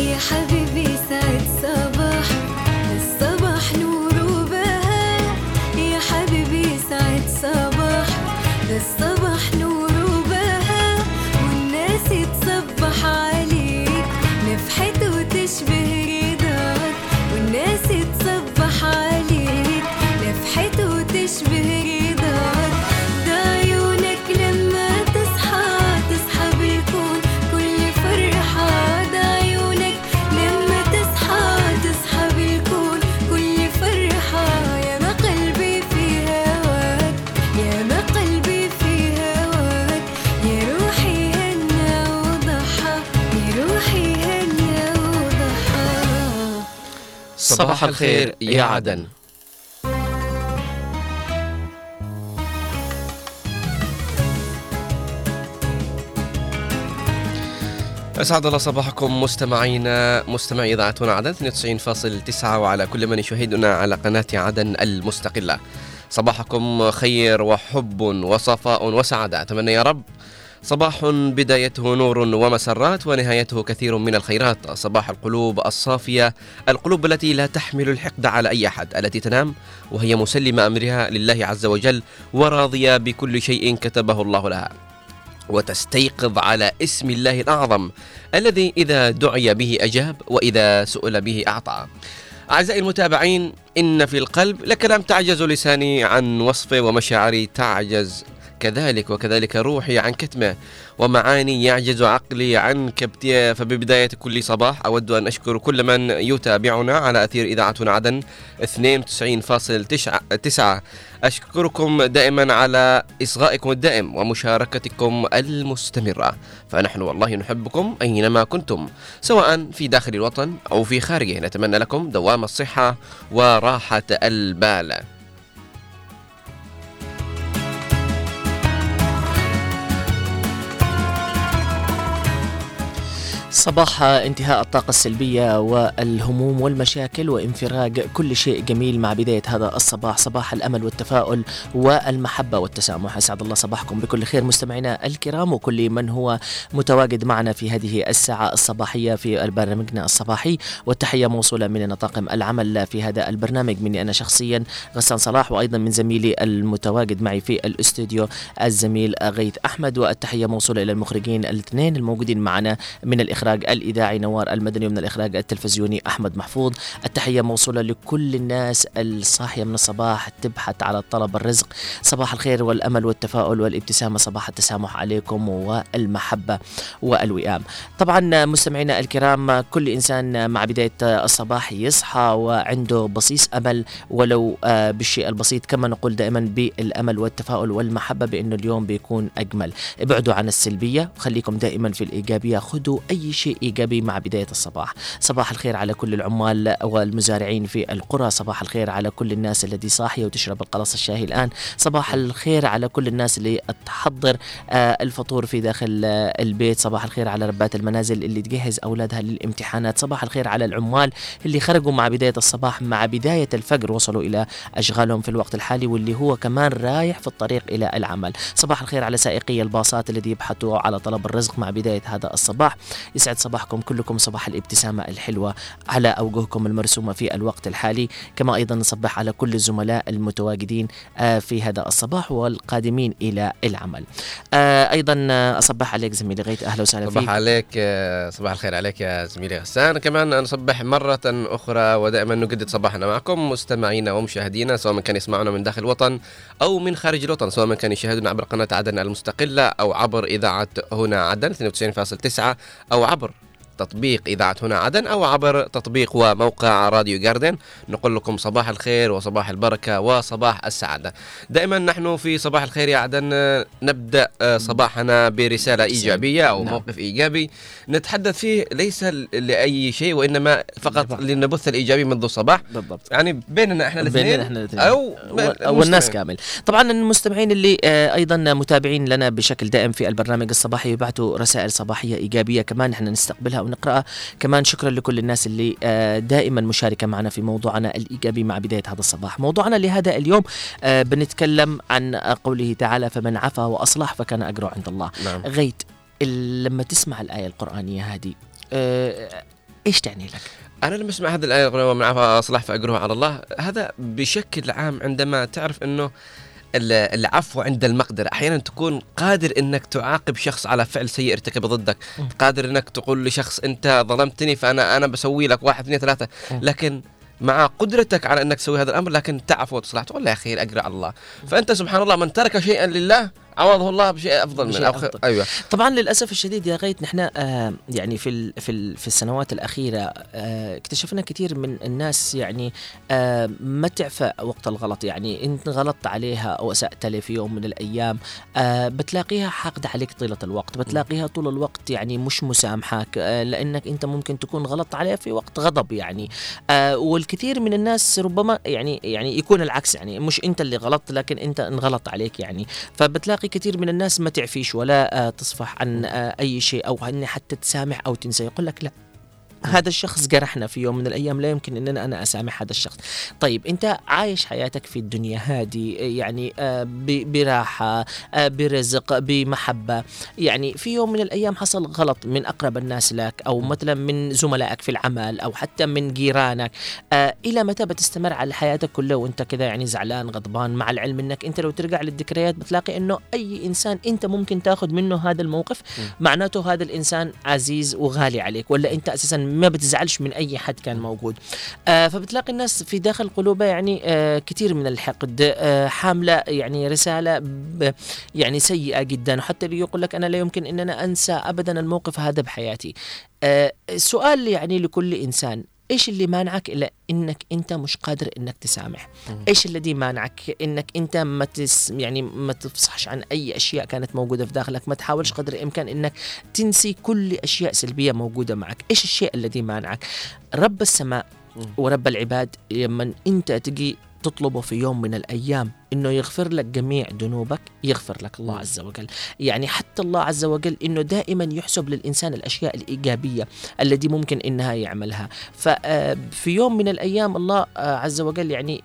يا حبيبي. صباح الخير يا عدن. أسعد الله صباحكم مستمعينا مستمعي إذاعة هنا عدن 92.9 وعلى كل من يشاهدنا على قناة عدن المستقلة. صباحكم خير وحب وصفاء وسعادة. أتمنى يا رب صباح بدايته نور ومسرات ونهايته كثير من الخيرات. صباح القلوب الصافية القلوب التي لا تحمل الحقد على أي أحد التي تنام وهي مسلمة أمرها لله عز وجل وراضية بكل شيء كتبه الله لها. وتستيقظ على اسم الله الأعظم الذي إذا دعي به أجاب وإذا سئل به أعطى. أعزائي المتابعين إن في القلب لكلام تعجز لساني عن وصفه ومشاعري تعجز كذلك وكذلك روحي عن كتمه ومعاني يعجز عقلي عن كبتها فببداية كل صباح أود أن أشكر كل من يتابعنا على أثير إذاعتنا عدن 92.9 أشكركم دائما على إصغائكم الدائم ومشاركتكم المستمرة. فنحن والله نحبكم أينما كنتم سواء في داخل الوطن أو في خارجه. نتمنى لكم دوام الصحة وراحة البال. صباح انتهاء الطاقة السلبية والهموم والمشاكل وانفراج كل شيء جميل مع بداية هذا الصباح. صباح الأمل والتفاؤل والمحبة والتسامح. أسعد الله صباحكم بكل خير مستمعينا الكرام وكل من هو متواجد معنا في هذه الساعة الصباحية في برنامجنا الصباحي. والتحية موصولة من طاقم العمل في هذا البرنامج. مني أنا شخصيا غسان صلاح وأيضا من زميلي المتواجد معي في الاستوديو الزميل غيث أحمد. والتحية موصولة إلى المخرجين الاثنين الموجودين معنا من الإخراج الإذاعي نوار المدني ومن الإخراج التلفزيوني أحمد محفوظ. التحية موصولة لكل الناس الصاحية من الصباح تبحث على طلب الرزق. صباح الخير والأمل والتفاؤل والابتسامة. صباح التسامح عليكم والمحبة والوئام. طبعا مستمعينا الكرام كل إنسان مع بداية الصباح يصحى وعنده بصيص أمل ولو آه، بالشيء البسيط كما نقول دائما بالأمل والتفاؤل والمحبة بأنه اليوم بيكون أجمل. ابعدوا عن السلبية خليكم دائما في الإيجابية. خذوا أي شيء إيجابي مع بداية الصباح. صباح الخير على كل العمال والمزارعين في القرى. صباح الخير على كل الناس التي صاحية وتشرب القلص الشاهي الآن. صباح الخير على كل الناس اللي تحضر آه، الفطور في داخل آه، البيت. صباح الخير على ربات المنازل اللي تجهز أولادها للامتحانات. صباح الخير على العمال اللي خرجوا مع بداية الصباح. مع بداية الفجر وصلوا إلى أشغالهم في الوقت الحالي واللي هو كمان رايح في الطريق إلى العمل. صباح الخير على سائقي الباصات الذي يبحثوا على طلب الرزق مع بداية هذا الصباح. يسعد صباحكم. كلكم صباح الابتسامة الحلوة على أوجهكم المرسومة في الوقت الحالي. كما أيضا نصبح على كل الزملاء المتواجدين آه، في هذا الصباح والقادمين إلى العمل. آه، أيضا آه، أصبح عليك زميلي غيث. أهلا وسهلا صباح فيك. عليك آه، صباح الخير عليك يا زميلي غسان. كمان نصبح مرة أخرى ودائما نجدد صباحنا معكم مستمعينا ومشاهدينا سواء من كان يسمعنا من داخل الوطن أو من خارج الوطن سواء من كان يشاهدنا عبر قناة عدن المستقلة أو عبر إذاعة هنا عدن 92.9 أو عبر تطبيق إذاعة هنا عدن أو عبر تطبيق وموقع راديو جاردن. نقول لكم صباح الخير وصباح البركة وصباح السعادة. دائما نحن في صباح الخير يا عدن. نبدأ آه، صباحنا برسالة إيجابية أو نعم. موقف إيجابي. نتحدث فيه ليس لأي شيء وإنما فقط بالضبط. لنبث الإيجابي منذ الصباح. بالضبط. يعني بيننا إحنا الاثنين بيننا إحنا الاثنين. أو أو الناس. كامل. طبعا المستمعين اللي آه، أيضا متابعين لنا بشكل دائم في البرنامج الصباحي يبعثوا رسائل صباحية إيجابية كمان. إحنا نستقبلها ونقراها كمان شكرا لكل الناس اللي آه، دائما مشاركة معنا في موضوعنا الإيجابي مع بداية هذا الصباح. موضوعنا لهذا اليوم آه، بنتكلم عن قوله تعالى فمن عفا وأصلح فكان أجره عند الله. نعم. غيت لما تسمع الآية القرآنية هذه آه، إيش تعني لك؟ أنا لما أسمع هذه الآية ومن عفا صلاح فأجره على الله هذا بشكل عام عندما تعرف إنه العفو عند المقدرة. أحيانا تكون قادر أنك تعاقب شخص على فعل سيء ارتكب ضدك. م. قادر أنك تقول لشخص أنت ظلمتني فأنا أنا بسوي لك واحد اثنين ثلاثة. م. لكن مع قدرتك على إنك تسوي هذا الأمر لكن تعفو وتصلح. تقول لا يا أخي أقرأ على الله فأنت سبحان الله من ترك شيئا لله عوضه الله بشيء أفضل بشيء خير. أفضل. أيوه طبعا للأسف الشديد يا غيث نحن آه يعني في ال في ال في السنوات الأخيرة آه اكتشفنا كثير من الناس يعني آه ما تعفى وقت الغلط يعني انت غلطت عليها أو أسأت لها في يوم من الأيام آه بتلاقيها حاقدة عليك طيلة الوقت بتلاقيها طول الوقت يعني مش مسامحاك آه لأنك أنت ممكن تكون غلطت عليها في وقت غضب يعني آه والكثير من الناس ربما يعني يعني يكون العكس يعني مش أنت اللي غلطت لكن أنت انغلط عليك يعني فبتلاقي كثير من الناس ما تعفيش ولا آه تصفح عن آه أي شيء ان حتى تسامح أو تنسى. يقول لك لا. هذا الشخص جرحنا في يوم من الأيام لا يمكن ان أنا أسامح هذا الشخص. طيب أنت عايش حياتك في الدنيا هذه يعني آه، براحة آه، برزق بمحبة. يعني في يوم من الأيام حصل غلط من أقرب الناس لك أو مثلا من زملائك في العمل أو حتى من جيرانك. آه، إلى متى بتستمر على حياتك كلها وأنت كذا يعني زعلان غضبان مع العلم إنك أنت لو ترجع للذكريات بتلاقي إنه أي إنسان أنت ممكن تاخذ منه هذا الموقف؟ معناته هذا الإنسان عزيز وغالي عليك ولا أنت أساسا ما بتزعلش من أي حد كان موجود. آه فبتلاقي الناس في داخل قلوبها يعني آه كثير من الحقد آه حاملة يعني رسالة يعني سيئة جدا. وحتى اللي يقول لك أنا لا يمكن ان أنا أنسى ابدا الموقف هذا بحياتي. آه السؤال يعني لكل إنسان. إيش اللي مانعك إلا إنك أنت مش قادر إنك تسامح؟ إيش الذي مانعك؟ إنك أنت ما تس يعني ما تفصحش عن أي أشياء كانت موجودة في داخلك ما تحاولش قدر الإمكان إنك تنسي كل أشياء سلبية موجودة معك. إيش الشيء الذي مانعك؟ رب السماء ورب العباد لما أنت تجي تطلبه في يوم من الأيام إنه يغفر لك جميع ذنوبك يغفر لك الله عز وجل. يعني حتى الله عز وجل إنه دائما يحسب للإنسان الأشياء الإيجابية التي ممكن إنها يعملها. ففي يوم من الأيام الله آه، عز وجل يعني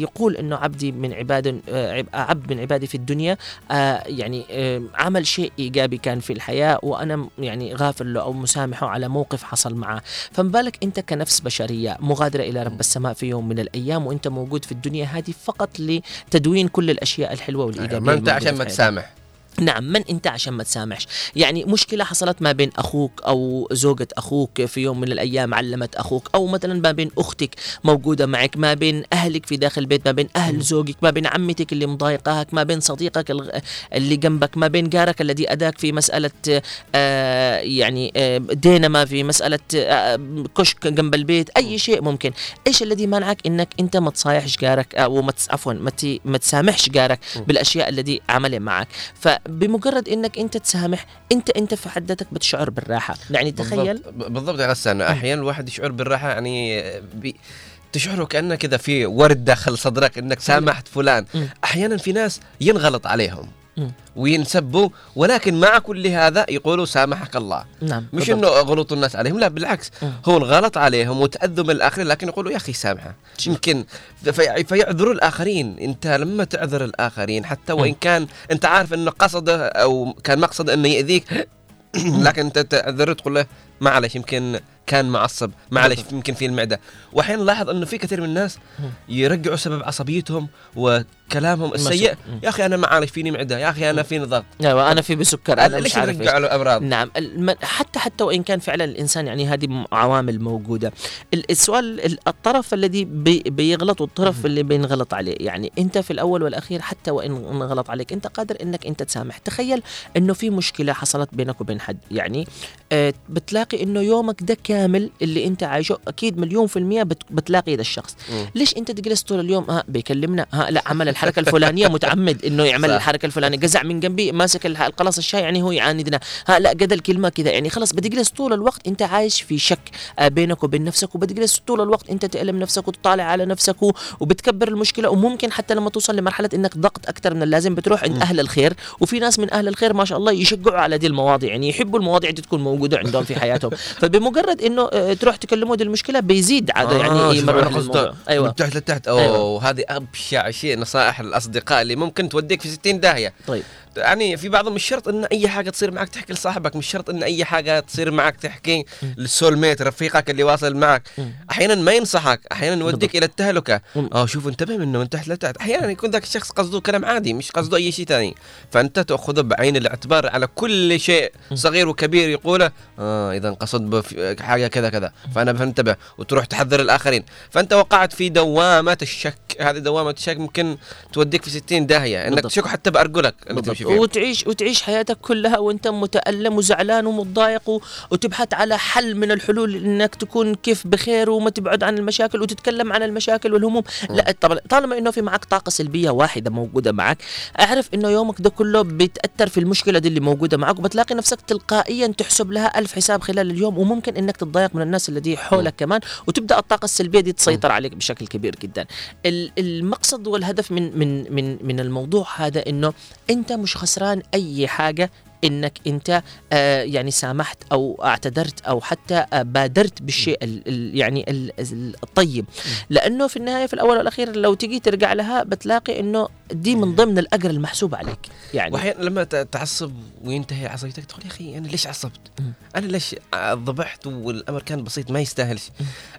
يقول إنه عبدي من عباد آه، عب- عبد من عبادي في الدنيا آه، يعني آه، عمل شيء إيجابي كان في الحياة وأنا يعني غافر له أو مسامحه على موقف حصل معه. فما بالك أنت كنفس بشرية مغادرة إلى رب السماء في يوم من الأيام وأنت موجود في الدنيا هذه فقط لتدوين كل الأشياء الحلوة والإيجابية ما أنت عشان ما. تسامح نعم من أنت عشان ما تسامحش؟ يعني مشكلة حصلت ما بين أخوك أو زوجة أخوك في يوم من الأيام علمت أخوك أو مثلا ما بين أختك موجودة معك ما بين أهلك في داخل البيت ما بين أهل زوجك ما بين عمتك اللي مضايقاك ما بين صديقك اللي جنبك ما بين جارك الذي اداك في مسألة آه يعني آه دينما في مسألة آه كشك جنب البيت أي شيء ممكن. إيش الذي منعك إنك أنت ما تصايحش جارك أو ما عفوا ما تسامحش جارك بالأشياء التي عملها معك؟ فبمجرد إنك أنت تسامح أنت أنت في حد ذاتك بتشعر بالراحة. يعني تخيل؟ بالضبط, بالضبط يا غسان. أحيانا الواحد يشعر بالراحة يعني بي تشعر كأنه كذا في ورد داخل صدرك إنك سامحت فلان. أحيانا في ناس ينغلط عليهم. وينسبوا ولكن مع كل هذا يقولوا سامحك الله نعم مش بالضبط. إنه غلط الناس عليهم لا بالعكس مم. هو الغلط عليهم وتأذوا من الآخرين لكن يقولوا يا أخي سامحه يمكن في فيعذروا الآخرين أنت لما تعذر الآخرين حتى وإن. كان أنت عارف إنه قصده أو كان مقصده إنه يأذيك لكن أنت تعذر تقول له معلش يمكن كان معصب معلش. يمكن في المعدة واحيانا نلاحظ إنه في كثير من الناس. يرجعوا سبب عصبيتهم وكلامهم السيء. يا أخي أنا معلش فيني معدة. يا أخي أنا فيني ضغط. أيوه أنا في بسكر أنا ليش مش عارف له امراض نعم حتى حتى وإن كان فعلا الإنسان يعني هذه عوامل موجودة. ال- السؤال ال- الطرف الذي بي بيغلط والطرف اللي بينغلط عليه. يعني أنت في الأول والأخير حتى وإن انغلط عليك أنت قادر إنك أنت تسامح. تخيل إنه في مشكلة حصلت بينك وبين حد. يعني آه بتلاقي إنه يومك ده كامل اللي أنت عايشه أكيد مليون في المية بت بتلاقي ده الشخص. ليش أنت تجلس طول اليوم؟ ها بيكلمنا. ها لا عمل الحركة الفلانية متعمد إنه يعمل صح. الحركة الفلانية. جزع من جنبي ماسك القلاص الشاي يعني هو يعاندنا. ها لا قد الكلمة كذا يعني خلاص بتجلس طول الوقت أنت عايش في شك آه، بينك وبين نفسك وبتجلس طول الوقت أنت تألم نفسك وتطالع على نفسك وبتكبر المشكلة. وممكن حتى لما توصل لمرحلة إنك ضغط أكثر من اللازم بتروح عند أهل الخير. وفي ناس من أهل الخير ما شاء الله يشجعوا على دي المواضيع. يعني يحبوا المواضيع دي تكون موجودة عندهم في حياتهم. فبمجرد إنه آه، تروح تكلموا دي المشكلة بيزيد عاد يعني آه، الموضوع أيوه من تحت لتحت. أوه أيوة. هذه أبشع شيء. نصائح الأصدقاء اللي ممكن توديك في 60 داهية. طيب. يعني في بعضهم مش شرط إن أي حاجة تصير معك تحكي لصاحبك مش شرط إن أي حاجة تصير معك تحكي للسول ميت رفيقك اللي واصل معك. أحيانا ما ينصحك أحيانا يوديك. إلى التهلكة. آه شوف انتبه منه من تحت لتحت. أحيانا يكون ذاك الشخص قصده كلام عادي مش قصده أي شيء ثاني فأنت تأخذه بعين الاعتبار على كل شيء صغير وكبير يقوله آه إذا قصد حاجة كذا كذا. فأنا بنتبه وتروح تحذر الآخرين. فأنت وقعت في دوامة الشك. هذه دوامة الشك ممكن توديك في 60 داهية. إنك. تشك حتى بأرجلك اللي. تمشي فيها وتعيش وتعيش حياتك كلها وانت متألم وزعلان ومتضايق وتبحث على حل من الحلول انك تكون كيف بخير وما تبعد عن المشاكل وتتكلم عن المشاكل والهموم. لا طبعا طالما إنه في معك طاقة سلبية واحدة موجودة معك أعرف إنه يومك ده كله بيتأثر في المشكلة دي اللي موجودة معك وبتلاقي نفسك تلقائيا تحسب لها ألف حساب خلال اليوم وممكن إنك تتضايق من الناس الذي حولك كمان وتبدأ الطاقة السلبية دي تسيطر عليك بشكل كبير جدا. ال- المقصد والهدف من من من من الموضوع هذا إنه أنت مش خسران أي حاجة. إنك أنت آه يعني سامحت أو اعتذرت أو حتى آه بادرت بالشيء ال ال يعني ال ال الطيب. لأنه في النهاية في الأول والأخير لو تجي ترجع لها بتلاقي إنه دي من ضمن الأجر المحسوب عليك يعني. واحيانا لما تعصب وينتهي عصبيتك تقول يا أخي أنا ليش عصبت؟ أنا ليش ضبحت والأمر كان بسيط ما يستاهلش؟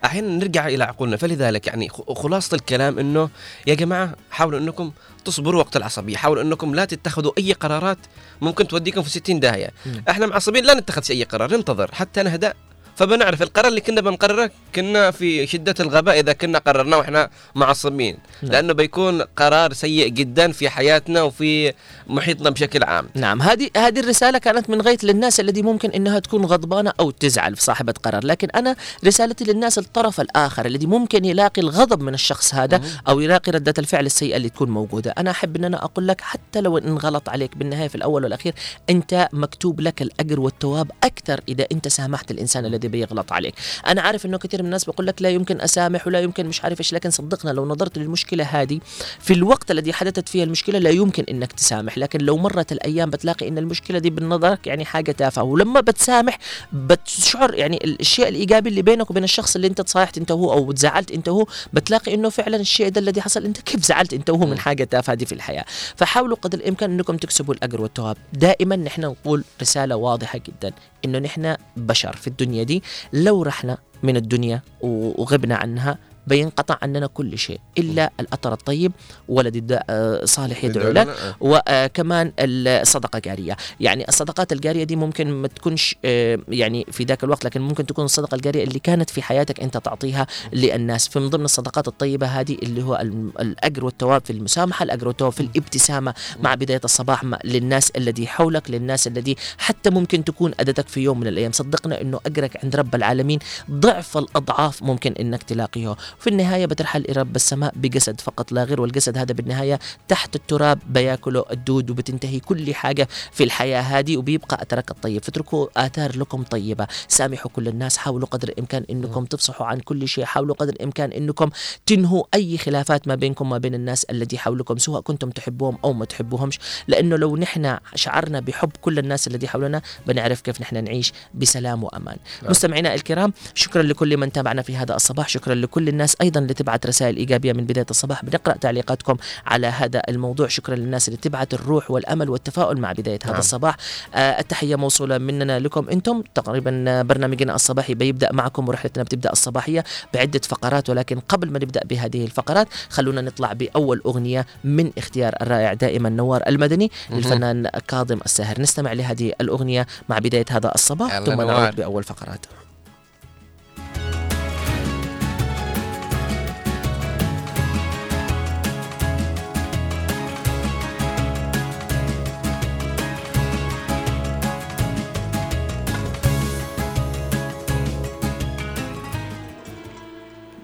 أحيانا نرجع إلى عقولنا. فلذلك يعني خلاصة الكلام إنه يا جماعة حاولوا إنكم تصبروا وقت العصبية، حاولوا إنكم لا تتخذوا أي قرارات ممكن توديكم في 60 داهية، مم. إحنا معصبين لا نتخذ اي قرار ننتظر حتى نهدأ فبنعرف القرار اللي كنا بنقرره كنا في شدة الغباء إذا كنا قررناه وإحنا معصبين نعم. لأنه بيكون قرار سيء جدا في حياتنا وفي محيطنا بشكل عام. نعم هذه هذه الرسالة كانت من غاية للناس الذي ممكن إنها تكون غضبانة أو تزعل في صاحبة قرار، لكن أنا رسالتي للناس الطرف الآخر الذي ممكن يلاقي الغضب من الشخص هذا أو يلاقي ردة الفعل السيئة اللي تكون موجودة، أنا أحب إن أنا أقول لك حتى لو ان غلط عليك بالنهاية في الأول والأخير أنت مكتوب لك الأجر والثواب أكثر إذا أنت سامحت الإنسان الذي بيغلط عليك، أنا عارف إنه كثير من الناس بيقول لك لا يمكن أسامح ولا يمكن مش عارف إيش، لكن صدقنا لو نظرت للمشكلة هذه في الوقت الذي حدثت فيه المشكلة لا يمكن إنك تسامح، لكن لو مرت الأيام بتلاقي إن المشكلة دي بنظرك يعني حاجة تافهة. ولما بتسامح بتشعر يعني ال- الشيء الإيجابي اللي بينك وبين الشخص اللي أنت تصايحت أنت وهو أو زعلت أنت وهو بتلاقي إنه فعلا الشيء ده الذي حصل. أنت كيف زعلت أنت وهو من حاجة تافهة دي في الحياة؟ فحاولوا قدر الإمكان إنكم تكسبوا الأجر والثواب. دائما نحن نقول رسالة واضحة جدا إنه نحن بشر في الدنيا دي. لو رحنا من الدنيا وغبنا عنها بينقطع عننا كل شيء إلا الأثر الطيب ولد آه، صالح يدعو له آه. وكمان الصدقة الجارية. يعني الصدقات الجارية دي ممكن ما تكونش آه، يعني في ذاك الوقت لكن ممكن تكون الصدقة الجارية اللي كانت في حياتك أنت تعطيها للناس. فمن ضمن الصدقات الطيبة هذه اللي هو الأجر والثواب في المسامحة الأجر والثواب في الابتسامة مع بداية الصباح للناس الذي حولك للناس الذي حتى ممكن تكون اذتك في يوم من الأيام. صدقنا إنه أجرك عند رب العالمين ضعف الأضعاف ممكن إنك تلاقيه. في النهاية بترحل رب السماء بجسد فقط لا غير والجسد هذا بالنهاية تحت التراب بياكله الدود وبتنتهي كل حاجة في الحياة هذه وبيبقى اثرك الطيب. فاتركوا آثار لكم طيبة. سامحوا كل الناس حاولوا قدر الإمكان إنكم تفصحوا عن كل شيء. حاولوا قدر الإمكان إنكم تنهوا أي خلافات ما بينكم وما بين الناس الذي حولكم سواء كنتم تحبوهم أو ما تحبوهمش. لأنه لو نحن شعرنا بحب كل الناس الذي حولنا بنعرف كيف نحن نعيش بسلام وأمان. نعم. مستمعينا الكرام شكرا لكل من تابعنا في هذا الصباح شكرا لكل الناس أيضا اللي تبعت رسائل إيجابية من بداية الصباح بنقرأ تعليقاتكم على هذا الموضوع شكرا للناس اللي تبعت الروح والأمل والتفاؤل مع بداية هذا نعم. الصباح آه التحية موصولة مننا لكم أنتم تقريبا برنامجنا الصباحي بيبدأ معكم ورحلتنا بتبدأ الصباحية بعدة فقرات ولكن قبل ما نبدأ بهذه الفقرات خلونا نطلع بأول أغنية من اختيار الرائع دائما نوار المدني. للفنان كاظم الساهر نستمع لهذه الأغنية مع بداية هذا الصباح ثم. نعود بأول فقرات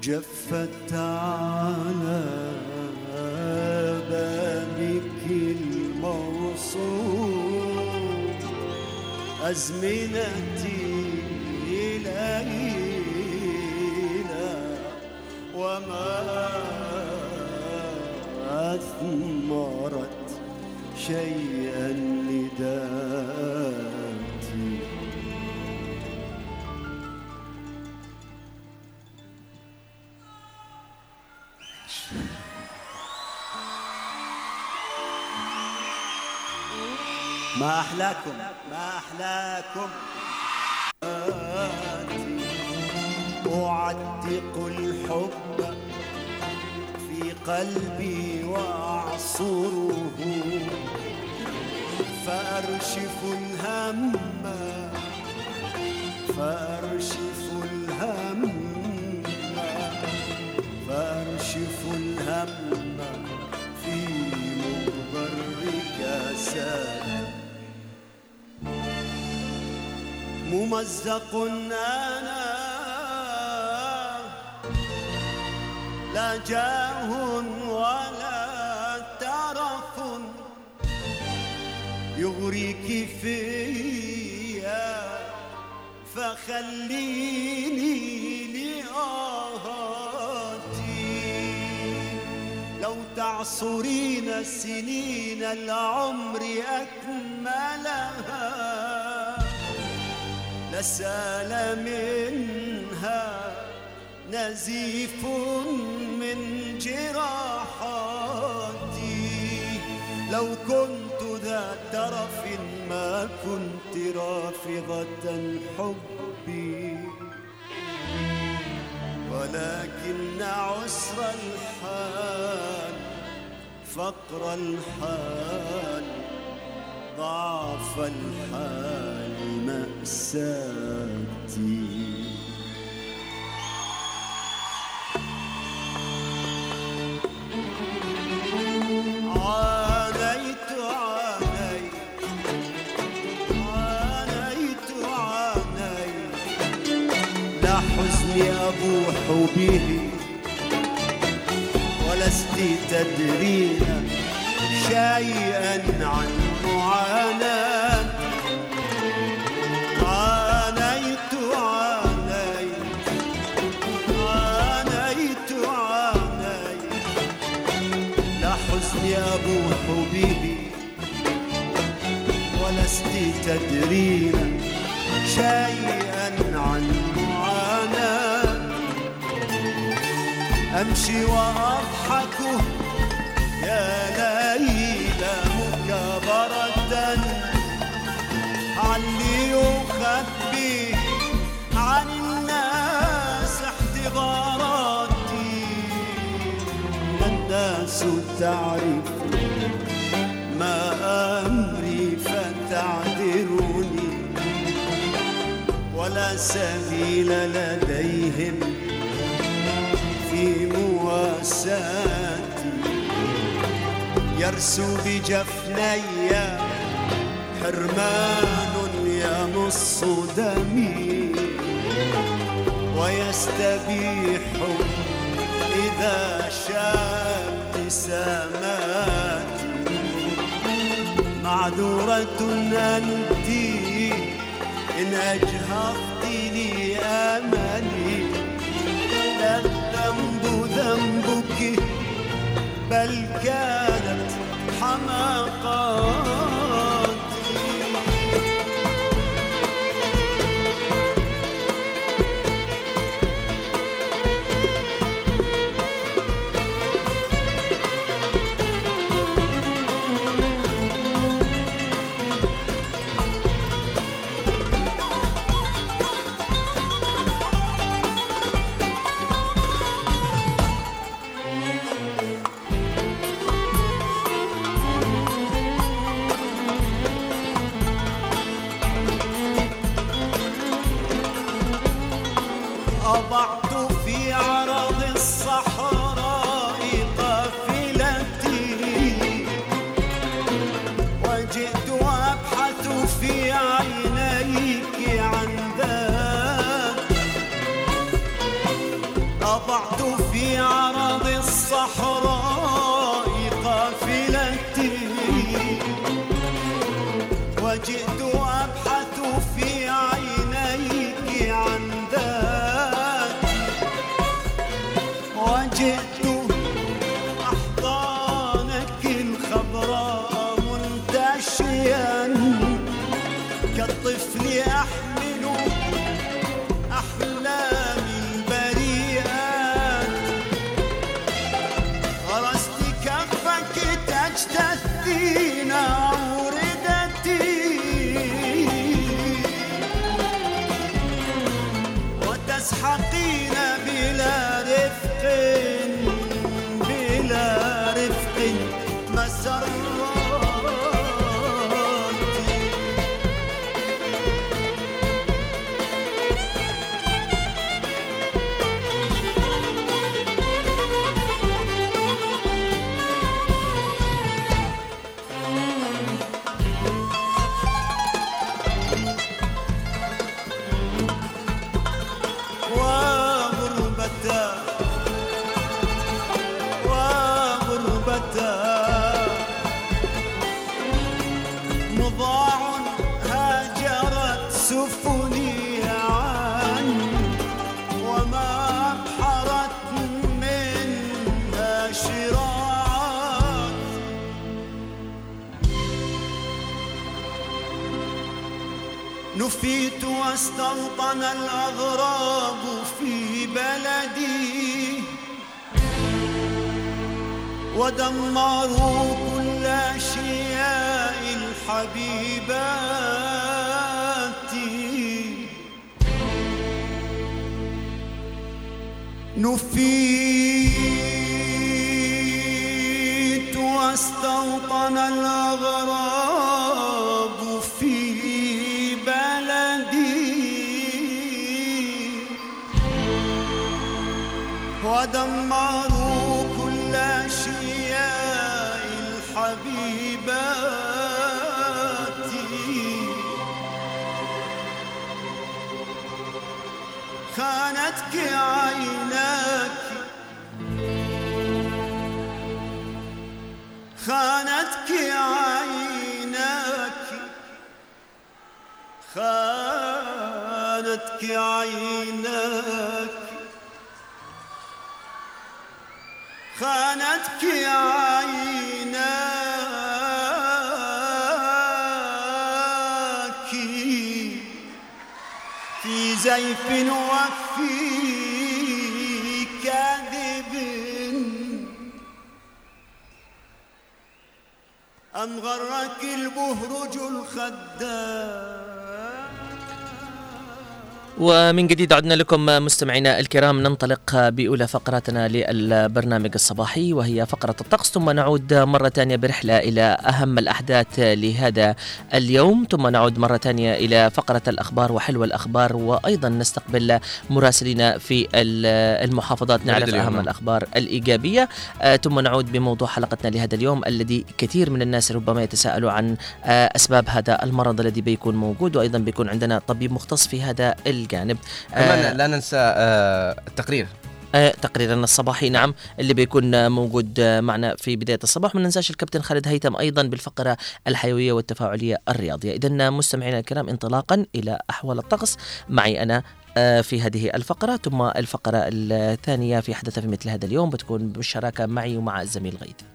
جفت على بابك الموصول. أزمنتي ليلى وما أثمرت شيئا لذاتي ما أحلاكم؟ ما أحلاكم؟ أعتق الحب في قلبي وأعصره فأرشف الهم فأرشف الهم فأرشف الهم في مغبر كاسات ممزق أنا لا جاه ولا ترف يغريك فيا فخليني لآهاتي. لو تعصرين سنين العمر أكملها لسال منها نزيف من جراحاتي. لو كنت ذا ترف ما كنت رافضة حبي ولكن عسر الحال فقر الحال ضعف الحال. مأساتي. حزني أبوح به ولست تدرين شيئا عن معاناة. ولست تدرين شيئا عن معاناة. أمشي وأضحك يا ليلى مكابرة. علي يخبي عن الناس احتضاراتي. الناس تعرف ما أمري فتعذرني ولا سبيل لديهم في مواساتي. يرسو بجفني حرمان يمص دمي. ويستبيح إذا شاء ابتساماتي معذورة أنت إن أجهضتني أملي. لا الذنب ذنبك بل كانت خانتك عيناك خانتك عيناك في زيف وفي كذب أم غرك البهرج الخدام؟ ومن جديد عدنا لكم مستمعينا الكرام ننطلق بأولى فقراتنا للبرنامج الصباحي وهي فقرة الطقس. ثم نعود مرة ثانية برحلة إلى أهم الأحداث لهذا اليوم. ثم نعود مرة ثانية إلى فقرة الأخبار وحلو الأخبار وأيضا نستقبل مراسلين في ال- المحافظات نعرف أهم. الأخبار الإيجابية. آه، ثم نعود بموضوع حلقتنا لهذا اليوم الذي كثير من الناس ربما يتساءلوا عن آه، أسباب هذا المرض الذي بيكون موجود وأيضا بيكون عندنا طبيب مختص في هذا الجانب. كمان آه، لا ننسى آه، التقرير. آه، تقريرنا الصباحي نعم اللي بيكون موجود معنا في بداية الصباح. ما ننساش الكابتن خالد هيثم أيضا بالفقرة الحيوية والتفاعلية الرياضية. إذا مستمعينا الكرام انطلاقا إلى أحوال الطقس. معي أنا في هذه الفقرة ثم الفقرة الثانية في حدث في مثل هذا اليوم بتكون بالشراكة معي ومع الزميل غيث.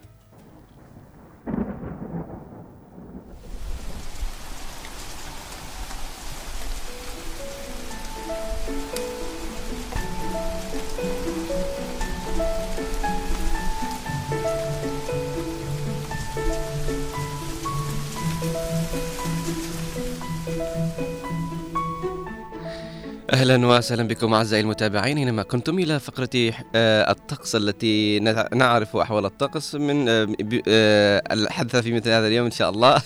أهلا وسهلا بكم أعزائي المتابعين. اينما كنتم إلى فقرة آه، الطقس التي نع- نعرف أحوال الطقس من آه، آه، الحدث في مثل هذا اليوم إن شاء الله.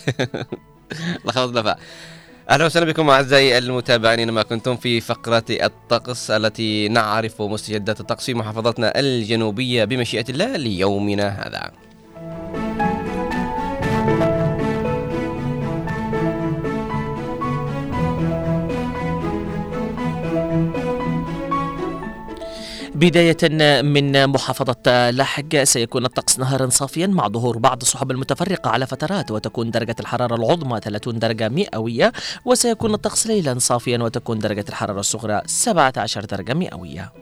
لخبطنا فا أهلا وسهلا بكم أعزائي المتابعين. اينما كنتم في فقرة الطقس التي نعرف مستجدات الطقس في محافظتنا الجنوبية بمشيئة الله ليومنا هذا. بداية من محافظة لاحق سيكون الطقس نهارا صافيا مع ظهور بعض السحب المتفرقة على فترات وتكون درجة الحرارة العظمى 30 درجة مئوية وسيكون الطقس ليلا صافيا وتكون درجة الحرارة الصغرى 17 درجة مئوية.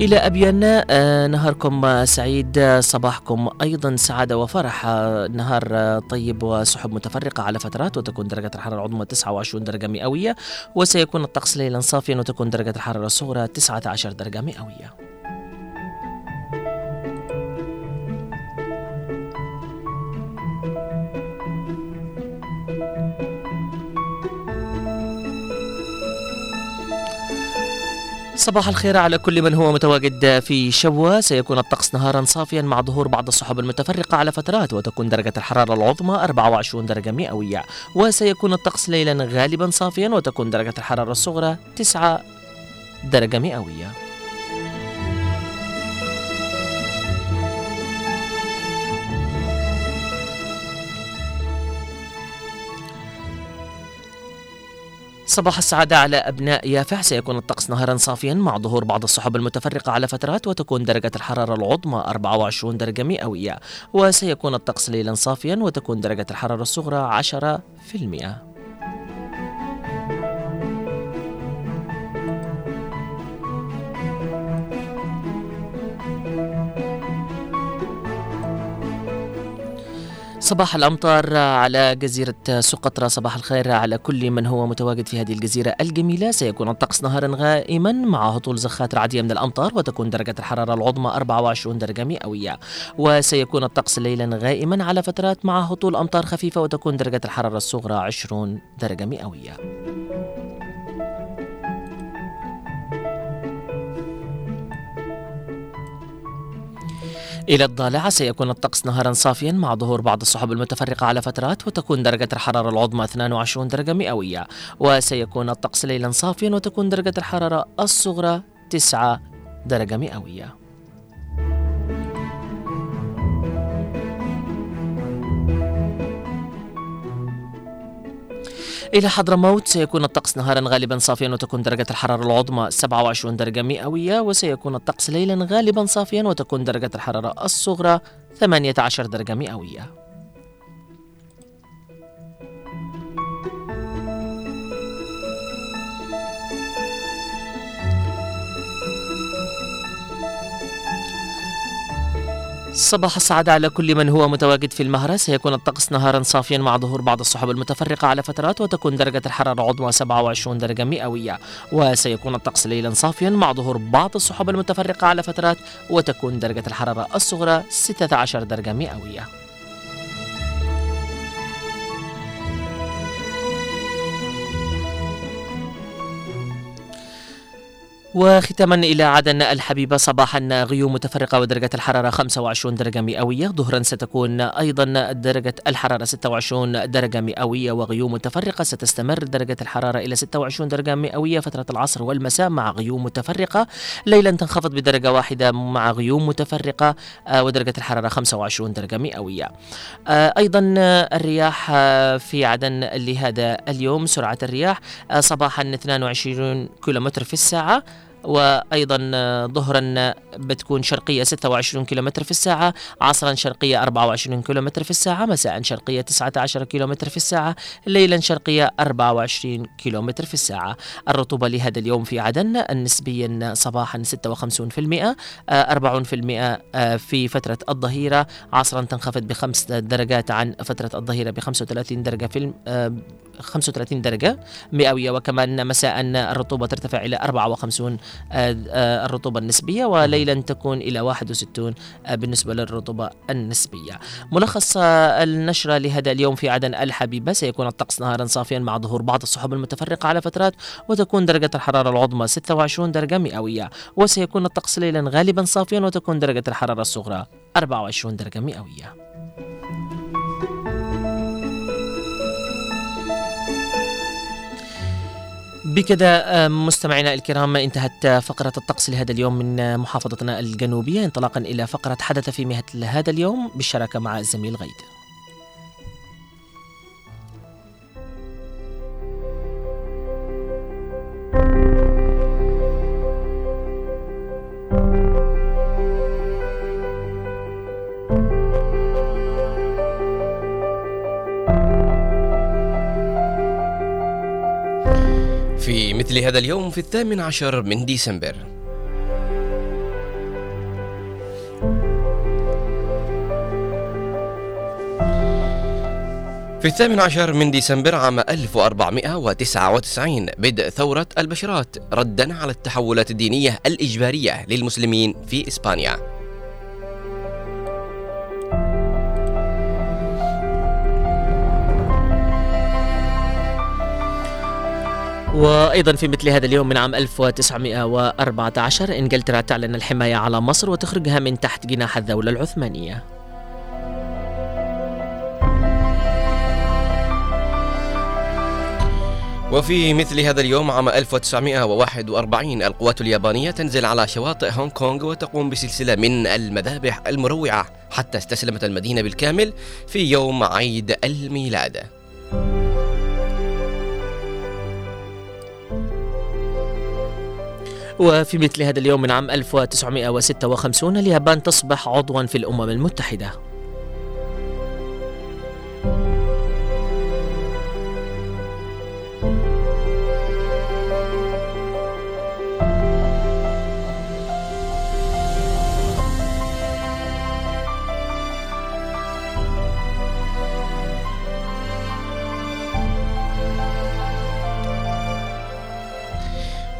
إلى أبين آه، نهاركم سعيد آه، صباحكم أيضا سعادة وفرح آه، نهار طيب وسحب متفرقة على فترات وتكون درجة الحرارة العظمى 29 درجة مئوية وسيكون الطقس ليلا صافيا وتكون درجة الحرارة الصغرى 19 درجة مئوية. صباح الخير على كل من هو متواجد في شوا سيكون الطقس نهارا صافيا مع ظهور بعض السحب المتفرقة على فترات وتكون درجة الحرارة العظمى 24 درجة مئوية. وسيكون الطقس ليلا غالبا صافيا وتكون درجة الحرارة الصغرى 9 درجة مئوية. صباح السعادة على أبناء يافع سيكون الطقس نهارا صافيا مع ظهور بعض السحب المتفرقة على فترات وتكون درجة الحرارة العظمى 24 درجة مئوية. وسيكون الطقس ليلا صافيا وتكون درجة الحرارة الصغرى 10 في المئة. صباح الأمطار على جزيرة سقطرى صباح الخير على كل من هو متواجد في هذه الجزيرة الجميلة. سيكون الطقس نهارا غائما مع هطول زخات رعدية من الأمطار وتكون درجة الحرارة العظمى 24 درجة مئوية وسيكون الطقس ليلا غائما على فترات مع هطول أمطار خفيفة وتكون درجة الحرارة الصغرى 20 درجة مئوية إلى الضالعة سيكون الطقس نهارا صافيا مع ظهور بعض السحب المتفرقة على فترات وتكون درجة الحرارة العظمى 22 درجة مئوية. وسيكون الطقس ليلا صافيا وتكون درجة الحرارة الصغرى 9 درجة مئوية. إلى حضرموت سيكون الطقس نهارا غالبا صافيا وتكون درجة الحرارة العظمى 27 درجة مئوية وسيكون الطقس ليلا غالبا صافيا وتكون درجة الحرارة الصغرى 18 درجة مئوية. صباح السعادة على كل من هو متواجد في المهرة. سيكون الطقس نهارا صافيا مع ظهور بعض السحب المتفرقة على فترات وتكون درجة الحرارة العظمى 27 درجة مئوية. وسيكون الطقس ليلا صافيا مع ظهور بعض السحب المتفرقة على فترات وتكون درجة الحرارة الصغرى 16 درجة مئوية. وختاما إلى عدن الحبيبة صباحا غيوم متفرقة ودرجة الحرارة 25 درجة مئوية. ظهرا ستكون أيضا درجة الحرارة 26 درجة مئوية وغيوم متفرقة ستستمر درجة الحرارة إلى 26 درجة مئوية. فترة العصر والمساء مع غيوم متفرقة. ليلا تنخفض بدرجة واحدة مع غيوم متفرقة آه، ودرجة الحرارة 25 درجة مئوية. آه، أيضا الرياح آه، في عدن لهذا اليوم سرعة الرياح صباحا 22 كيلومتر في الساعة. وأيضا ظهرا بتكون شرقية 26 كيلومتر في الساعة عصرا شرقية 24 كيلومتر في الساعة مساء شرقية 19 كيلومتر في الساعة ليلا شرقية 24 كيلومتر في الساعة. الرطوبة لهذا اليوم في عدن نسبيا صباحا 56% 40% في فترة الظهيرة. عصرا تنخفض بخمس درجات عن فترة الظهيرة ب 35 درجة في 35 درجة مئوية وكمان مساء الرطوبة ترتفع إلى 54 آه، آه، الرطوبة النسبية وليلا تكون إلى 61 آه، بالنسبة للرطوبة النسبية. ملخص النشرة لهذا اليوم في عدن الحبيبة. سيكون الطقس نهارا صافيا مع ظهور بعض السحب المتفرقة على فترات وتكون درجة الحرارة العظمى 26 درجة مئوية. وسيكون الطقس ليلا غالبا صافيا وتكون درجة الحرارة الصغرى 24 درجة مئوية. بكذا مستمعينا الكرام انتهت فقرة الطقس لهذا اليوم من محافظتنا الجنوبية. انطلاقا إلى فقرة حدث في مثل هذا اليوم بالشراكة مع الزميل غيد. في مثل هذا اليوم في الثامن عشر من ديسمبر. في الثامن عشر من ديسمبر عام 1499 بدء ثورة البشرات ردا على التحولات الدينية الإجبارية للمسلمين في إسبانيا. وأيضا في مثل هذا اليوم من عام 1914 إنجلترا تعلن الحماية على مصر وتخرجها من تحت جناح الدولة العثمانية وفي مثل هذا اليوم عام 1941 القوات اليابانية تنزل على شواطئ هونغ كونغ وتقوم بسلسلة من المذابح المروعة حتى استسلمت المدينة بالكامل في يوم عيد الميلاد. وفي مثل هذا اليوم من عام 1956 اليابان تصبح عضوا في الأمم المتحدة.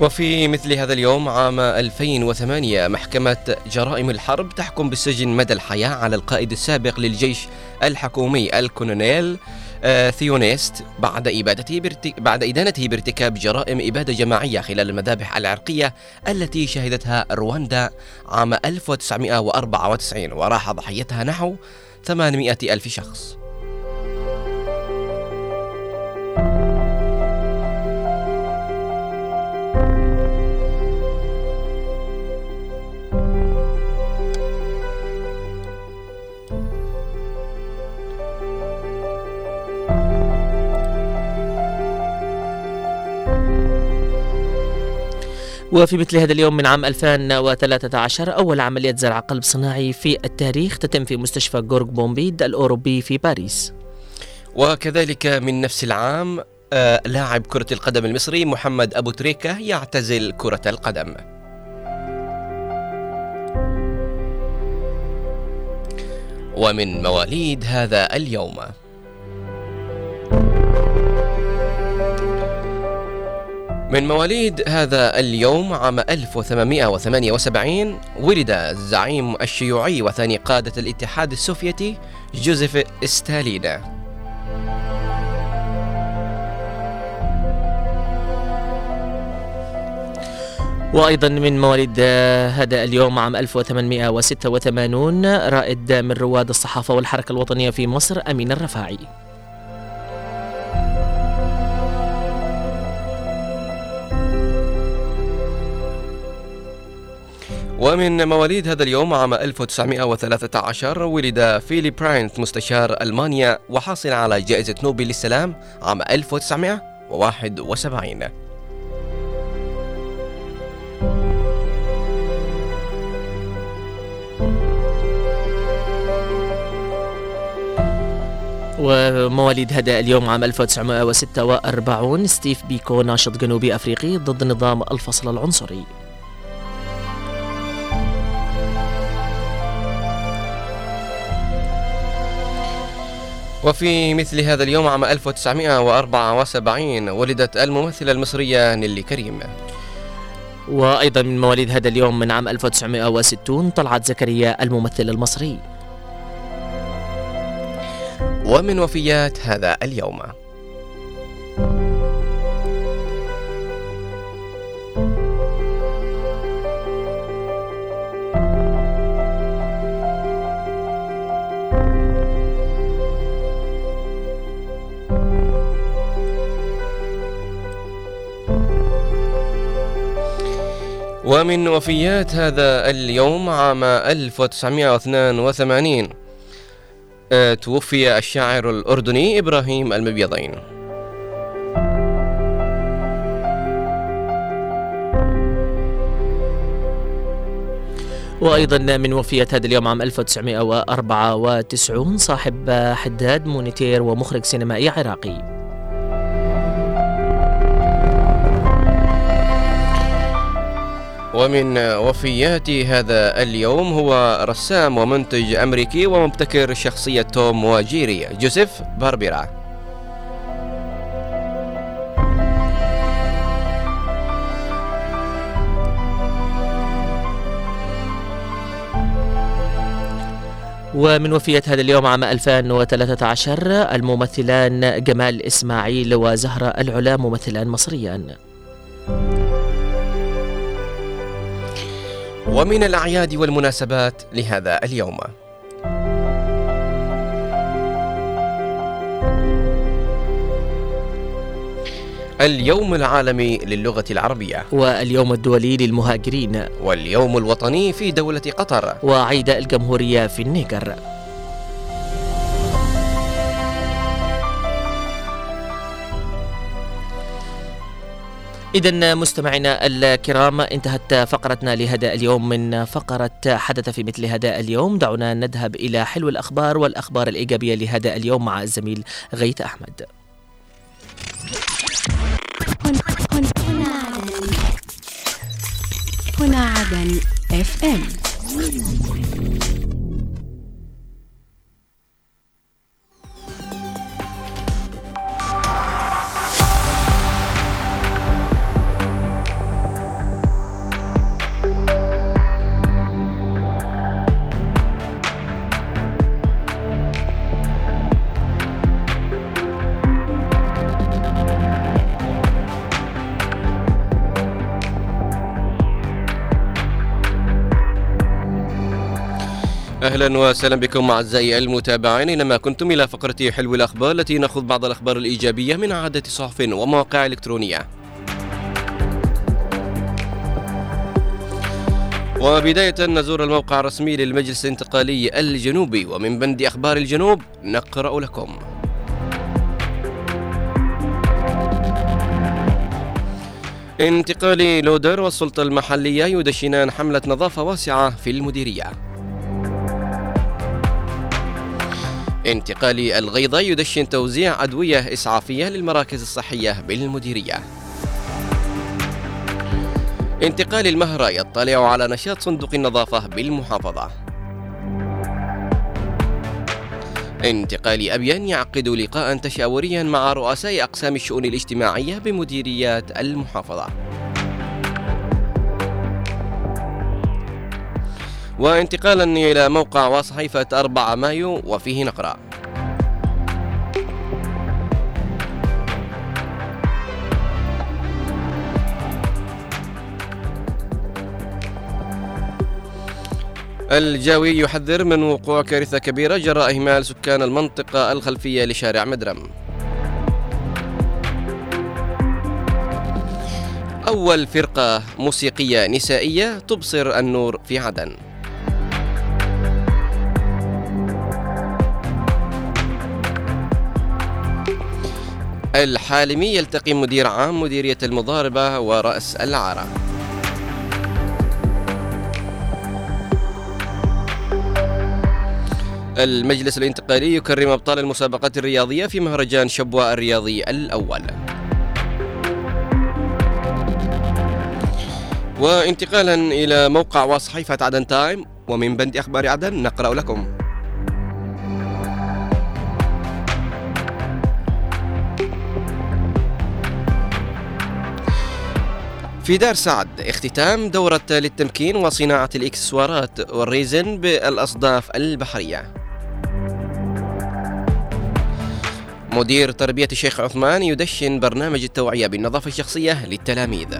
وفي مثل هذا اليوم عام 2008 محكمة جرائم الحرب تحكم بالسجن مدى الحياة على القائد السابق للجيش الحكومي الكولونيل آه، ثيونيست بعد إبادته. بعد إدانته بارتكاب جرائم إبادة جماعية خلال المذابح العرقية التي شهدتها رواندا عام 1994 وراح ضحيتها نحو 800 ألف شخص وفي مثل هذا اليوم من عام 2013 أول عملية زرع قلب صناعي في التاريخ تتم في مستشفى غورغ بومبيد الأوروبي في باريس. وكذلك من نفس العام آه، لاعب كرة القدم المصري محمد أبو تريكة يعتزل كرة القدم. ومن مواليد هذا اليوم. من مواليد هذا اليوم عام 1878 ولد الزعيم الشيوعي وثاني قادة الاتحاد السوفيتي جوزيف ستالين. وأيضا من مواليد هذا اليوم عام 1886 رائد من رواد الصحافة والحركة الوطنية في مصر أمين الرفاعي. ومن مواليد هذا اليوم عام 1913 ولد فيلي برانت مستشار ألمانيا وحاصل على جائزة نوبل للسلام عام 1971 ومواليد هذا اليوم عام 1946 ستيف بيكو ناشط جنوبي أفريقي ضد نظام الفصل العنصري. وفي مثل هذا اليوم عام 1974 ولدت الممثلة المصرية نيلي كريم. وأيضا من مواليد هذا اليوم من عام 1960 طلعت زكريا الممثل المصري. ومن وفيات هذا اليوم. ومن وفيات هذا اليوم عام 1982 آه، توفي الشاعر الأردني إبراهيم المبيضين. وأيضا من وفيات هذا اليوم عام 1994 صاحب حداد مونيتير ومخرج سينمائي عراقي. ومن وفيات هذا اليوم هو رسام ومنتج أمريكي ومبتكر شخصية توم وجيري جوزيف باربيرا. ومن وفية هذا اليوم عام 2013 الممثلان جمال إسماعيل وزهرة العلا ممثلان مصريان ومن الأعياد والمناسبات لهذا اليوم. اليوم العالمي للغة العربية. واليوم الدولي للمهاجرين. واليوم الوطني في دولة قطر. وعيد الجمهورية في النيجر. إذا مستمعينا الكرام انتهت فقرتنا لهذا اليوم من فقرة حدث في مثل هذا اليوم. دعونا نذهب إلى حلو الأخبار والأخبار الإيجابية لهذا اليوم مع الزميل غيث أحمد. هنا عدن اف ام أهلا وسهلا بكم أعزائي المتابعين. اينما كنتم إلى فقرة حلو الأخبار التي ناخذ بعض الأخبار الإيجابية من عده صحف ومواقع إلكترونية. وبداية نزور الموقع الرسمي للمجلس الانتقالي الجنوبي ومن بند أخبار الجنوب نقرأ لكم. انتقالي لودر والسلطة المحلية يدشنان حملة نظافة واسعة في المديرية. انتقالي الغيضة يدشن توزيع أدوية إسعافية للمراكز الصحية بالمديرية. انتقال المهرة يطلع على نشاط صندوق النظافة بالمحافظة. انتقال أبين يعقد لقاء تشاوريا مع رؤساء أقسام الشؤون الاجتماعية بمديريات المحافظة. وانتقالا إلى موقع وصحيفة 4 مايو وفيه نقرأ. الجاوي يحذر من وقوع كارثة كبيرة جراء إهمال سكان المنطقة الخلفية لشارع مدرم. أول فرقة موسيقية نسائية تبصر النور في عدن. الحالمي يلتقي مدير عام مديرية المضاربة ورأس العرب. المجلس الانتقالي يكرم أبطال المسابقات الرياضية في مهرجان شبوة الرياضي الأول. وانتقالا إلى موقع وصحيفة عدن تايم ومن بند أخبار عدن نقرأ لكم. في دار سعد اختتام دورة للتمكين وصناعة الإكسسوارات وال resin بالأصداف البحرية. مدير تربية الشيخ عثمان يدشن برنامج التوعية بالنظافة الشخصية للتلاميذ.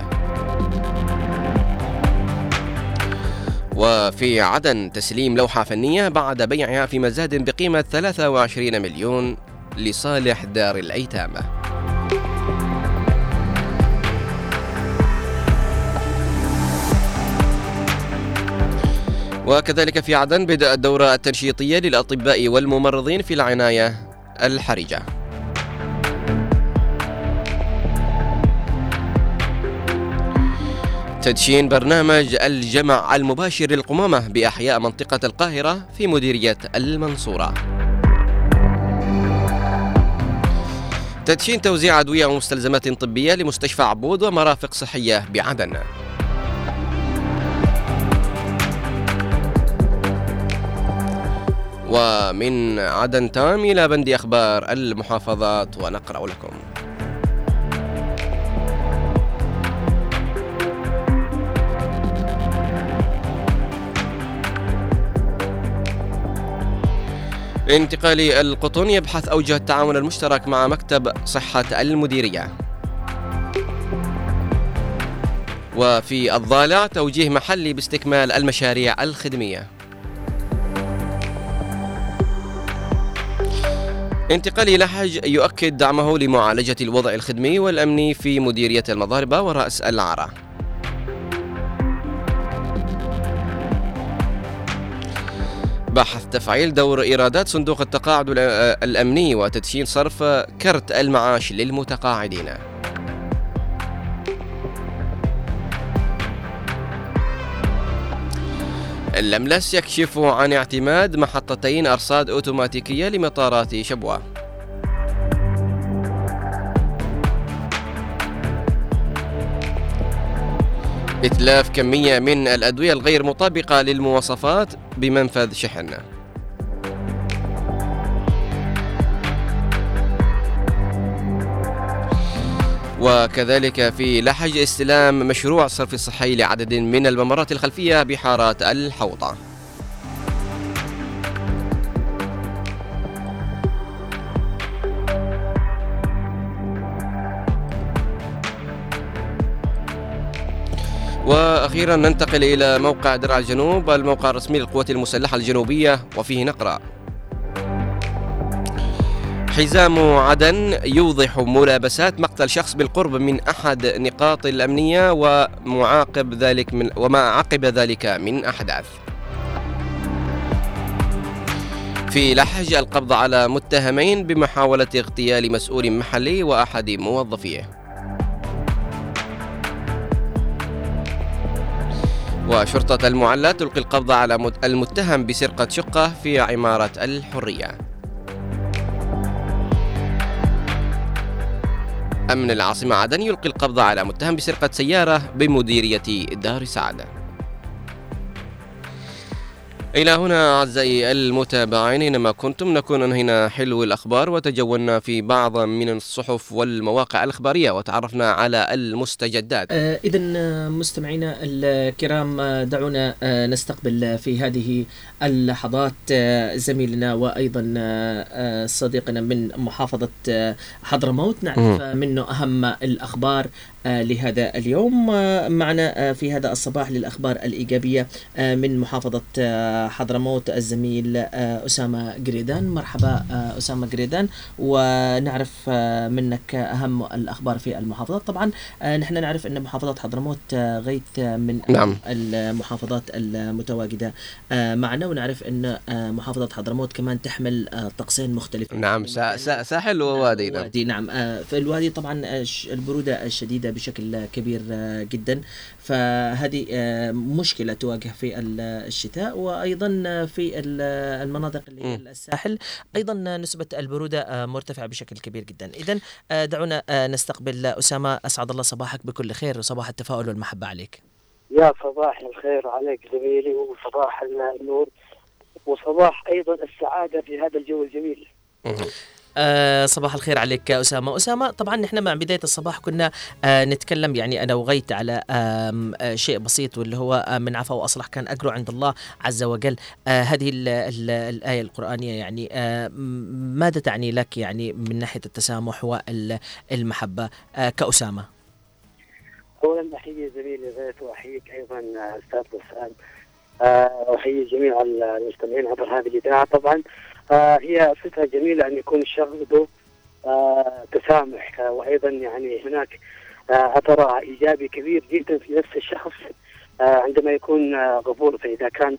وفي عدن تسليم لوحة فنية بعد بيعها في مزاد بقيمة 23 مليون لصالح دار الأيتام. وكذلك في عدن بدأ الدورة التنشيطية للأطباء والممرضين في العناية الحرجة. تدشين برنامج الجمع المباشر للقمامة بأحياء منطقة القاهرة في مديرية المنصورة. تدشين توزيع أدوية ومستلزمات طبية لمستشفى عبود ومرافق صحية بعدن. ومن عدن تام إلى بند أخبار المحافظات ونقرأ لكم. انتقالي القطن يبحث أوجه التعاون المشترك مع مكتب صحة المديرية. وفي الضالع توجيه محلي باستكمال المشاريع الخدمية. انتقالي لحج يؤكد دعمه لمعالجة الوضع الخدمي والأمني في مديرية المضاربة ورأس العرة بحث تفعيل دور إيرادات صندوق التقاعد الأمني وتدشين صرف كرت المعاش للمتقاعدين. اللملس يكشف عن اعتماد محطتين أرصاد أوتوماتيكية لمطارات شبوة. إتلاف كمية من الأدوية الغير مطابقة للمواصفات بمنفذ شحن. وكذلك في لحج استلام مشروع صرف صحي لعدد من الممرات الخلفية بحارات الحوطة وأخيرا ننتقل إلى موقع درع الجنوب الموقع الرسمي للقوات المسلحة الجنوبية وفيه نقرأ. حزام عدن يوضح ملابسات مقتل شخص بالقرب من أحد نقاط الأمنية ومعاقب ذلك من وما عقب ذلك من أحداث. في لحج القبض على متهمين بمحاولة اغتيال مسؤول محلي وأحد موظفيه. وشرطة المعلى تلقي القبض على مت- المتهم بسرقة شقة في عمارة الحرية. أمن العاصمة عدن يلقي القبض على متهم بسرقة سيارة بمديرية دار سعادة. إلى هنا أعزائي المتابعين أينما كنتم نكون أنهينا حلو الأخبار وتجولنا في بعض من الصحف والمواقع الإخبارية وتعرفنا على المستجدات. إذا مستمعينا الكرام آه، دعونا آه، نستقبل آه، في هذه اللحظات آه، زميلنا وأيضا آه، آه، صديقنا من محافظة آه، حضرموت. نعرف. آه، منه أهم الأخبار. آه، لهذا اليوم. آه، معنا آه، في هذا الصباح للأخبار الإيجابية آه، من محافظة آه، حضرموت الزميل آه، أسامة قريدان مرحبا آه، أسامة قريدان ونعرف آه، منك أهم الأخبار في المحافظات. طبعا آه، نحن نعرف أن محافظة حضرموت آه، غيث آه، من نعم. المحافظات المتواجدة آه، معنا. ونعرف أن آه، محافظة حضرموت كمان تحمل آه، طقسين مختلفين. نعم سا سا ساحل ووادي نعم. نعم. آه، في الوادي طبعا آه، ش- البرودة الشديدة بشكل كبير آه، جدا. فهذه آه، مشكلة تواجه في ال- الشتاء وأيضا آه، في ال- المناطق اللي هي. الساحل. أيضا نسبة البرودة آه، مرتفعة بشكل كبير جدا. إذا دعونا آه، نستقبل أسامة أسعد الله صباحك بكل خير وصباح التفاؤل والمحبة عليك. يا صباح الخير عليك زميلي وصباح النور وصباح أيضا السعادة في هذا الجو الجميل. آه صباح الخير عليك أسامة. أسامة طبعا نحن مع بداية الصباح كنا آه نتكلم يعني أنا وغيت على آه شيء بسيط واللي هو آه من عفا وأصلح كان أقرأ عند الله عز وجل. آه هذه ال ال الآية القرآنية يعني آه ماذا تعني لك يعني من ناحية التسامح والمحبة كأسامة. اولا أحيي زميلي غيث واحييك أيضا أستاذ بسام آه، وأحيي جميع المستمعين عبر هذه الإذاعة. طبعا آه، هي فكره جميلة أن يكون الشخص ذو آه، تسامح. آه، وأيضا يعني هناك آه، أثر إيجابي كبير جدا في نفس الشخص آه، عندما يكون آه، غفور. فإذا كان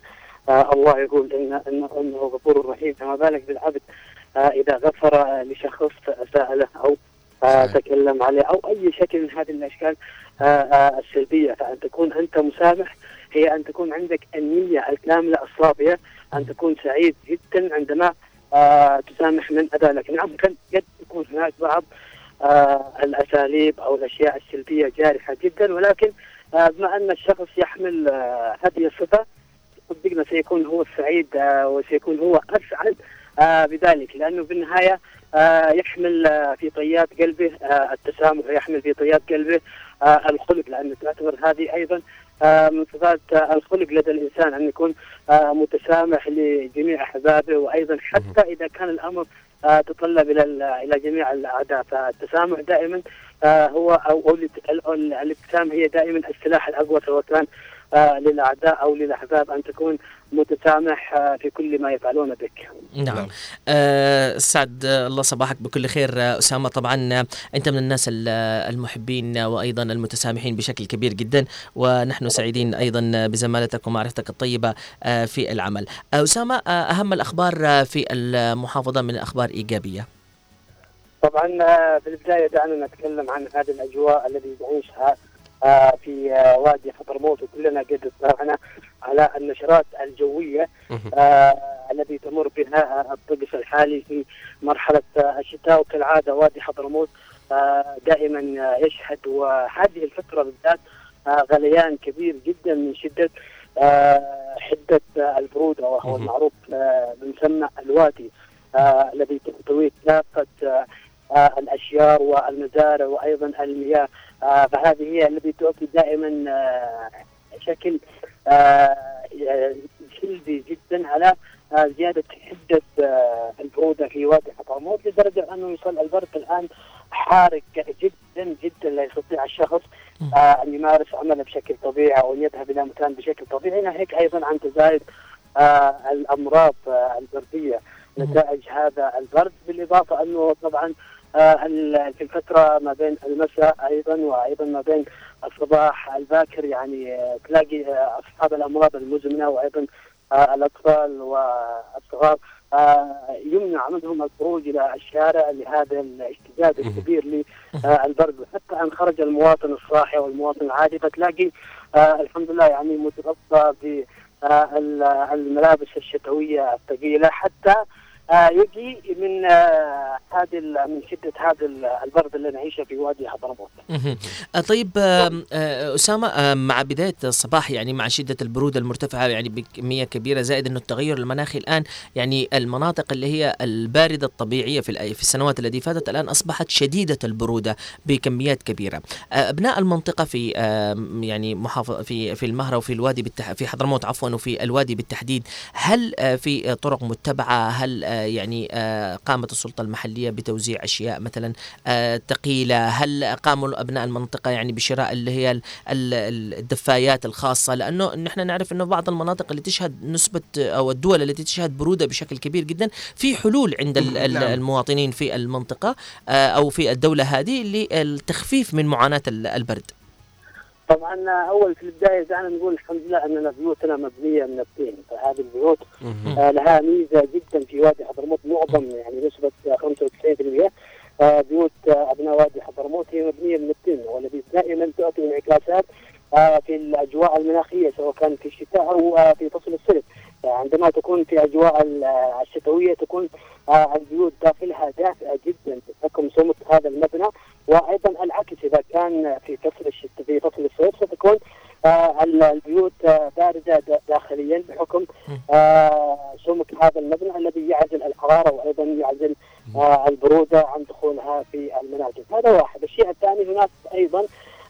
آه، الله يقول إن- إنه غفور رحيم فما بالك بالعبد آه، إذا غفر آه، لشخص اساء له أو آه،. تكلم عليه أو أي شكل من هذه الأشكال آه، آه، السلبية. فأن تكون أنت مسامح هي أن تكون عندك النيه الكاملة الصافية أن تكون سعيد جدا عندما آه، تسامح من لك نعم قد تكون هناك بعض آه، الأساليب أو الأشياء السلبية جارحة جدا. ولكن آه، بما أن الشخص يحمل آه، هذه الصفة صدقنا سيكون هو السعيد آه، وسيكون هو أسعد آه، بذلك. لأنه في النهاية آه، يحمل في طيات قلبه التسامح ويحمل في طيات قلبه الخلق. لأنه تعتبر هذه أيضا من صفات آه، الخلق لدى الإنسان أن يكون آه، متسامح لجميع أحبابه وأيضا حتى إذا كان الأمر آه، تطلب إلى ال- إلى جميع الأعداء. فالتسامح دائما آه، هو أو أو الات- ال- ال- الابتسامة هي دائما السلاح الأقوى سواء كان للأعداء أو للأحباب أن تكون متسامح آه، في كل ما يفعلون بك. نعم, نعم. آه سعد الله صباحك بكل خير. آه، أسامة طبعا آه، أنت من الناس ال- المحبين وأيضا المتسامحين بشكل كبير جدا ونحن سعيدين أيضا بزمالتك ومعرفتك الطيبة في العمل. أسامة أهم الأخبار في المحافظة من أخبار إيجابية؟ طبعا في البداية دعنا نتكلم عن هذه الأجواء التي نعيشها آه، في آه، وادي حضرموت وكلنا قد اطلعنا على النشرات الجوية. آه، التي تمر بها آه، الطقس الحالي في مرحلة آه، الشتاء وكالعادة وادي حضرموت آه، دائما آه، يشهد وهذه الفترة بالذات آه، غليان كبير جدا من شدة آه، حدة آه، البرودة وهو. المعروف آه، بمسمى الوادي آه، الذي تحتويه كافه آه، آه، الاشجار والمزارع وأيضا المياه آه، فهذه هي التي تؤكد دائما آه، شكل آه، جلدي جدا على آه، زيادة حدة آه، البرودة في وادي حضرموت لدرجة أنه يصل البرد الآن حارق جدا جدا لا يستطيع الشخص آه، أن يمارس عمله بشكل طبيعي أو أن يذهب إلى مكان بشكل طبيعي. ناهيك أيضا عن تزايد آه، الأمراض آه، البردية نتائج هذا البرد بالإضافة أنه طبعا آه، في الفترة ما بين المساء أيضا وأيضا ما بين الصباح الباكر يعني آه، تلاقي آه، أصحاب الأمراض المزمنة وأيضا آه، الأطفال والصغار آه، يمنع منهم الخروج إلى الشارع لهذا الاشتداد الكبير للبرد وحتى إن خرج المواطن الصاحي والمواطن العادي فتلاقي آه، الحمد لله يعني متغطى ب آه، ال- الملابس الشتوية الثقيلة حتى آه، يجي من آه، هذه من شدة هذا ال- البرد اللي نعيشه في وادي حضرموت. آه، طيب آه، آه، مع بداية الصباح يعني مع شدة البرودة المرتفعة يعني بكمية كبيرة زائد أنه التغير المناخي الآن يعني المناطق اللي هي الباردة الطبيعية في في السنوات التي فاتت الآن أصبحت شديدة البرودة بكميات كبيرة آه، أبناء المنطقة في يعني محافظة في في المهرة وفي الوادي. في حضرموت عفوا وفي الوادي بالتحديد هل آه، في طرق متبعة هل آه، يعني آه، قامت السلطة المحلية بتوزيع أشياء مثلا آه، ثقيلة هل قاموا أبناء المنطقة يعني بشراء اللي هي ال- ال- الدفايات الخاصة؟ لأنه نحن نعرف أنه بعض المناطق اللي تشهد نسبة أو الدول التي تشهد برودة بشكل كبير جدا في حلول عند نعم. المواطنين في المنطقة آه، أو في الدولة هذه للتخفيف من معاناة ال- البرد. طبعا أول في البداية دعنا نقول الحمد لله أننا بيوتنا مبنية من الطين فهذه البيوت. آه، لها ميزة جدا في وادي حضرموت معظم يعني نسبة آه، 95% آه، بيوت آه، أبناء وادي حضرموت هي مبنية من الطين والذي دائما تعطي انعكاسات آه، في الأجواء المناخية سواء كان في الشتاء أو آه، في فصل الصيف عندما تكون في أجواء ال- الشتوية تكون آه، البيوت داخلها دافئة جدا بحكم سمك هذا المبنى وأيضا العكس إذا كان في فصل الشتاء في فصل الصيف ستكون آه، ال- البيوت آه، باردة دا- داخليا بحكم سمك هذا المبنى الذي يعزل الحراره وأيضا يعزل البرودة عن دخولها في المنازل هذا واحد. الشيء الثاني هناك أيضا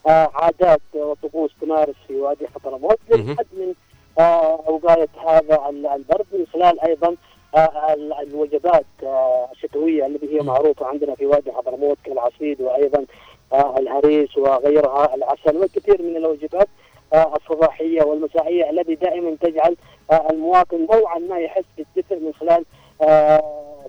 عادات وطقوس تمارس في وادي حضرموت. للحد من وقايه هذا ال- البرد من خلال أيضا آه، ال- الوجبات آه، الشتوية التي هي معروفة عندنا في وادي حضرموت كالعصيد وأيضا آه، الهريس وغيرها العسل والكثير من الوجبات آه، الصباحية والمسائية التي دائما تجعل آه، المواطن نوعا ما يحس بالدفء من خلال آه،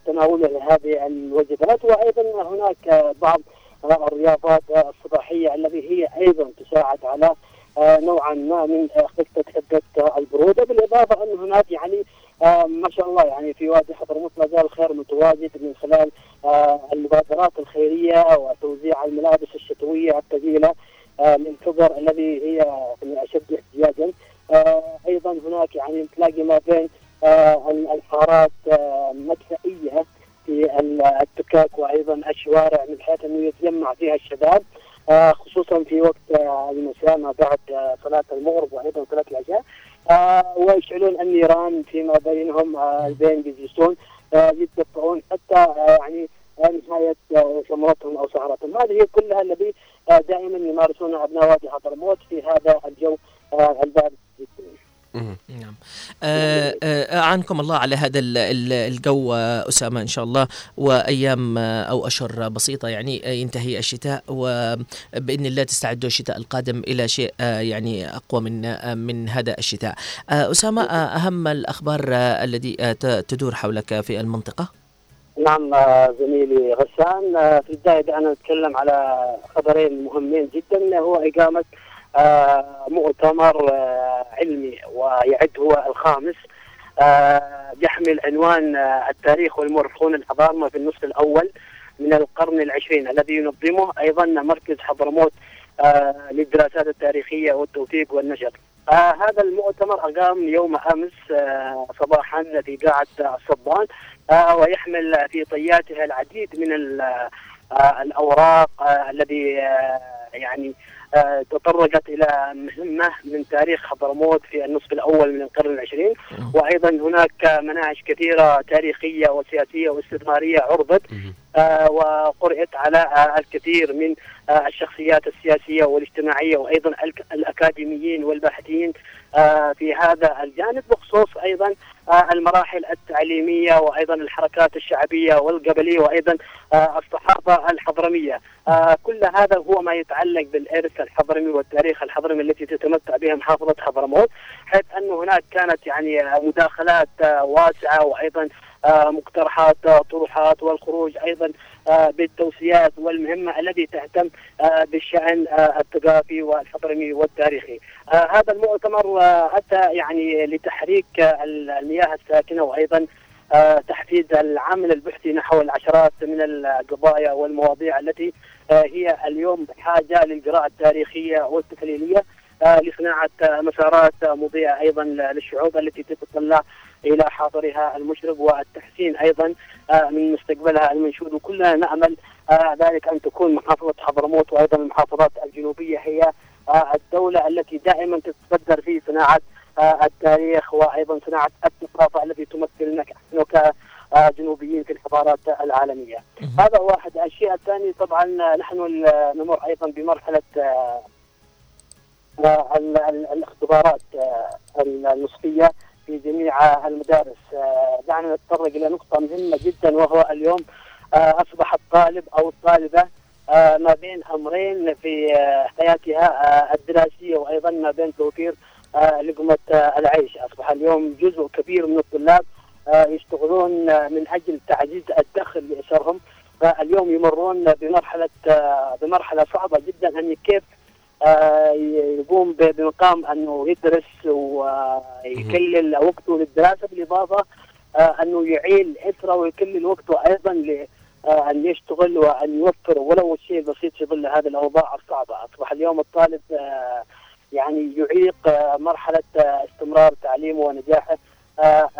تناوله لهذه الوجبات. وأيضا هناك آه، بعض آه، الرياضات آه، الصباحية التي هي أيضا تساعد على آه، نوعا ما من آه، خفه حدة آه، البرودة بالإضافة أن هناك يعني آه، ما شاء الله يعني في وادي حضرموت ما زال الخير متواجد من خلال آه، المبادرات الخيرية وتوزيع الملابس الشتوية الثقيله آه، للكبر الذي هي من أشد احتياجا. آه، أيضا هناك يعني تلاقي ما بين آه، الحارات آه، مدفئية في ال- التكاك وأيضا الشوارع من حيث أنه يتجمع فيها الشباب. آه، خصوصا في وقت آه، المساء ما بعد آه، صلاة المغرب وأيضا صلاة العشاء آه، ويشعلون النيران فيما بينهم آه، البين بيجلسون آه، يتدفئون حتى آه، يعني آه، نهاية آه، سمرتهم أو سهرتهم هذه هي كلها الذي آه، دائما يمارسونها أبناء وادي حضرموت في هذا الجو آه، البارد جدا. نعم. آه آه أعنكم الله على هذا ال- ال- الجو أسامة إن شاء الله وأيام آه، أو أشهر بسيطة يعني ينتهي الشتاء وبإذن الله تستعدوا الشتاء القادم إلى شيء يعني أقوى من من هذا الشتاء. أسامة أهم الأخبار الذي تدور حولك في المنطقة؟ نعم زميلي غسان. في البداية دعنا نتكلم على خبرين مهمين جدا هو إقامة مؤتمر آه، علمي ويعد هو الخامس. آه، يحمل عنوان آه، التاريخ والمؤرخون الحضارمة في النصف الأول من القرن العشرين الذي ينظمه أيضا مركز حضرموت آه، للدراسات التاريخية والتوثيق والنشر. آه هذا المؤتمر أقام يوم أمس آه صباحا في قاعة الصبان آه ويحمل في طياته العديد من ال- آه الأوراق آه الذي آه يعني آه تطرقت إلى مهمة من تاريخ حضرموت في النصف الأول من القرن العشرين وأيضا هناك مناهج كثيرة تاريخية وسياسية واستثمارية عرضت. آه، وقرأت على آه، الكثير من آه، الشخصيات السياسية والاجتماعية وأيضا الك- الأكاديميين والباحثين آه، في هذا الجانب بخصوص أيضا آه، المراحل التعليمية وأيضا الحركات الشعبية والقبليه وأيضا آه، الصحافة الحضرمية. آه، كل هذا هو ما يتعلق بالإرث الحضرمي والتاريخ الحضرمي التي تتمتع بها محافظة حضرموت حيث انه هناك كانت يعني آه، مداخلات آه، واسعة وأيضا آه، مقترحات آه، طروحات والخروج أيضا آه، بالتوصيات والمهمة التي تهتم آه، بالشأن آه، الثقافي والحضرمي والتاريخي. هذا المؤتمر أتى يعني لتحريك المياه الساكنة وأيضا تحفيز العمل البحثي نحو العشرات من القضايا والمواضيع التي هي اليوم بحاجه للقراءه التاريخية والتحليليه لصناعة مسارات مضيئة أيضا للشعوب التي تتطلع إلى حاضرها المشرق والتحسين أيضا آه، من مستقبلها المنشود. وكلنا نأمل آه، ذلك أن تكون محافظة حضرموت وأيضا المحافظات الجنوبية هي آه، الدولة التي دائما تتصدر في صناعة التاريخ وأيضا صناعة الثقافة التي تمثلنا نحن كجنوبيين في الحضارات العالمية. هذا واحد، الشيء الثاني طبعا نحن نمر أيضا بمرحلة ال- ال- الاختبارات النصفية. في جميع المدارس. آه، دعنا نتطرق إلى نقطة مهمة جدا وهو اليوم آه، أصبح الطالب أو الطالبة آه، ما بين أمرين في حياتها الدراسية وأيضا ما بين توفير آه، العيش، أصبح اليوم جزء كبير من الطلاب يشتغلون من أجل تعزيز الدخل لاسرهم فاليوم يمرون بمرحلة آه، بمرحلة صعبة جدا. ان كيف آه، يقوم بمقام أنه يدرس ويكلل وقته للدراسة بالإضافة آه، أنه يعيل إسرة ويكلل وقته أيضا آه، أن يشتغل وأن يوفر ولو الشيء البسيط في ظل هذه الأوضاع الصعبة، أصبح اليوم الطالب آه، يعني يعيق مرحلة استمرار تعليمه ونجاحه.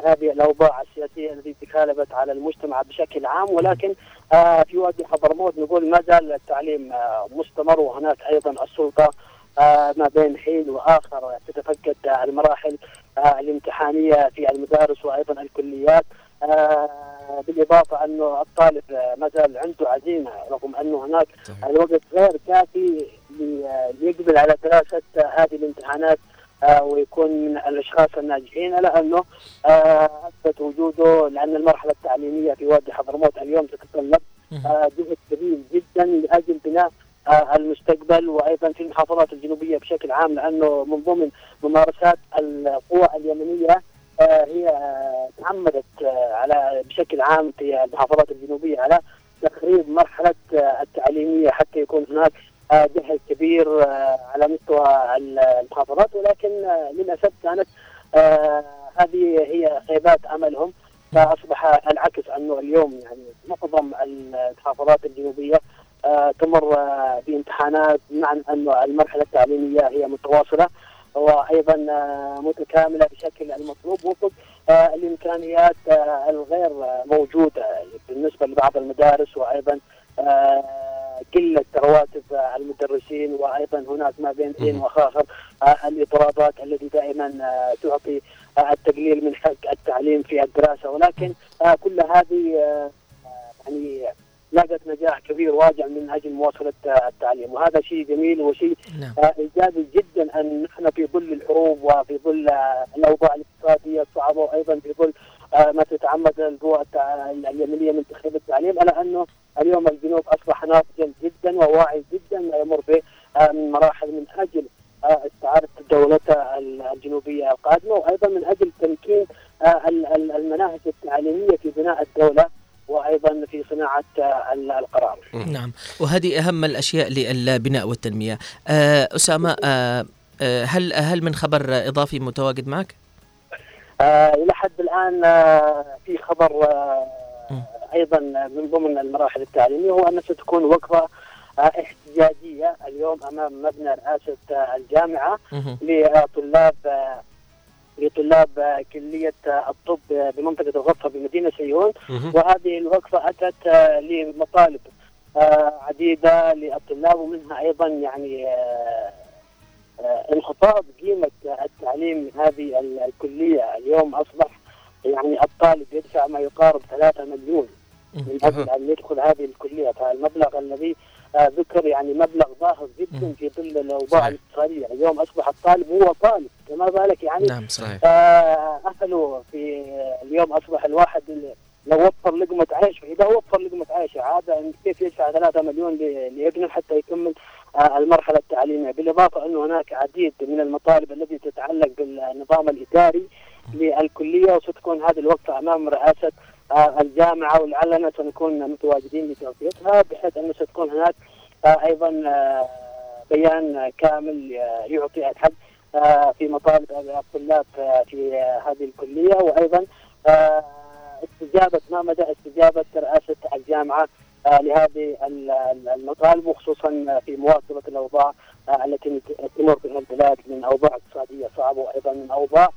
هذه الأوضاع السياسية التي تكالبت على المجتمع بشكل عام ولكن آه، في وادي حضرموت نقول ما زال التعليم آه، مستمر وهناك أيضا السلطة آه، ما بين حين وآخر تتفقد آه، المراحل آه، الامتحانية في المدارس وأيضا الكليات آه، بالإضافة انه الطالب آه، ما زال عنده عزيمة رغم انه هناك. الوقت غير كافي لي- ليقبل على دراسة آه، هذه الامتحانات آه، ويكون من الأشخاص الناجحين الا انه آه، أثبت وجوده لأن المرحلة التعليمية في وادي حضرموت اليوم تتطلب آه، جهد كبير جدا لأجل بناء آه، المستقبل وأيضا في المحافظات الجنوبية بشكل عام لأنه من ضمن ممارسات القوى اليمنية آه، هي آه، تعمدت آه، على بشكل عام في المحافظات الجنوبية على تخريب مرحلة آه، التعليمية حتى يكون هناك آه، جهل كبير آه، على مستوى المحافظات ولكن آه، للأسف كانت آه، هذه هي خيبات أملهم. فأصبح العكس أنه اليوم يعني معظم المحافظات الجنوبية آه، تمر آه، بامتحانات بمعنى انه المرحلة التعليمية هي متواصلة وأيضا آه، متكاملة بشكل المطلوب وفق آه، الإمكانيات آه، الغير آه، موجودة بالنسبة لبعض المدارس وأيضا آه، قلة رواتب المدرسين وأيضا هناك ما بين حين واخر آه، الإضرابات التي دائما آه، تعطي آه، التقليل من حق التعليم في الدراسة. ولكن كل هذه يعني لقت نجاح كبير واجع من أجل مواصلة التعليم. وهذا شيء جميل وشيء نعم. إيجابي جدا أن نحن في ظل الحروب وفي ظل الأوضاع الاقتصادية الصعبة وأيضا في ظل ما تتعمد القوى اليمنية من تخريب التعليم. ألا أنه اليوم الجنوب جدا وواعي جدا ما يمر به من مراحل من أجل آه، استعادة دولته الجنوبيه القادمة وأيضا من أجل تمكين آه، ال- ال- المناهج التعليمية في بناء الدولة وأيضا في صناعة آه، ال- القرار. نعم وهذه أهم الأشياء للبناء والتنمية أسامة آه، آه، هل هل من خبر إضافي متواجد معك؟ إلى حد الآن في خبر. أيضا من ضمن المراحل التعليمية هو أن ستكون وقفة احتجاجية. اليوم أمام مبنى رئاسة الجامعة. لطلاب لطلاب كلية آه، الطب بمنطقة الغرفة بمدينة سيئون. وهذه الوقفة أتت آه، لمطالب آه، عديدة للطلاب ومنها أيضا يعني آه، انخفاض قيمة التعليم من هذه ال- الكلية. اليوم أصبح يعني الطالب يدفع ما يقارب 3 مليون من أجل أن يدخل هذه الكلية. فالمبلغ الذي ذكر يعني مبلغ باهظ جدا في ظل الأوضاع. الاقتصاديه، اليوم أصبح الطالب هو طالب، فما بالك يعني؟ نعم صحيح. اهله في اليوم أصبح الواحد لو وفر لقمة عيش إذا وفر لقمة عيش عاد إن كيف يدفع 3 مليون لابنه حتى يكمل آه، المرحلة التعليمية؟ بالإضافة انه هناك عديد من المطالب التي تتعلق بالنظام الإداري للكلية وستكون هذه الوقفة أمام رئاسة الجامعة ولعلنا سنكون متواجدين لتغطيتها بحيث انه ستكون هناك آه، أيضا آه، بيان كامل آه، يعطي الحق آه، في مطالب الطلاب آه، في آه، هذه الكلية. وأيضا آه، استجابة ما مدى استجابة رئاسه الجامعة آه، لهذه ال- ال- المطالب وخصوصا في مواكبه الأوضاع آه، التي تمر بها البلاد من أوضاع اقتصادية صعبة وأيضا من أوضاع آه،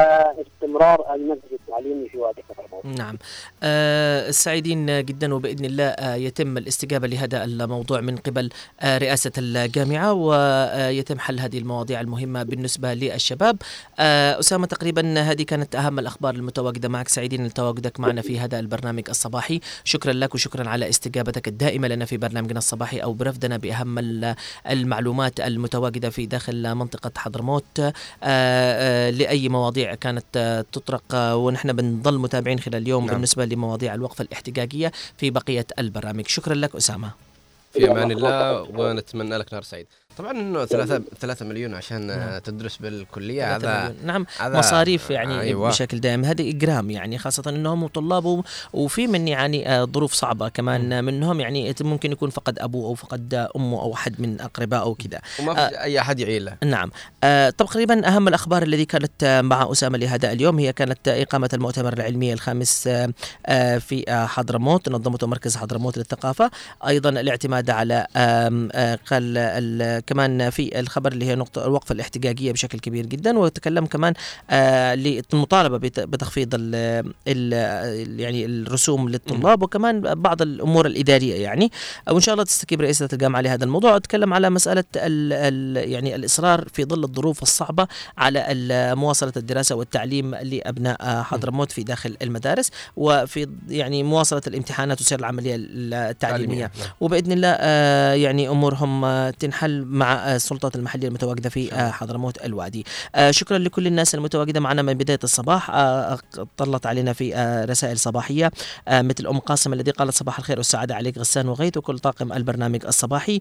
استمرار المنهج التعليمي في وادي حضرموت. نعم. آه سعيدين جدا وبإذن الله آه يتم الاستجابة لهذا الموضوع من قبل آه رئاسة الجامعة ويتم حل هذه المواضيع المهمة بالنسبة للشباب. آه أسامة تقريبا هذه كانت أهم الأخبار المتواجدة معك. سعيدين لتواجدك معنا في هذا البرنامج الصباحي. شكرا لك وشكرا على استجابتك الدائمة لنا في برنامجنا الصباحي أو برفدنا بأهم ال- المعلومات المتواجدة في داخل منطقة حضرموت. آه، لأي مواضيع كانت آه، تطرق آه، ونحن بنضل متابعين خلال اليوم نعم. بالنسبة لمواضيع الوقفة الاحتجاجية في بقية البرامج. شكرا لك أسامة. في أمان الله ونتمنى لك نهار سعيد. طبعا إنه ثلاثة ثلاثة مليون عشان آه، نعم. تدرس بالكلية هذا مليون. نعم هذا- مصاريف يعني أيوة. أيوة. بشكل دائم هذا إجرام يعني خاصة أنهم طلاب وفي من يعني آه، ظروف صعبة كمان منهم يعني ممكن يكون فقد أبوه أو فقد أمه أو أحد من أقربائه أو كذا وما في أي أحد يعيله نعم آه تقريبا أهم الأخبار الذي كانت آه، مع أسامة لهذا اليوم هي كانت آه، إقامة المؤتمر العلمي الخامس آه، آه، في آه، حضرموت نظمته مركز حضرموت للثقافة أيضا الاعتماد على آه، قال ال- كمان في الخبر اللي هي نقطة الوقفة الاحتجاجية بشكل كبير جدا وتكلم كمان آه، للمطالبة بت- بتخفيض ال ال يعني الرسوم للطلاب وكمان بعض الأمور الإدارية يعني وإن شاء الله تستجيب رئيسة الجامعة لهذا الموضوع أتكلم على مسألة ال ال يعني الإصرار في ظل الظروف الصعبة على مواصلة الدراسة والتعليم لأبناء حضرموت في داخل المدارس وفي يعني مواصلة الامتحانات وسير العملية التعليمية نعم. وبإذن الله آه، يعني أمورهم آه، تنحل مع آه، السلطات المحلية المتواجدة في آه، حضرموت الوادي. آه، شكرا لكل الناس المتواجدة معنا من بداية الصباح طلت علينا في رسائل صباحية مثل أم قاسم الذي قالت صباح الخير والسعادة عليك غسان وغيث وكل طاقم البرنامج الصباحي.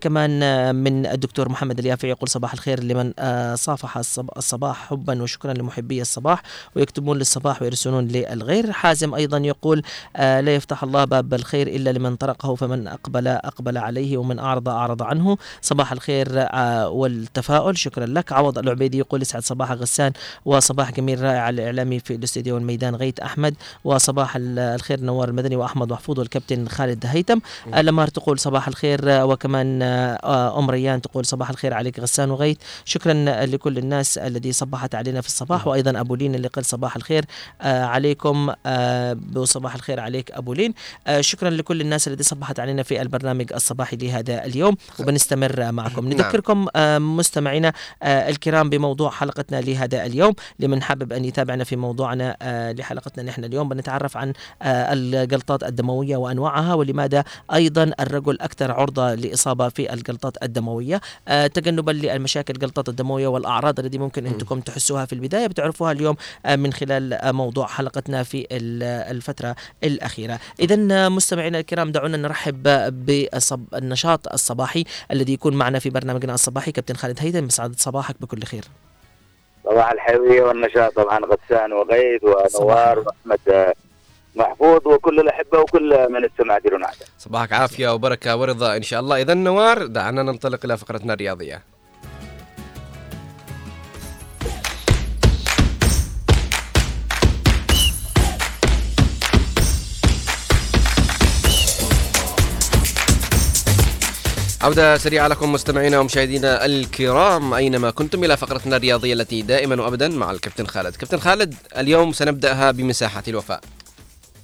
كمان من الدكتور محمد اليافعي يقول صباح الخير لمن صافح الصب- الصباح حبا وشكرا لمحبي الصباح ويكتبون للصباح ويرسلون للغير. حازم أيضا يقول لا يفتح الله باب الخير إلا لمن طرقه فمن أقبل أقبل عليه ومن أعرض أعرض عنه صباح الخير آه، والتفاؤل. شكرا لك. عوض العبيدي يقول يسعد صباح غسان وصباح جميل رائع الإعلامي في الاستديو والميدان غيت أحمد وصباح ال- الخير نوار المدني وأحمد محفوظ والكابتن خالد هيثم. لمار تقول صباح الخير آه، وكمان آه، أم ريان تقول صباح الخير عليك غسان وغيث شكرا لكل الناس الذي صبحت علينا في الصباح. وأيضا أبو لين اللي قال صباح الخير عليكم وصباح الخير عليك أبو لين. شكرا لكل الناس التي صبحت علينا في البرنامج الصباحي لهذا اليوم. وبنستمر معكم. نعم. نذكركم آه، مستمعينا آه، الكرام بموضوع حلقتنا لهذا اليوم. لمن حابب أن يتابعنا في موضوعنا آه، لحلقتنا نحن اليوم بنتعرف عن الجلطات الدموية وأنواعها ولماذا أيضا الرجل أكثر عرضة لإصابة في الجلطات الدموية. آه، تجنبا للمشاكل الجلطات الدموية والأعراض التي ممكن انكم تحسوها في البداية بتعرفوها اليوم من خلال موضوع حلقتنا في ال- الفترة الأخيرة. اذا مستمعينا الكرام دعونا نرحب بالنشاط الصباحي الذي يكون معنا في برنامجنا الصباحي. كابتن خالد هيثم بسعادة صباحك بكل خير. صباح الحيوية والنشاط طبعا غسان وغيث ونوار. وأحمد آه، محفوظ وكل الأحبة وكل من استمع ديرون صباحك عافية وبركة ورضا إن شاء الله. اذا نوار دعنا ننطلق إلى فقرتنا الرياضية. عودة سريعة لكم مستمعينا ومشاهدينا الكرام أينما كنتم؟ إلى فقرتنا الرياضية التي دائما وأبدا مع الكابتن خالد. كابتن خالد اليوم سنبدأها بمساحة الوفاء.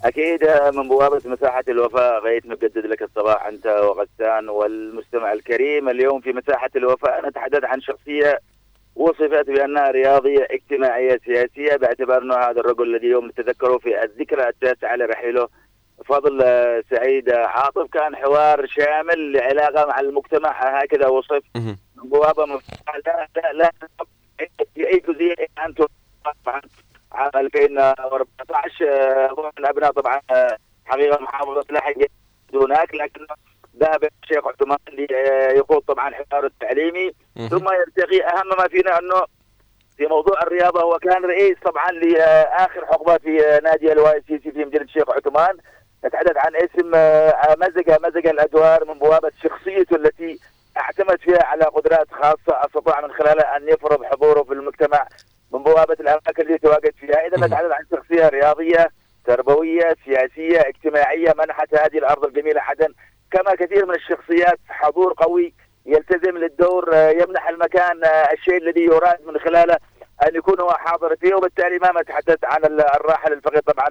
أكيد آه، من بوابة مساحة الوفاء غيث نجدد لك الصباح أنت وغسان والمستمع الكريم. اليوم في مساحة الوفاء نتحدث عن شخصية وصفت بأنها رياضية اجتماعية سياسية. باعتبار انه هذا الرجل الذي يوم نتذكره في الذكرى التاسعة لرحيله فضل آه، سعيد عاطف. كان حوار شامل لعلاقة مع المجتمع. هكذا وصف. بوابة مفتوحه لا لا لا في أي جزئية أنتم طبعا عام 2014 آه، هو من ابناء طبعا آه، حقيقة محافظة لحج هناك لكن ذهب الشيخ عثمان ليقود طبعا حوار التعليمي. ثم يرتقي أهم ما فينا أنه في موضوع الرياضة. هو كان رئيس طبعا لآخر حقبة في نادي الواي سي سي في مدينه الشيخ عثمان. نتحدث عن اسم آه، مزج مزج الأدوار من بوابة شخصيته التي اعتمد فيها على قدرات خاصة أستطاع من خلالها أن يفرض حضوره في المجتمع من بوابة الأماكن التي يتواجد فيها. إذا. نتحدث عن شخصية رياضية تربوية سياسية اجتماعية منحت هذه الأرض الجميلة عدن كما كثير من الشخصيات حضور قوي يلتزم للدور آه، يمنح المكان آه، الشيء الذي يراد من خلاله أن يكون هو حاضر فيه وبالتالي ما نتحدث عن ال- الراحل الفقير طبعا.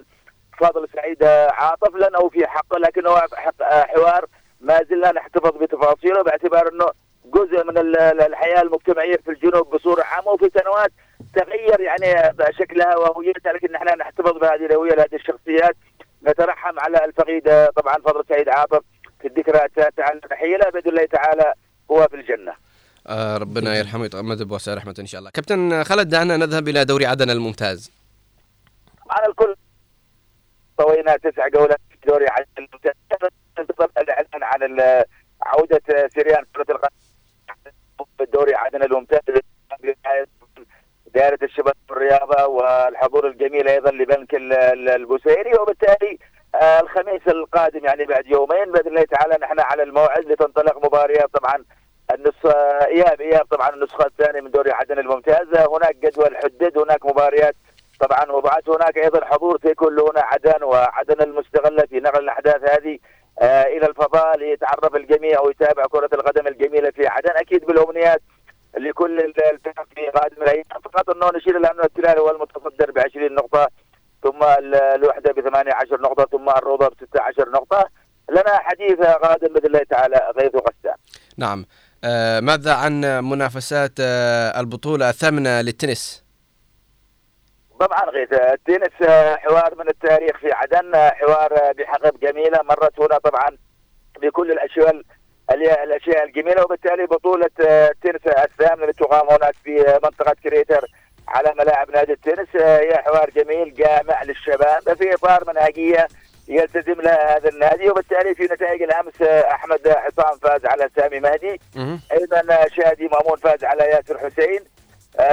فاضل سعيد عاطف لأنه في حقه لكنه حق حوار ما زلنا نحتفظ بتفاصيله باعتبار إنه جزء من ال- ال- الحياة المجتمعية في الجنوب بصورة عامة وفي سنوات تغير يعني شكلها وهويتها لكن نحن نحتفظ بهذه الهوية لهذه الشخصيات. نترحم على الفقيد طبعا فضل سعيد عاطف في الذكرى على تحيه له باذن الله تعالى هو في الجنة. آه ربنا يرحمه ويتغمد بواسع رحمته إن شاء الله. كابتن خالد دعنا نذهب إلى دوري عدن الممتاز. على الكل. طوينا تسع جولات في دوري الممتاز. انتظر الاعلان عن عوده سريان كرة القدم. في الدوري عدن الممتاز. دائرة الشباب والرياضة والحضور الجميل أيضا لبنك ال- ال- البوسيري. وبالتالي آه، الخميس القادم يعني بعد يومين بإذن الله تعالى نحن على الموعد لتنطلق مباريات. طبعا النصف إياب إياب طبعا النسخة الثانية من دوري عدن الممتاز. آه، هناك جدول حدد. هناك مباريات طبعا وضعت هناك أيضا حضور سيكون هنا عدن وعدن المستغلة في نقل الأحداث هذه آه إلى الفضاء ليتعرف الجميع ويتابع كرة القدم الجميلة في عدن. أكيد بالأمنيات لكل ال- الفرق في قادم الأيام. فقط أنه نشير إلى أن الهلال هو المتصدر ب 20 نقطة ثم ال- الوحدة ب 18 نقطة ثم الروضة ب 16 نقطة. لنا حديث قادم بإذن الله تعالى غيث غسان. نعم. آه ماذا عن منافسات آه البطولة الثامنة للتنس؟ طبعا غيث التنس حوار من التاريخ في عدن حوار بحقب جميلة مرت هنا طبعا بكل الأشياء ال- الاشياء الجميلة وبالتالي بطولة التنس الثامنة اللي تقام هناك في منطقة كريتر على ملاعب نادي التنس. هي حوار جميل جامع للشباب في إطار منهجية يلتزم لها هذا النادي وبالتالي في نتائج الأمس أحمد حصان فاز على سامي مهدي. أيضا شادي مأمون فاز على ياسر حسين.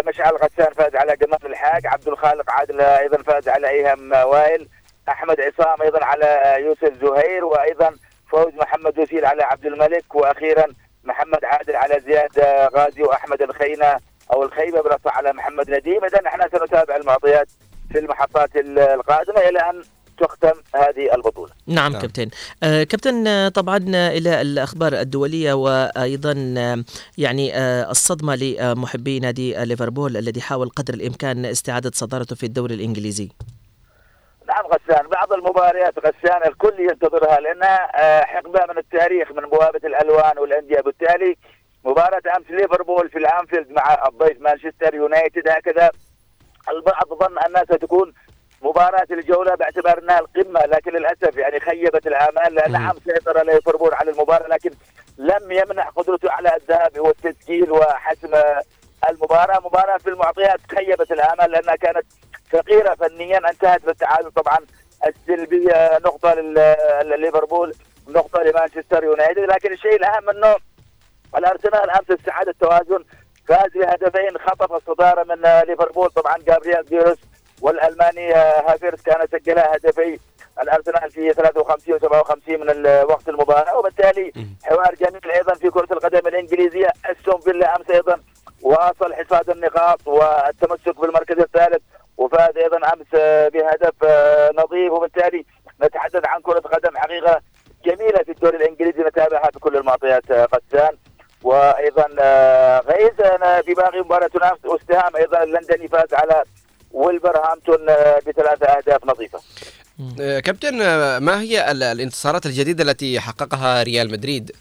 مشعل غسان فاز على جمال الحاج عبد الخالق عادل أيضا فاز على ايهم وائل أحمد عصام أيضا على يوسف زهير وأيضا فوز محمد وسيل على عبد الملك وأخيرا محمد عادل على زياد آه، غازي وأحمد الخينة أو الخيبة برفع على محمد نديم. اذا نحن سنتابع المعطيات في المحطات ال- القادمة إلى أن تختم هذه البطولة. نعم نعم. كابتن. آه كابتن آه، طبعا آه، إلى الأخبار الدولية وأيضا آه، يعني آه الصدمة لمحبي نادي ليفربول الذي حاول قدر الإمكان استعادة صدارته في الدوري الإنجليزي. نعم غسان. بعض المباريات غسان الكل ينتظرها لانها آه، حقبة من التاريخ من بوابة الألوان والأندية. بالتالي مباراة أمس ليفربول في الأنفيلد مع الضيف مانشستر يونايتد هكذا البعض ظن أنها ستكون مباراة الجولة باعتبار انها القمة لكن للأسف يعني خيبت الامال لأن. نعم سيطر ليفربول على المباراة لكن لم يمنح قدرته على الذهاب والتسجيل وحسم المباراة مباراة في المعطيات خيبت الامال لأنها كانت فقيرة فنيا انتهت بالتعادل طبعا السلبي آه، نقطة لل- لليفربول نقطة لمانشستر يونايتد لكن الشيء الأهم أنه الأرسنال أمس استعاد التوازن فاز بهدفين خطف الصدارة من ليفربول طبعا جابرييل جيسوس والالماني هافيرز كان سجل هدفي الأرسنال في 53 و57 من ال- وقت المباراة وبالتالي. حوار جميل أيضا في كرة القدم الإنجليزية أستون فيلا أمس أيضا واصل حصاد النقاط والتمسك بالمركز الثالث وفاز أيضا أمس بهدف نظيف وبالتالي نتحدث عن كرة قدم حقيقة جميلة في الدوري الإنجليزي نتابعها بكل المعطيات غسان وأيضا غيث في باقي مباراة تنافس وستهام أيضا اللندني فاز على ولفرهامبتون آه، بثلاثة أهداف نظيفة. آه كابتن آه، ما هي ال- الانتصارات الجديدة التي حققها ريال مدريد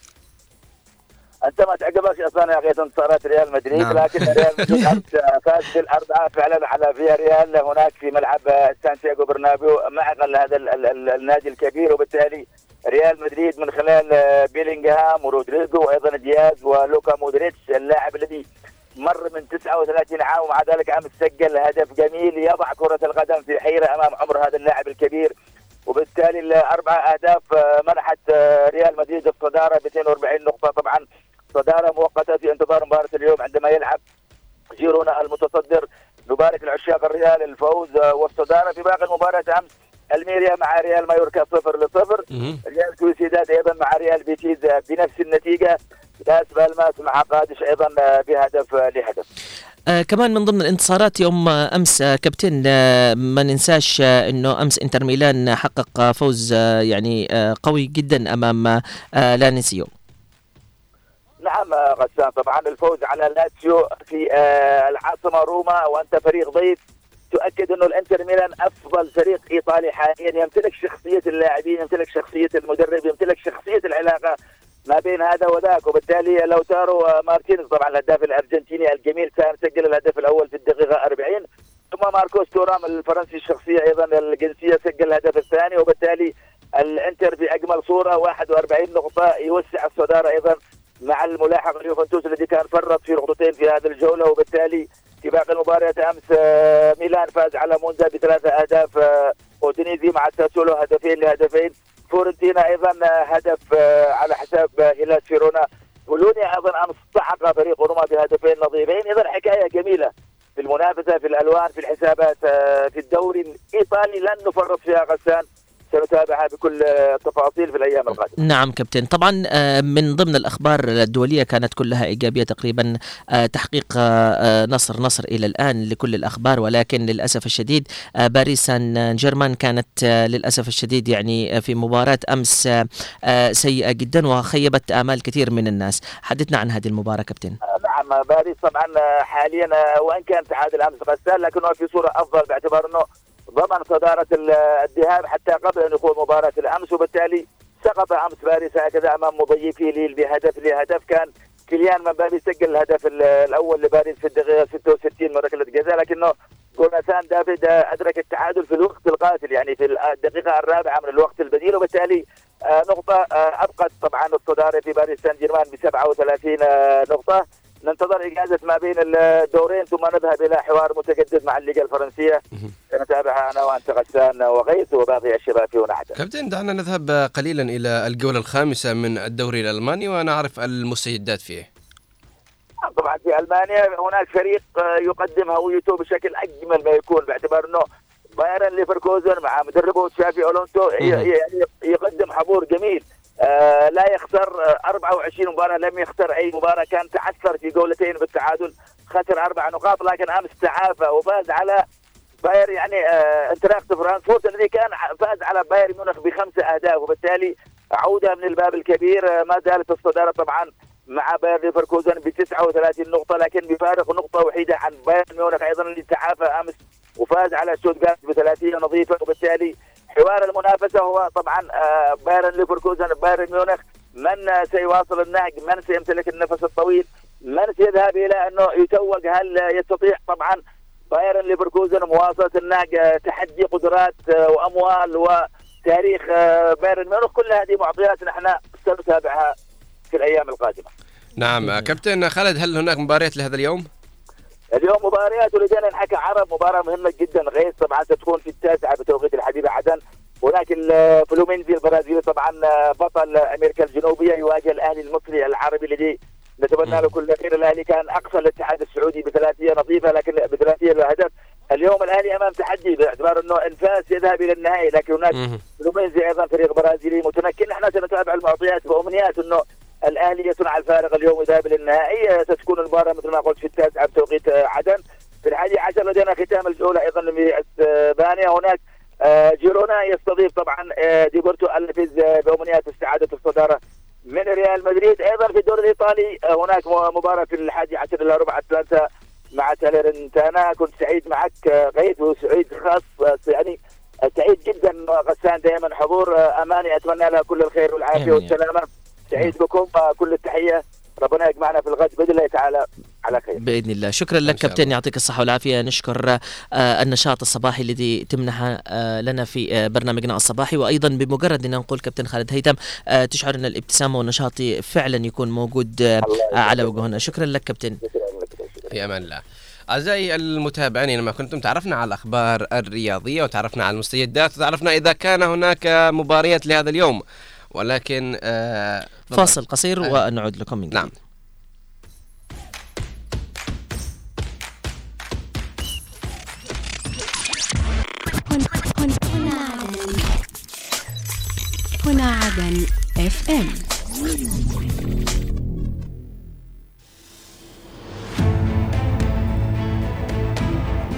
أنت ما تعجبكش أصلا يا أخي انتصارات ريال مدريد نعم. لكن ريال مدريد فاز بالأربعة فعلا على فيا ريال هناك في ملعب سانتياغو برنابيو ما أقل هذا ال- ال- ال- النادي الكبير وبالتالي ريال مدريد من خلال بيلينغهام ورودريجو وأيضا دياز ولوكا مودريتش اللاعب الذي مر من 39 عام ومع ذلك امس سجل هدف جميل يضع كرة القدم في حيرة أمام عمر هذا اللاعب الكبير. وبالتالي الأربع أهداف آه، منحت آه، ريال مدريد الصدارة ب 42 نقطة. طبعا صدارة مؤقتة في انتظار مباراة اليوم عندما يلعب جيرونا المتصدر. نبارك لعشاق الريال الفوز آه، والصدارة في باقي المباراة امس ألميريا مع ريال مايوركا صفر لصفر. ريال سويسيداد أيضا مع ريال بيتيس بنفس النتيجة. لاس بالماس مع قادش أيضا آه، بهدف آه، لهدف. آه كمان من ضمن الانتصارات يوم آه أمس آه كابتن آه ما ننساش آه إنه أمس إنتر ميلان حقق آه فوز آه يعني آه قوي جدا أمام آه لاتسيو نعم غسان. طبعا الفوز على لاتسيو في آه، العاصمة روما وأنت فريق ضيف. تؤكد إنه الإنتر ميلان أفضل فريق إيطالي حاليا. يمتلك شخصية اللاعبين يمتلك شخصية المدرب يمتلك شخصية العلاقة. ما بين هذا وذاك وبالتالي لاوتارو مارتينيز طبعا الهداف الأرجنتيني الجميل كان سجل الهدف الأول في الدقيقة 40 ثم ماركوس تورام الفرنسي الشخصيه أيضا الجنسية سجل الهدف الثاني وبالتالي الإنتر في اجمل صوره 41 نقطة يوسع الصدارة أيضا مع الملاحق اليوفنتوس الذي كان فرط في نقطتين في هذه الجولة وبالتالي في باقي المباريات أمس آه، ميلان فاز على مونزا بثلاثة أهداف آه، أودينيزي مع ساسولو هدفين لهدفين. فورنتينا أيضا آه، هدف آه، على حساب آه، هلال فيرونا. بولونيا أيضا امس سحق فريق روما بهدفين نظيفين. اذا حكاية جميلة في المنافسة في الألوان في الحسابات آه، في الدوري الإيطالي. لن نفرط فيها غسان. سنتابعها بكل التفاصيل في الأيام القادمة. نعم كابتن. طبعا آه، من ضمن الأخبار الدولية كانت كلها إيجابية تقريبا آه، تحقيق آه، نصر نصر إلى الآن لكل الأخبار. ولكن للأسف الشديد باريس سان جيرمان كانت للأسف الشديد يعني في آه، آه، سيئة جدا وخيبت آمال كثير من الناس. حدثنا عن هذه المباراة كابتن. نعم باريس طبعا حاليا وإن كان تعادل امس غسان لكنه في صورة أفضل باعتبار إنه ضمن صدارة ال- الذهاب حتى قبل أن يخوض مباراة الأمس وبالتالي سقط أمس باريس هكذا أمام مضيفي ليل بهدف لهدف كان كيليان مبابي سجل الهدف ال- الأول لباريس في الدقيقة 66 من ركلة جزاء لكنه جوناثان دافيد أدرك التعادل في الوقت القاتل يعني في الدقيقة الرابعة من الوقت البديل وبالتالي آه، نقطة آه، أبقت طبعا الصدارة في باريس سان جيرمان ب 37 آه، نقطة. ننتظر إجازة ما بين الدورين ثم نذهب إلى حوار متجدد مع الليغا الفرنسية. سنتابعها أنا وأنت غسان وغيث وباقي الشباب في هنا حتى كابتن دعنا نذهب قليلا إلى الجولة الخامسة من الدوري الألماني ونعرف المستجدات فيه. طبعا في ألمانيا هناك فريق يقدم هويته بشكل أجمل ما يكون باعتبار أنه بايرن ليفركوزن مع مدربه تشافي. يعني يقدم حضور جميل. لا يخسر آه، 24 مباراة لم يخسر أي مباراة. كان تعثر في جولتين بالتعادل خسر أربع نقاط لكن أمس تعافى وفاز على باير يعني آه آينتراخت فرانكفورت الذي كان فاز على بايرن ميونخ بخمسة أهداف. وبالتالي عودة من الباب الكبير آه ما زالت الصدارة طبعا مع باير ليفركوزن ب 39 نقطة. لكن بفارق نقطة وحيدة عن بايرن ميونخ أيضا اللي تعافى أمس وفاز على شوتغارت ب 30 نظيفة وبالتالي حوار المنافسة هو طبعا آه بايرن ليفركوزن بايرن ميونخ. من سيواصل النهج؟ من سيمتلك النفس الطويل؟ من سيذهب إلى أنه يتوج؟ هل يستطيع؟ طبعا بايرن ليفركوزن مواصلة النهج آه، تحدي قدرات آه، وأموال وتاريخ بايرن ميونخ. كل هذه معطيات نحن سنتابعها في الأيام القادمة. نعم كابتن خالد هل هناك مباريات لهذا اليوم؟ اليوم مباريات ولدينا نحكي عرب مباراة مهمة جدا غيث طبعا ستكون في التاسعة بتوقيت الحبيبة عدن. هناك الفلومينزي البرازيلي طبعا بطل أمريكا الجنوبية يواجه الأهلي المصري العربي الذي نتمنى له كل خير. الأهلي كان أقصى الاتحاد السعودي بثلاثية نظيفة لكن بثلاثية هدف. اليوم الأهلي أمام تحدي باعتبار أنه انفاس يذهب إلى النهائي لكن هناك. فلومينزي أيضا فريق برازيلي متمكن. نحن سنتابع المعطيات وامنيات أنه الاهلي يصنع الفارق اليوم يذهب للنهائي ستكون المباراة مثل ما قلت في التاسعه بتوقيت عدن. في الحادي عشر لدينا ختام الجوله أيضا في اسبانيا هناك آه، جيرونا يستضيف طبعا آه، ديبورتيفو ألافيس آه، بأمنيات استعادة الصدارة من ريال مدريد. أيضا في الدوري الإيطالي هناك مباراة في الحادي عشر إلى ربع أتلانتا مع ساليرنيتانا. كنت سعيد معك غيث وسعيد خاص يعني سعيد جدا غسان دائما حضور أماني. أتمنى لها كل الخير والعافية. والسلامة. سعيد بكم آه، كل التحية. ربنا يجمعنا في الغد بإذن الله تعالى على خير. بإذن الله. شكرا لك كابتن. يعطيك الصحة والعافية. نشكر آه، النشاط الصباحي الذي تمنحه آه، لنا في آه، برنامجنا الصباحي. وأيضا بمجرد أن نقول كابتن خالد هيثم آه، تشعر أن الابتسامة والنشاط فعلا يكون موجود آه،. على وجوهنا شكرا لك كابتن. في أمان الله. أعزائي المتابعين لما كنتم تعرفنا على الأخبار الرياضية وتعرفنا على المستجدات وتعرفنا إذا كان هناك مباريات لهذا اليوم. ولكن آه فاصل قصير آه. ونعود لكم من جديد. نعم. هنا هنا عدن هنا عدن اف ام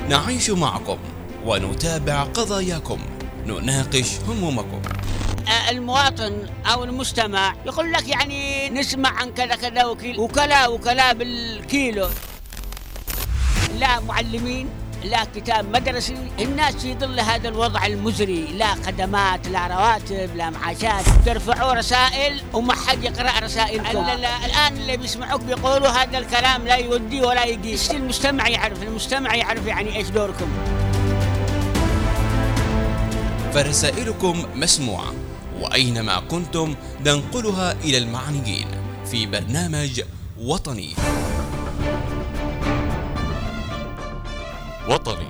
نعيش معكم ونتابع قضاياكم. نناقش همومكم. المواطن أو المستمع يقول لك يعني نسمع عن كذا كذا وكيل وكلا وكلا بالكيلو. لا معلمين لا كتاب مدرسي الناس في ظل هذا الوضع المزري. لا خدمات لا رواتب لا معاشات. ترفعوا رسائل وما حد يقرأ رسائلكم ال- ال- الآن اللي بيسمعوك بيقولوا هذا الكلام لا يودي ولا يقيس المجتمع يعرف المجتمع يعرف يعني إيش دوركم. فرسائلكم مسموعة. وأينما كنتم ننقلها إلى المعنيين في برنامج وطني. وطني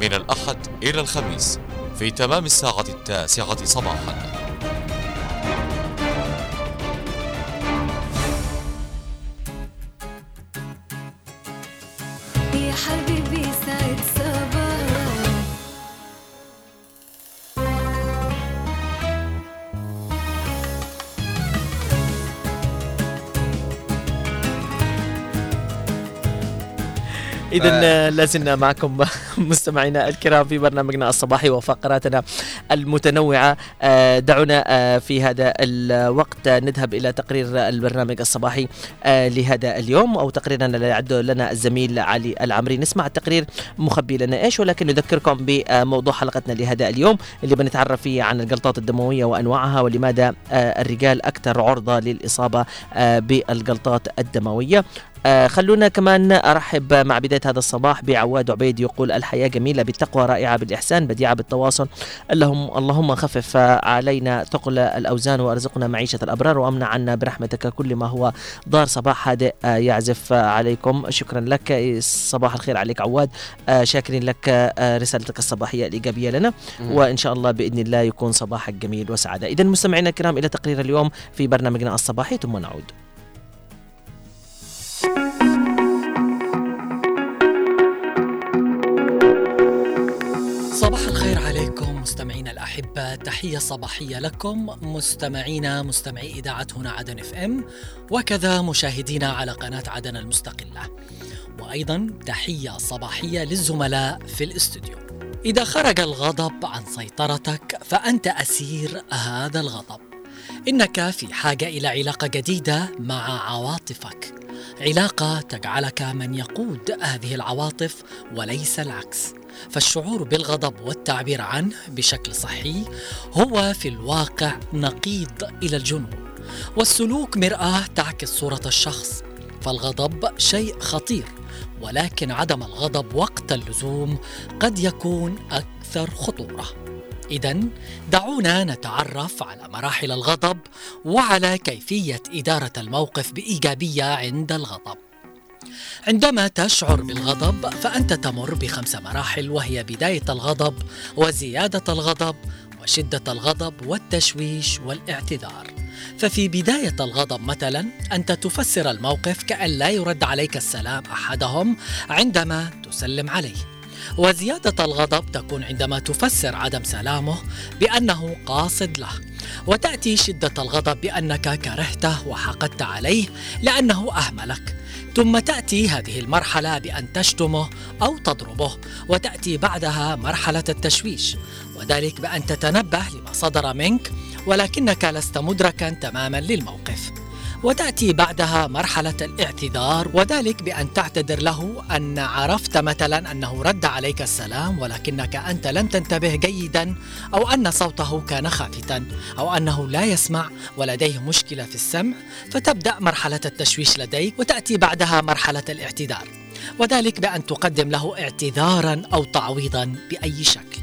من الأحد إلى الخميس في تمام الساعة التاسعة صباحا. يا حبيبي اذا لازلنا معكم مستمعينا الكرام في برنامجنا الصباحي وفقراتنا المتنوعة. آه، دعونا آه، في هذا الوقت نذهب إلى تقرير البرنامج الصباحي آه، لهذا اليوم أو تقريرنا اللي يعده لنا الزميل علي العمري. نسمع التقرير مخبي لنا إيش ولكن نذكركم بموضوع حلقتنا لهذا اليوم اللي بنتعرف فيه عن الجلطات الدموية وأنواعها ولماذا آه، الرجال أكثر عرضة للإصابة آه، بالجلطات الدموية. آه خلونا كمان أرحب مع بداية هذا الصباح بعواد عبيد يقول الحياة جميلة بالتقوى رائعة بالإحسان بديعة بالتواصل. اللهم اللهم خفف علينا ثقل الأوزان وأرزقنا معيشة الأبرار وأمنع عنا برحمتك كل ما هو ضار صباح هادئ آه يعزف عليكم. شكرا لك. صباح الخير عليك عواد. آه شاكرين لك آه رسالتك الصباحية الإيجابية لنا. وإن شاء الله بإذن الله يكون صباحك جميل وسعادة. اذا مستمعينا الكرام إلى تقرير اليوم في برنامجنا الصباحي ثم نعود. مستمعينا الأحبة تحية صباحية لكم. مستمعينا مستمعي إذاعة هنا عدن اف ام وكذا مشاهدينا على قناة عدن المستقلة. وأيضا تحية صباحية للزملاء في الاستوديو. إذا خرج الغضب عن سيطرتك فأنت أسير هذا الغضب. إنك في حاجة إلى علاقة جديدة مع عواطفك. علاقة تجعلك من يقود هذه العواطف وليس العكس. فالشعور بالغضب والتعبير عنه بشكل صحي هو في الواقع نقيض إلى الجنون والسلوك مرآة تعكس صورة الشخص فالغضب شيء خطير ولكن عدم الغضب وقت اللزوم قد يكون أكثر خطورة. اذا دعونا نتعرف على مراحل الغضب وعلى كيفية إدارة الموقف بإيجابية عند الغضب. عندما تشعر بالغضب فأنت تمر بخمس مراحل وهي بداية الغضب وزيادة الغضب وشدة الغضب والتشويش والاعتذار. ففي بداية الغضب مثلا أنت تفسر الموقف كأن لا يرد عليك السلام أحدهم عندما تسلم عليه. وزيادة الغضب تكون عندما تفسر عدم سلامه بأنه قاصد له وتأتي شدة الغضب بأنك كرهته وحقدت عليه لأنه أهملك ثم تأتي هذه المرحلة بأن تشتمه أو تضربه وتأتي بعدها مرحلة التشويش وذلك بأن تتنبه لما صدر منك ولكنك لست مدركا تماما للموقف. وتأتي بعدها مرحلة الاعتذار وذلك بأن تعتذر له أن عرفت مثلا أنه رد عليك السلام ولكنك أنت لم تنتبه جيدا أو أن صوته كان خافتا أو أنه لا يسمع ولديه مشكلة في السمع فتبدأ مرحلة التشويش لديك وتأتي بعدها مرحلة الاعتذار. وذلك بأن تقدم له اعتذارا أو تعويضا بأي شكل.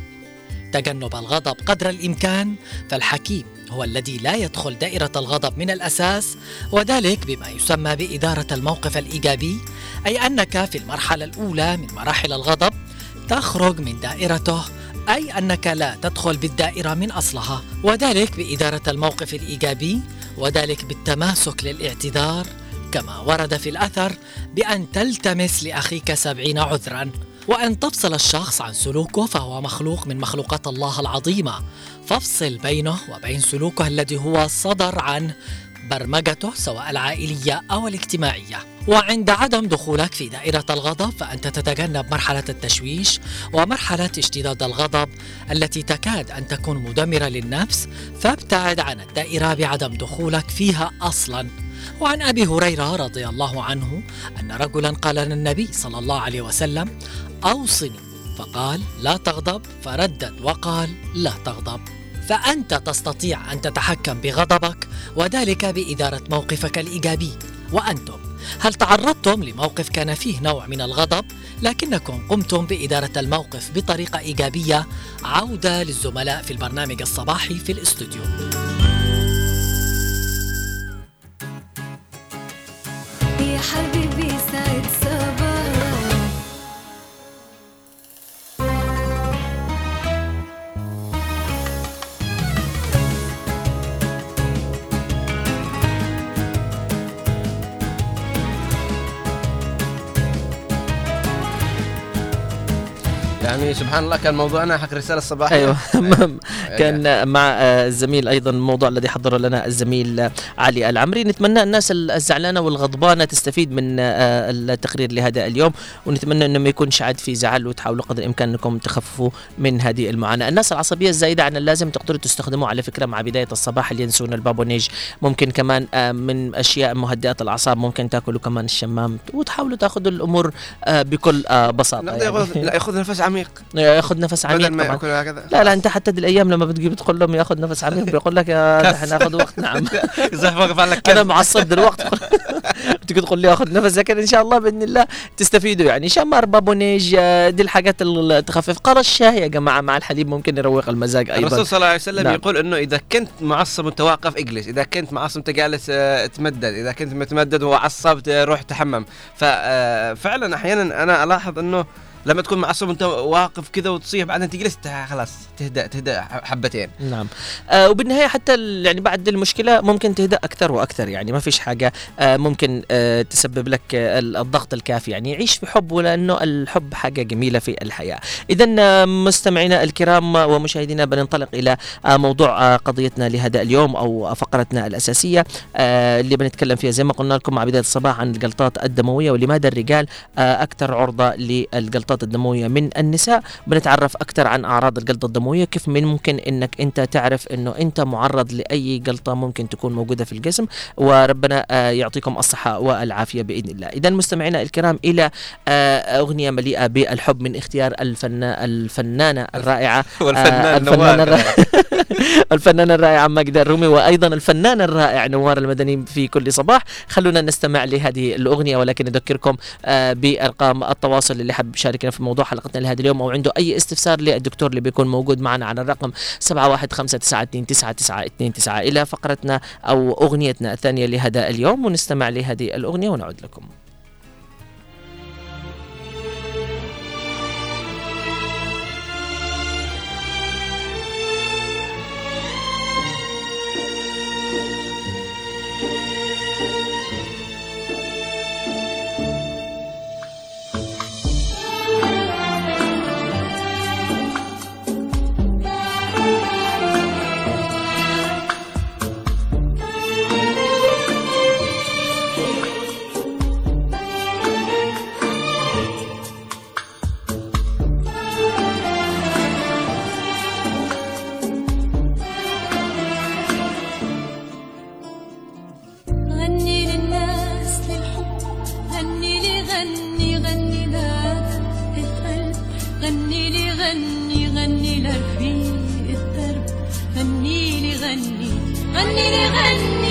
تجنب الغضب قدر الإمكان فالحكيم هو الذي لا يدخل دائرة الغضب من الأساس وذلك بما يسمى بإدارة الموقف الإيجابي أي أنك في المرحلة الأولى من مراحل الغضب تخرج من دائرته أي أنك لا تدخل بالدائرة من أصلها وذلك بإدارة الموقف الإيجابي وذلك بالتماسك للاعتذار كما ورد في الأثر بأن تلتمس لأخيك سبعين عذرا. وأن تفصل الشخص عن سلوكه فهو مخلوق من مخلوقات الله العظيمة. فافصل بينه وبين سلوكه الذي هو صدر عن برمجته سواء العائلية أو الاجتماعية. وعند عدم دخولك في دائرة الغضب فأنت تتجنب مرحلة التشويش ومرحلة اشتداد الغضب التي تكاد أن تكون مدمرة للنفس فابتعد عن الدائرة بعدم دخولك فيها أصلاً. وعن أبي هريرة رضي الله عنه أن رجلا قال للنبي صلى الله عليه وسلم أوصني. فقال لا تغضب. فردد وقال لا تغضب. فأنت تستطيع أن تتحكم بغضبك وذلك بإدارة موقفك الإيجابي. وأنتم هل تعرضتم لموقف كان فيه نوع من الغضب؟ لكنكم قمتم بإدارة الموقف بطريقة إيجابية عودة للزملاء في البرنامج الصباحي في الاستوديو. يعني سبحان الله كان موضوعنا حق رسالة الصباحية أيوه. كان مع الزميل أيضا الموضوع الذي حضره لنا الزميل علي العمري. نتمنى الناس الزعلانة والغضبانة تستفيد من آه، التقرير لهذا اليوم ونتمنى إنه ما يكونش عاد في زعل وتحاولوا قدر الإمكان إنكم تخففوا من هذه المعاناة. الناس العصبية الزايدة عن اللازم تقدروا تستخدموه على فكرة مع بداية الصباح اللي ينسون البابونيج ممكن كمان آه، من أشياء مهدئة الأعصاب ممكن تأكلوا كمان الشمام وتحاولوا تأخذوا الأمور آه، بكل بساطة لا يأخذ نفس عميق. ياخذ نفس عميق بدل ما يأكل هكذا. لا لا انت حتى دي الأيام لما بتجي بتقول لهم ياخذ نفس عميق بيقول لك يا نحن ناخذ وقت نعم. أنا معصب دلوقتي. تيجي تقول لي اخذ نفس لكن إن شاء الله بإذن الله تستفيدوا يعني. شمر بابونيج آه، دي الحاجات اللي تخفف. قرص الشاي يا جماعة مع الحليب ممكن يروق المزاج أيضا. الرسول صلى الله عليه وسلم نعم. يقول إنه إذا كنت معصب وانت واقف اجلس إذا كنت معصب أنت جالس آه، تمدد إذا كنت متمدد وعصبت آه، روح تحمم. ففعلا أحيانا أنا ألاحظ إنه لما تكون معصب وانت واقف كذا وتصيح بعدين تجلس خلاص تهدأ تهدأ حبتين. نعم. آه وبالنهاية حتى يعني بعد المشكلة ممكن تهدأ أكثر وأكثر يعني ما فيش حاجة. آه ممكن آه تسبب لك آه ال- الضغط الكافي يعني. عيش بحب ولأنه الحب حاجة جميلة في الحياة. اذا آه مستمعينا الكرام ومشاهدينا بننطلق إلى آه موضوع آه قضيتنا لهذا اليوم أو فقرتنا الأساسية. آه اللي بنتكلم فيها زي ما قلنا لكم مع بدايه الصباح عن الجلطات الدموية ولماذا الرجال آه أكثر عرضة للجلطات الدموية. من النساء بنتعرف أكثر عن أعراض الجلطة الدموية. كيف من ممكن إنك أنت تعرف إنه أنت معرض لأي جلطة ممكن تكون موجودة في الجسم؟ وربنا آه، يعطيكم الصحة والعافية بإذن الله. اذا مستمعينا الكرام إلى آه، أغنية مليئة بالحب من اختيار الفنا الفنانة الرائعة والفنان آه، الفنانه نوار. الرائعة الفنانة الرائعة ماجدة الرومي وأيضا الفنان الرائع نوار المدني في كل صباح. خلونا نستمع لهذه الأغنية ولكن أذكركم بأرقام التواصل اللي حاب يشاركنا في موضوع حلقتنا لهذا اليوم أو عنده أي استفسار للدكتور اللي بيكون موجود معنا على الرقم 71592929 إلى فقرتنا أو أغنيتنا الثانية لهذا اليوم ونستمع لهذه الأغنية ونعود لكم. غني غني لك القلب. غني لي غني غني لك في الدرب. غني لي غني. غني لي غني.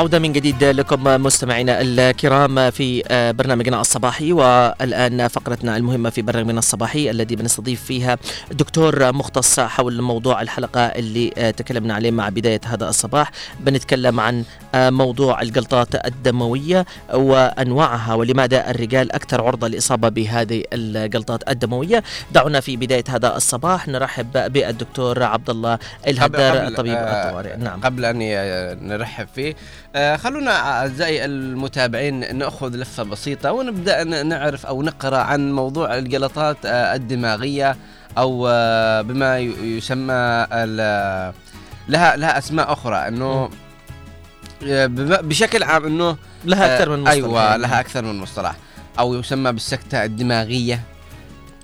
عودة من جديد لكم مستمعينا الكرام في آه، برنامجنا الصباحي. والآن فقرتنا المهمة في برنامجنا الصباحي الذي بنستضيف فيها دكتور مختص حول موضوع الحلقة اللي آه، تكلمنا عليه مع بداية هذا الصباح. بنتكلم عن آه، موضوع الجلطات الدموية وأنواعها ولماذا الرجال أكثر عرضة للإصابة بهذه الجلطات الدموية. دعونا في بداية هذا الصباح. نرحب بالدكتور عبد الله الهدار قبل- طبيب الطوارئ. نعم. قبل أن ي- نرحب فيه خلونا أعزائي المتابعين نأخذ لفة بسيطة ونبدأ ن- نعرف أو نقرأ عن موضوع الجلطات آه، الدماغية أو آه، بما يسمى لها لها أسماء أخرى إنه آه، بشكل عام إنه لها أكثر آه، من مصطلح أيوه يعني. لها أكثر من مصطلح أو يسمى بالسكتة الدماغية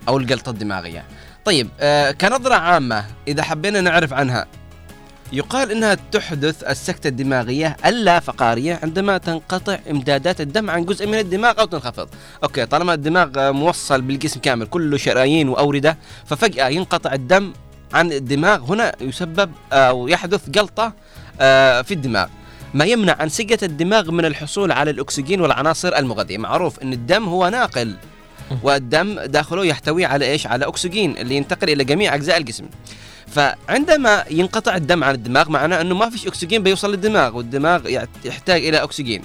أو الجلطة الدماغية طيب آه كنظرة عامة إذا حبينا نعرف عنها يقال إنها تحدث السكتة الدماغية اللا فقاريه عندما تنقطع إمدادات الدم عن جزء من الدماغ أو تنخفض. أوكي طالما الدماغ موصل بالجسم كامل كله شرايين وأوردة ففجأة ينقطع الدم عن الدماغ. هنا يسبب أو يحدث جلطة آه، في الدماغ. ما يمنع أنسجة الدماغ من الحصول على الأكسجين والعناصر المغذية. معروف أن الدم هو ناقل والدم داخله يحتوي على إيش؟ على أكسجين اللي ينتقل إلى جميع أجزاء الجسم. فعندما ينقطع الدم عن الدماغ معناه أنه ما فيش أكسجين بيوصل للدماغ والدماغ يحتاج إلى أكسجين.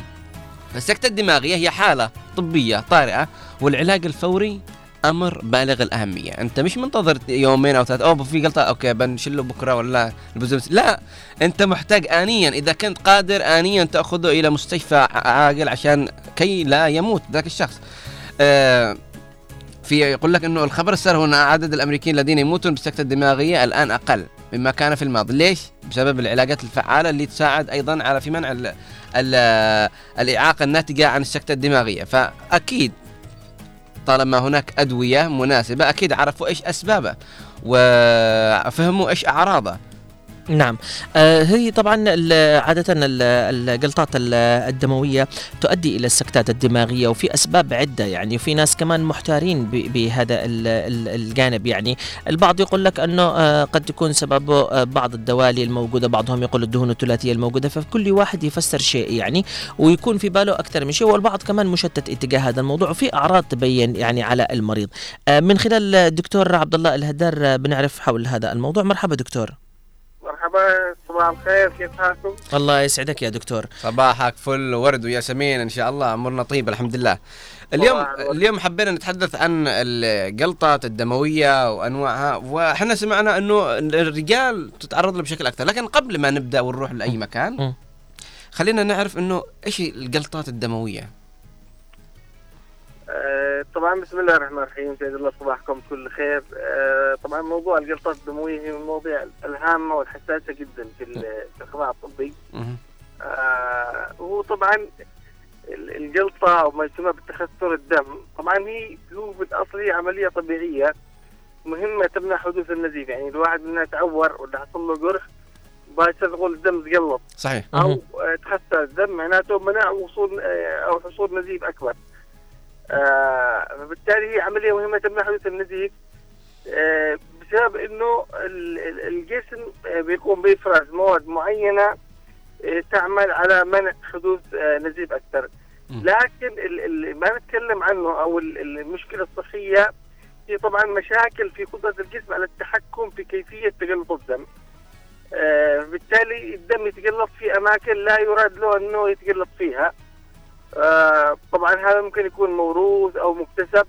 فالسكتة الدماغية هي حالة طبية طارئة والعلاج الفوري أمر بالغ الأهمية. أنت مش منتظر يومين أو ثلاثة أوه في جلطه okay بنشله بكرة ولا البزمس لا أنت محتاج آنيا. إذا كنت قادر آنيا تأخذه إلى مستشفى عاقل عشان كي لا يموت ذاك الشخص. آه في يقول لك إنه الخبر السار إن عدد الأمريكيين الذين يموتون بالسكته الدماغيه الآن أقل مما كان في الماضي. ليش؟ بسبب العلاجات الفعالة اللي تساعد أيضا على في منع ال ال الإعاقة الناتجة عن السكتة الدماغية. فأكيد طالما هناك أدوية مناسبة أكيد عرفوا إيش اسبابه وفهموا إيش اعراضه نعم. آه هي طبعا عادة ال- الجلطات ال- الدموية تؤدي إلى السكتات الدماغية وفي أسباب عدة يعني في ناس كمان محتارين بهذا ال- ال- الجانب يعني. البعض يقول لك أنه آه قد تكون سببه آه بعض الدوالي الموجودة بعضهم يقول الدهون الثلاثية الموجودة فكل واحد يفسر شيء يعني ويكون في باله أكثر من شيء والبعض كمان مشتت اتجاه هذا الموضوع وفي أعراض تبين يعني على المريض. من خلال الدكتور عبد الله الهدار بنعرف حول هذا الموضوع. مرحبا دكتور. مرحبا صباح الخير كيف حالكم؟ الله يسعدك يا دكتور. صباحك فل ورد وياسمين إن شاء الله أمورنا طيب الحمد لله. اليوم اليوم حبينا نتحدث عن الجلطات الدموية وأنواعها وإحنا سمعنا إنه الرجال تتعرض له بشكل أكثر لكن قبل ما نبدأ ونروح لأي مكان خلينا نعرف إنه إيش الجلطات الدموية؟ طبعا بسم الله الرحمن الرحيم سيد الله صباحكم كل خير. آه طبعا موضوع الجلطات الدموية هي من المواضيع الهامة والحساسة جدا في ال- في القطاع الطبي. آه هو طبعا ال- الجلطه أو ما يسمى بتخثر الدم طبعا هي هو بالاصل هي عملية طبيعية مهمة تمنع حدوث النزيف. يعني الواحد منها تعور ولا حصل له جرح باشر نقول الدم تقلط. صحيح. أو آه، تخثر الدم معناته منع وصول آه، أو حصول نزيف أكبر. آه، فبالتالي هي عملية مهمة تمنع حدوث النزيف آه، بسبب إنه ال- ال- الجسم آه، بيقوم بإفراز مواد معينة آه، تعمل على منع حدوث آه، نزيف أكثر. لكن ال- ال- ما نتكلم عنه أو ال- ال- المشكلة الصحية هي طبعا مشاكل في قدرة الجسم على التحكم في كيفية تجلط الدم. آه، بالتالي الدم يتجلط في أماكن لا يراد له إنه يتجلط فيها. آه، طبعا هذا ممكن يكون موروث أو مكتسب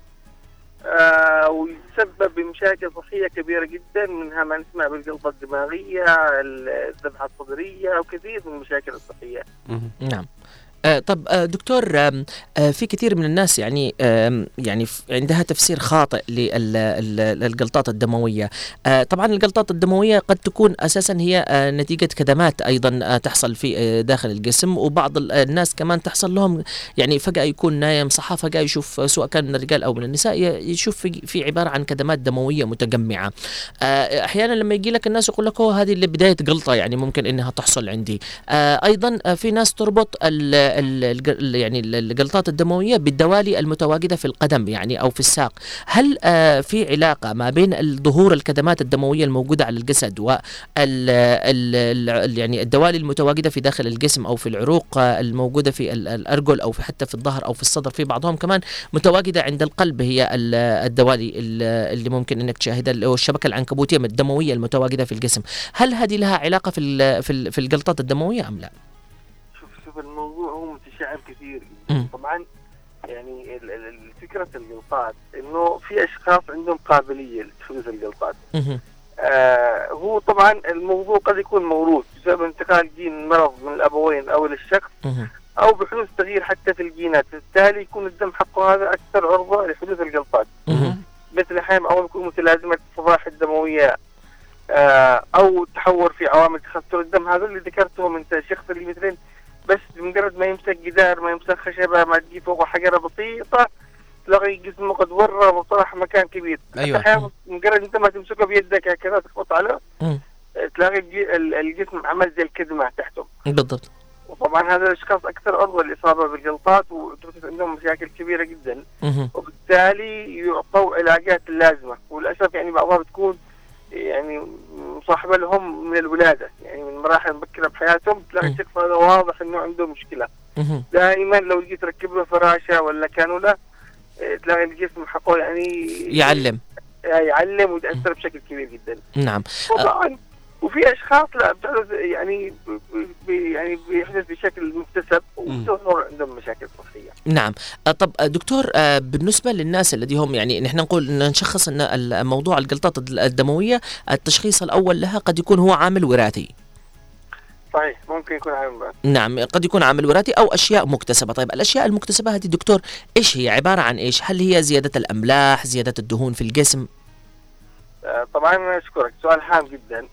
آه، ويسبب بمشاكل صحية كبيرة جدا منها ما نسمع بالجلطه الدماغية الذبحة الصدرية وكثير من المشاكل الصحية. نعم. آه طب آه دكتور آه في كثير من الناس يعني يعني عندها تفسير خاطئ للجلطات الدموية. طبعا الجلطات الدموية قد تكون أساسا هي نتيجة كدمات أيضا تحصل في داخل الجسم وبعض ال- الناس كمان تحصل لهم يعني فجأة يكون نايم صحى فجأة يشوف سواء كان من الرجال أو من النساء يشوف في, عبارة عن كدمات دموية متجمعة. أحيانا لما يجي لك الناس يقول لك هو هذه اللي بداية جلطه يعني ممكن إنها تحصل عندي. أيضا في ناس تربط ال- يعني ال- الجلطات الدموية بالدوالي المتواجدة في القدم يعني أو في الساق. هل آه، في علاقة ما بين ظهور الكدمات الدموية الموجودة على الجسد ال- يعني الدوالي المتواجدة في داخل الجسم أو في العروق آه، الموجودة في ال- الأرجل أو حتى في الظهر أو في الصدر في بعضهم كمان متواجدة عند القلب هي ال- الدوالي ال- اللي ممكن أنك تشاهدها اللي هو الشبكة العنكبوتية الدموية المتواجدة في الجسم. هل هذه لها علاقة في في ال- في الجلطات الدموية أم لا؟ متشعب كثير. طبعا يعني ال- ال- ال- فكرة الجلطات إنه في أشخاص عندهم قابلية لحدوث الجلطات مهم. آه هو طبعا الموضوع قد يكون موروث بسبب انتقال جين مرض من الأبوين أو للشخص. أو بحدوث تغيير حتى في الجينات بالتالي يكون الدم حقه هذا أكثر عرضة لحدوث الجلطات. مثل أحيانا أول يكون متلازمة الصفائح الدموية آه أو تحور في عوامل تخثر الدم هذا اللي ذكرتهم انت الشخص اللي مثلا بس بمجرد ما يمسك جدار ما يمسك خشبة ما تجي فوقه حجره بسيطة تلاقي جسمه قد ورم وطرح مكان كبير. أحيانا مجرد انت ما تمسكه بيدك هكذا تخبط عليه تلاقي الجسم عمل زي الكدمة تحته. بالضبط. وطبعا هذا الأشخاص أكثر عرضة للإصابة بالجلطات وتحدث عندهم مشاكل كبيرة جدا. مهم. وبالتالي يعطوا علاجات اللازمه وللأسف يعني بعضها بتكون يعني مصاحبه لهم من الولادة. يعني من مراحل مبكرة بحياتهم تلاقي. الشخص هذا واضح إنه عنده مشكلة. دائما لو جيت تركب له فراشة ولا كانولا إيه، تلاقي الجسم حقه يعني يعلم. يعلم ويتأثر بشكل كبير جدا. نعم. طبعا وفي أشخاص لا بتحدث يعني يعني بيحدث بشكل مكتسب وتظهر عندهم مشاكل صحية. نعم. آه، طب آه، دكتور آه، بالنسبة للناس الذي هم يعني نحن نقول إن نشخص إن موضوع الجلطات الد- الدموية التشخيص الأول لها قد يكون هو عامل وراثي. صحيح ممكن يكون عامل بعد نعم قد يكون عامل وراثي أو أشياء مكتسبة. طيب الأشياء المكتسبة هذه دكتور إيش هي؟ عبارة عن إيش؟ هل هي زيادة الأملاح زيادة الدهون في الجسم؟ طبعا أنا اشكرك سؤال هام جدا.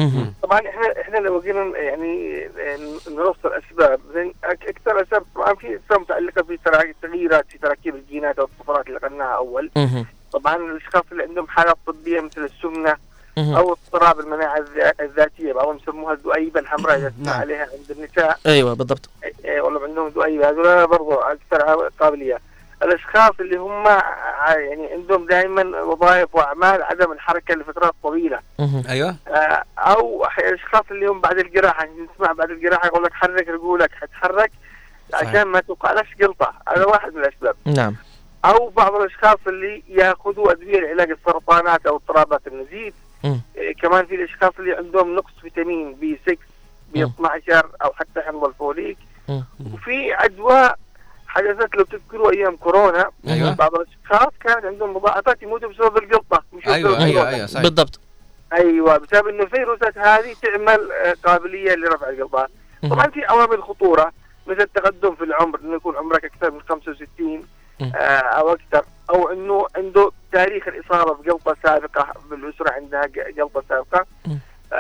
طبعا إحنا إحنا لو جينا يعني آه، نرص الاسباب أكثر أسباب طبعا في أسباب متعلقة في تغييرات في تراكيب الجينات أو الطفرات اللي قلناها أول. طبعا الأشخاص اللي عندهم حالات طبية مثل السمنة. أو اضطراب المناعة الذا- الذاتية بعضهم يسموها الذؤيبة الحمراء إذا نعم. عليها عند النساء أيوه بالضبط والله عندهم ذؤيبة هذول برضو أكثر قابلية الأشخاص اللي هم يعني عندهم دائما وظائف وأعمال عدم الحركة لفترات طويلة. أيوه آه، أو الأشخاص اللي هم بعد الجراحة نسمع بعد الجراحة يقول لك حرك رجولك حتحرك. عشان ما توقعلكش جلطه هذا واحد من الأسباب نعم أو بعض الأشخاص اللي يأخذوا أدوية لعلاج السرطانات أو اضطرابات النزيف. إيه، كمان في الأشخاص اللي عندهم نقص فيتامين بي 6 بي 12 أو حتى حمض الفوليك. وفي عدوى حدثت لو تذكروا أيام كورونا أيوة. بعض الأشخاص كانت عندهم مضاعفات يموتوا بسبب الجلطه مش بسبب أيوه أيوه الكورونا. أيوه صحيح بالضبط أيوه بسبب إنه الفيروسات هذه تعمل آه، قابلية لرفع مم. طبعا في عوامل خطورة مثل التقدم في العمر إنه يكون عمرك أكثر من 65 مم. آه، أو أكثر أو إنه عنده تاريخ الإصابة بجلطه سابقة بالأسرة عندها جلطه سابقة. آه،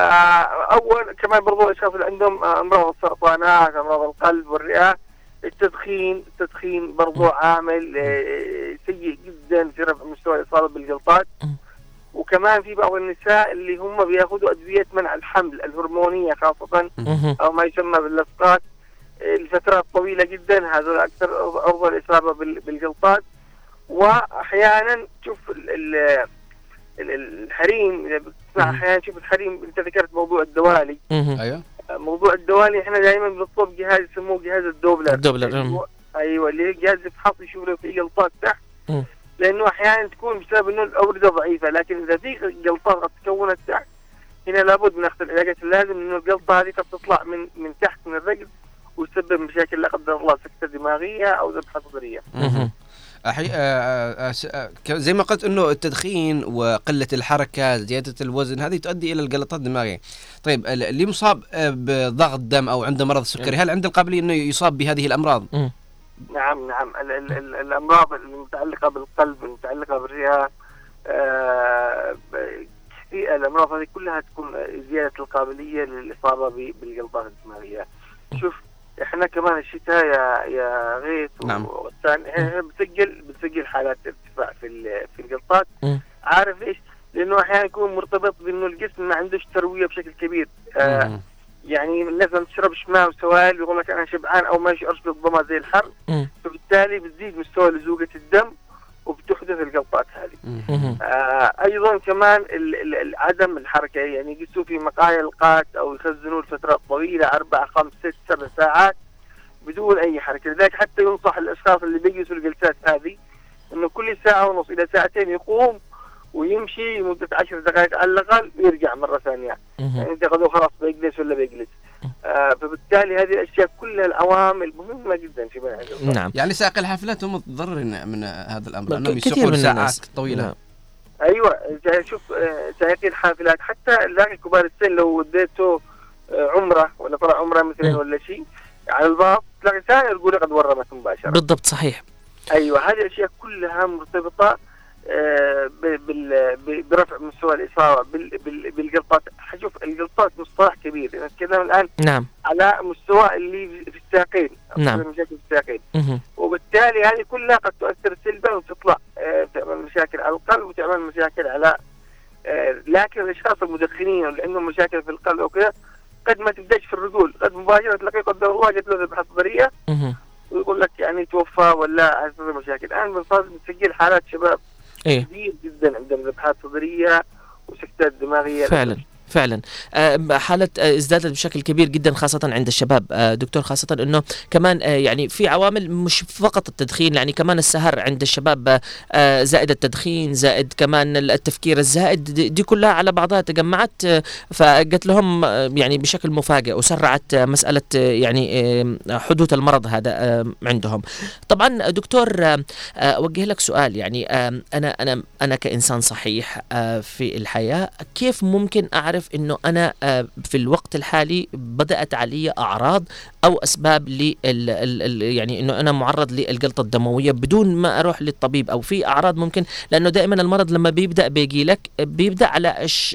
أول كمان برضو الأشخاص اللي عندهم أمراض السرطانات أمراض القلب والرئة التدخين التدخين برضو عامل آه، سيء جدا في رفع مستوى الإصابة بالجلطات. وكمان في بعض النساء اللي هم بياخذوا أدوية منع الحمل الهرمونية خاصة مهم. أو ما يسمى باللصقات لفترات طويلة جدا هذا أكثر عرضه للاصابه بال- بالجلطات واحيانا تشوف ال- ال- ال- الحريم. أحيانا تشوف الحريم أنت ذكرت موضوع الدوالي. أيوه موضوع الدوالي إحنا دائما بنطلب جهاز يسموه جهاز الدوبلر الدوبلر، مم. أيوه اللي هي جهاز يفحص يشوف لو في جلطات تحت. لأنه أحيانا تكون بسبب إنه الأوردة ضعيفة لكن إذا في جلطات قد تكونت تحت هنا لابد من اخذ العلاجات اللازم إنه الجلطه هذه قد تطلع من من تحت من الرجل وتسبب مشاكل لا قدر الله سكتة دماغية أو ذبحة صدرية. أحي... آه، آه، آه، س- آه، ك- زي ما قلت إنه التدخين وقلة الحركة زيادة الوزن هذه تؤدي إلى الجلطات الدماغيه. طيب ال- اللي مصاب بضغط دم أو عنده مرض السكري هل عنده القابلية إنه يصاب بهذه الأمراض؟ نعم نعم ال ال ال الأمراض المتعلقه بالقلب المتعلقه بالرئة آه الأمراض هذه كلها تكون زيادة القابلية للإصابة ب- بالجلطات الدماغية. شوف إحنا كمان الشتاء يا يا غيث نعم. وغسان إحنا بنسجل بنسجل حالات ارتفاع في في الجلطات مم. عارف ليش؟ لأنه أحيانا يكون مرتبط بأنه الجسم ما عندوش تروية بشكل كبير آه. يعني الناس ما تشربش ماء وسوائل يقول لك أنا شبعان أو ماشي اشرب ضما زي الحر مم. فبالتالي بتزيد مستوى لزوجة الدم وبتحدث الجلطات هذه. آه أيضا كمان عدم الحركة يعني يقيسوا في مقايا القات أو يخزنوه لفترات طويلة أربع خمس ست سبع ساعات بدون أي حركة. لذلك حتى ينصح الأشخاص اللي بيجلسوا الجلسات هذه إنه كل ساعة ونص إلى ساعتين يقوم ويمشي لمدة عشر دقائق على الأقل ويرجع مرة ثانية. يعني انت خلاص بيجلس ولا بيجلس. آه فبالتالي هذه الأشياء كلها العوامل مهمه جدا في منع نعم. يعني سائق الحافلات هم متضررين من هذا الأمر لأنهم يسوقون ساعات. طويلة. نعم. أيوه شوف آه، سائقي الحافلات حتى ذاك كبار السن لو وديته آه، عمرة ولا طلع عمرة مثلا ولا شيء على الباب تلاقي سائر يقول قد ورمت مباشره بالضبط صحيح. أيوه هذه الأشياء كلها مرتبطة برفع مستوى الإصابة بال- بال- بالجلطات شوف الجلطات مصطلح كبير. نتكلم الآن نعم. على مستوى اللي في الساقين. نعم. مشاكل في الساقين. وبالتالي هذه كلها قد تؤثر سلبا وتطلع آه، تعمل مشاكل على القلب وتعمل مشاكل على آه، لكن الأشخاص المدخنين اللي عندهم مشاكل في القلب أو كذا قد ما تبدأش في الرجول. قد مباشرة تلاقيه قدر الله جت له ذبحة صدريه. ويقول لك يعني توفى ولا مشاكل. الآن بنسجل حالات شباب إيه. كثير جدا عندهم ذبحات صدرية وسكتات دماغيه فعلا. فعلا. آه، حالة آه، ازدادت بشكل كبير جدا خاصة عند الشباب آه، دكتور خاصة إنه كمان يعني في عوامل مش فقط التدخين يعني كمان السهر عند الشباب زائد التدخين زائد كمان التفكير الزائد دي كلها على بعضها تجمعت فقلت لهم يعني بشكل مفاجئ وسرعت مسألة يعني حدوث المرض هذا عندهم. طبعا دكتور أوجه لك سؤال يعني أنا أنا أنا كإنسان صحيح في الحياة كيف ممكن أعرف إنه أنا آه، في الوقت الحالي بدأت علي أعراض أو أسباب ال- يعني إنه أنا معرض للجلطة الدموية بدون ما أروح للطبيب أو في أعراض ممكن لأنه دائما المرض لما بيبدأ بيجي لك بيبدأ على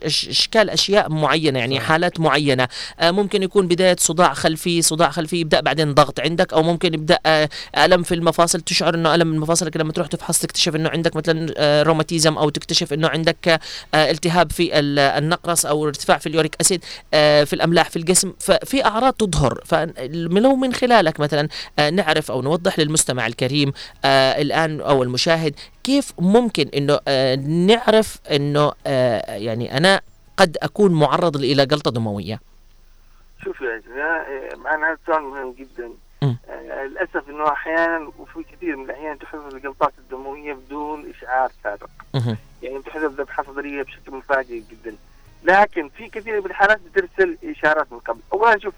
إشكال أشياء معينة يعني حالات معينة. آه، ممكن يكون بداية صداع خلفي صداع خلفي يبدأ بعدين ضغط عندك أو ممكن يبدأ آه، ألم في المفاصل تشعر إنه ألم المفاصل لما تروح تفحص تكتشف إنه عندك مثلا آه، روماتيزم أو تكتشف إنه عندك التهاب في ال- النقرس أو ارتفاع في اليوريك أسيد في الأملاح في الجسم. ففي أعراض تظهر. فلو من خلالك مثلا آه، نعرف أو نوضح للمستمع الكريم آه، الآن أو المشاهد كيف ممكن إنه آه، نعرف إنه يعني أنا قد أكون معرض إلى جلطة دموية؟ شوف يا جماعة معنا هذا سؤال مهم جدا. آه، للأسف إنه أحيانا وفي كثير من الأحيان تحدث الجلطات الدموية بدون إشعار سابق. يعني تحدث ذبحه صدريه بشكل مفاجئ جدا. لكن في كثير من الحالات بترسل إشارات من قبل. اولا شوف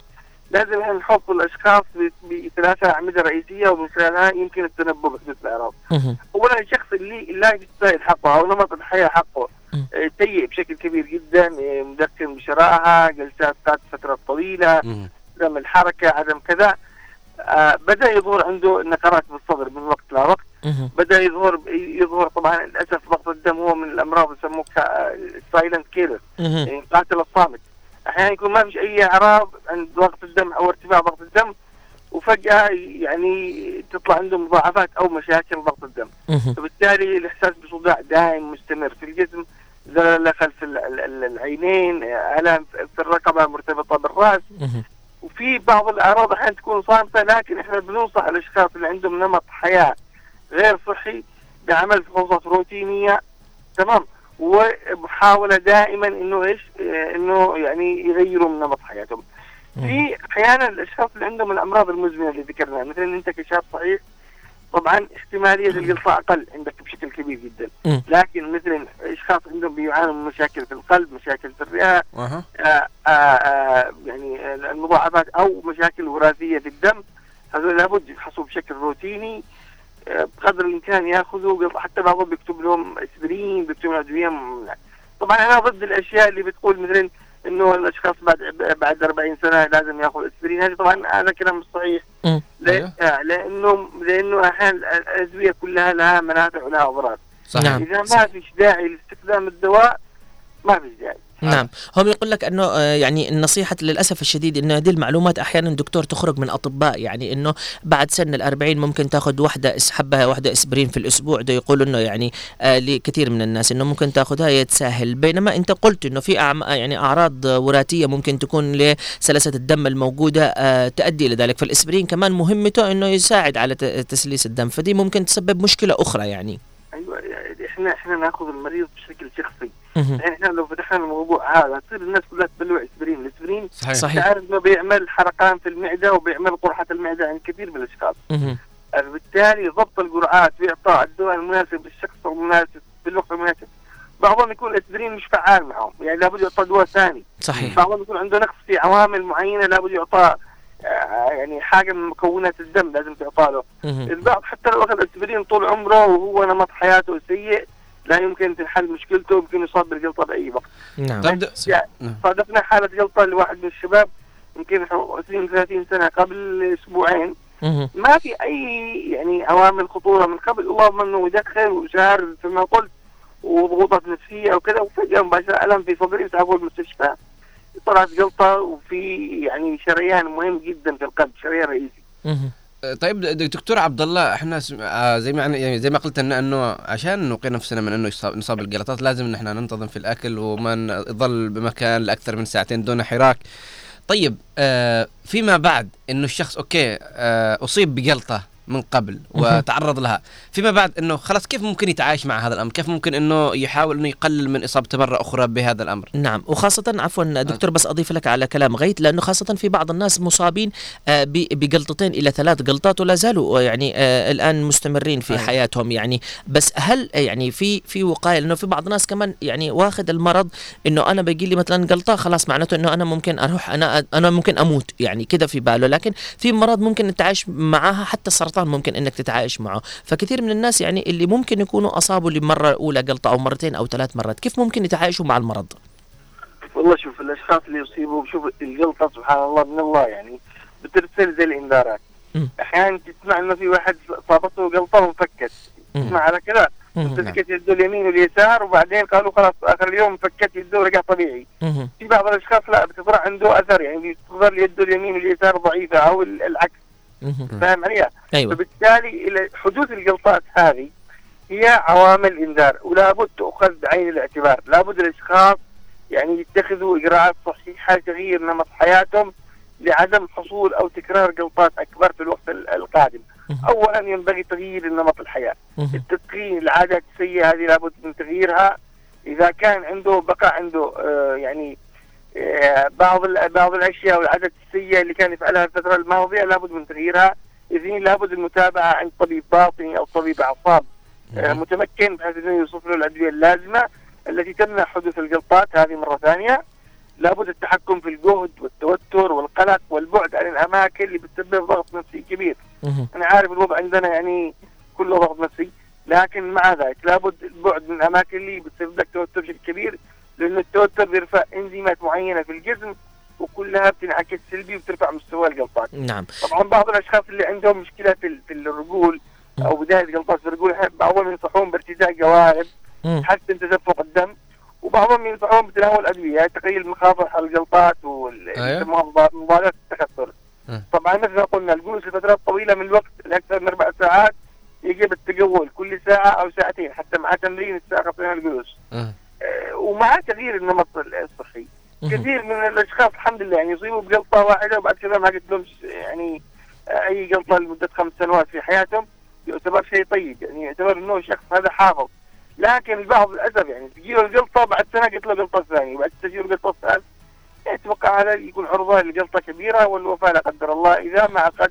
لازم إحنا نحط الأشخاص بثلاثة أعمدة رئيسية ومن خلالها يمكن التنبؤ بحدوث الاعراض. اولا الشخص اللي لا يستاهل حقه أو نمط الحياة حقه آه، سيء بشكل كبير جدا آه، مدخن بشراهه جلسات ذات فترات طويلة عدم الحركة عدم كذا آه بدأ يظهر عنده نقرات بالصدر من وقت لوقت. بدأ يظهر يظهر طبعا للأسف ضغط الدم هو من الأمراض يسموه silent killer. يعني قاتل الصامت أحيانا يكون ما فيش أي أعراض عند ضغط الدم أو ارتفاع ضغط الدم وفجأة يعني تطلع عنده مضاعفات أو مشاكل ضغط الدم. فبالتالي الإحساس بصداع دائم مستمر في الجسم زغللة خلف ال- ال- ال- العينين ألم في الرقبة مرتبطة بالرأس. وفي بعض الأعراض أحيانا تكون صامتة لكن إحنا بننصح الأشخاص اللي عندهم نمط حياة غير صحي بعمل فحوصات روتينية تمام ومحاوله دائما إنه إيش إنه يعني يغيروا من نمط حياتهم. في أحيانا الاشخاص اللي عندهم الأمراض المزمنة اللي ذكرناها مثلا أنت كشاب صحيح طبعا احتمالية الجلطه أقل عندك بشكل كبير جدا. لكن مثلا اشخاص عندهم بيعانوا من مشاكل في القلب مشاكل في الرئة آه آه آه يعني المضاعفات أو مشاكل وراثية في الدم هذول لابد يفحصوا بشكل روتيني. بقدر الإمكان ياخذوا حتى بعضهم بيكتب لهم إسبرين بيكتب لهم أدوية طبعا أنا ضد الأشياء اللي بتقول مثلا إنه الأشخاص بعد بعد 40 سنة لازم ياخذ إسبرين. هذه طبعا هذا كلام مش صحيح. لا آه لأنه لأنه أحيانا الأدوية كلها لها منافع ولها اضرار نعم. إذا ما فيش داعي لاستخدام الدواء ما فيش داعي. نعم. هم يقول لك إنه آه، يعني النصيحة للأسف الشديد إنه هذه المعلومات أحيانا دكتور تخرج من أطباء يعني إنه بعد سن الأربعين ممكن تاخذ واحدة إس- حبة واحدة إسبرين في الأسبوع. ده يقولوا إنه يعني آه لكثير من الناس إنه ممكن تاخذها يتساهل. بينما أنت قلت إنه في أعم يعني أعراض وراثية ممكن تكون لسلاسة الدم الموجودة آه تؤدي إلى ذلك. فالإسبرين كمان مهمته إنه يساعد على تسليس الدم. فدي ممكن تسبب مشكلة أخرى يعني. أيوه يعني إحنا إحنا ناخذ المريض بشكل شخصي. يعني إحنا لو فتحنا الموضوع هذا تصير الناس كلها تبلع اسبرين، الاسبرين صحيح. صحيح. تعرف إنه بيعمل حرقان في المعدة وبيعمل قرحة المعدة عند كثير من الأشخاص،. بالتالي ضبط الجرعات واعطاء الدواء المناسب للشخص المناسب في الوقت المناسب بعضهم يكون الاسبرين مش فعال معهم يعني لابد يعطى دواء ثاني صحيح بعضهم يكون عنده نقص في عوامل معينة لابد يعطى آه، يعني حاجة من مكونات الدم لازم تعطى له. البعض حتى لو أخذ اسبرين طول عمره وهو نمط حياته سيء لا يمكن تنحل مشكلته يمكن يصاب بالجلطة باي وقت نعم يعني صادفنا حالة جلطة لواحد من الشباب يمكن 20 30 سنة قبل أسبوعين. ما في أي يعني عوامل خطورة من قبل. اللهم إنه يدخن وشهر كما قلت وضغوطات نفسية وكذا وفجأة مباشرة ألم في صدري اسعفوا المستشفى. طلعت جلطة وفي يعني شريان مهم جدا في القلب شريان رئيسي. طيب دكتور عبد الله إحنا. آه زي ما يعني زي ما قلت ان إنه عشان نقي نفسنا من إنه نصاب بالجلطات لازم إن إحنا ننتظم في الأكل وما نظل بمكان لأكثر من ساعتين دون حراك. طيب آه فيما بعد إنه الشخص أوكي آه أصيب بجلطة من قبل. وتعرض لها. فيما بعد إنه خلاص كيف ممكن يتعايش مع هذا الأمر؟ كيف ممكن إنه يحاول إنه يقلل من اصابته مرة أخرى بهذا الأمر؟ نعم وخاصة عفوا دكتور بس أضيف لك على كلام غيث لأنه خاصة في بعض الناس مصابين آه، بجلطتين إلى ثلاث جلطات ولا زالوا آه، يعني آه، الآن مستمرين في أيوة. حياتهم يعني. بس هل يعني في في وقاية لأنه في بعض الناس كمان يعني واخد المرض إنه أنا بيجي لي مثلا جلطة خلاص معناته إنه أنا ممكن أروح أنا أنا ممكن أموت يعني كده في باله. لكن في مرض ممكن نتعايش معاها حتى السرطان ممكن إنك تتعايش معه فكثير من الناس يعني اللي ممكن يكونوا أصابوا لمرة أولى جلطة أو مرتين أو ثلاث مرات كيف ممكن يتعايشوا مع المرض؟ والله شوف الأشخاص اللي يصيبوا بشوف الجلطه سبحان الله من الله يعني بترسل زي الإنذارات. أحيانا تسمع إنه في واحد صابته جلطه وانفكت. تسمع على كذا مم. فكت يده اليمين واليسار وبعدين قالوا خلاص آخر اليوم فكت يده ورجع طبيعي. في بعض الأشخاص لا بتظهر عنده أثر يعني بتظهر يده اليمين واليسار ضعيفة أو ال- العكس. فاهم علي؟ أيوة. فبالتالي حدوث الجلطات هذه هي عوامل إنذار ولابد تؤخذ بعين الاعتبار، لابد الأشخاص يعني يتخذوا إجراءات صحيحة تغيير نمط حياتهم لعدم حصول أو تكرار جلطات أكبر في الوقت ال- القادم. اولا ينبغي تغيير نمط الحياة، التدخين العادات السيئة هذه لابد من تغييرها إذا كان عنده بقى عنده آه يعني بعض ال- بعض الأشياء والعادات السيئه اللي كان يفعلها الفترة الماضية لابد من تغييرها. اثنين لابد المتابعة عند طبيب باطني أو طبيب أعصاب. آه، متمكن بحيث انه يوصف له الأدوية اللازمة التي تمنع حدوث الجلطات. هذه مرة ثانية. لابد التحكم في الجهد والتوتر والقلق والبعد عن الأماكن اللي بتسبب ضغط نفسي كبير. أنا عارف الوضع عندنا يعني كله ضغط نفسي لكن مع ذلك لابد البعد من الأماكن اللي بتسبب لك توتر بشكل كبير. لأنه التوتر بيرفع إنزيمات معينة في الجسم وكلها بتنعكس سلبي وبترفع مستوى الجلطات نعم طبعا بعض الأشخاص اللي عندهم مشكلة في في الرجول أو بداية جلطات في الرجول بعضهم ينصحون بارتداء جوارب. تحسن تدفق الدم وبعضهم ينصحون بتناول أدوية تقليل مخاطر الجلطات أيوة. ومضادات التكسر مم. طبعا مثل ما قلنا الجلوس لفترات طويلة من الوقت لأكثر من أربع ساعات يجب التجول كل ساعة أو ساعتين حتى مع تمرين الساعة بين الجلوس. آه، ومع تغيير النمط الصحي كثير من الأشخاص الحمد لله يعني يصيبوا بجلطه واحدة وبعد كذا ما قلت لهم يعني آه، أي جلطه لمدة خمس سنوات في حياتهم يعتبر شيء طيب يعني يعتبر إنه شخص هذا حافظ. لكن البعض للأسف يعني تجيله الجلطه بعد سنة قلت له جلطه ثانية بعد تجيله الجلطه الثالث أتوقع هذا يكون عرضة لجلطه كبيرة والوفاه لا قدر الله إذا ما اخذ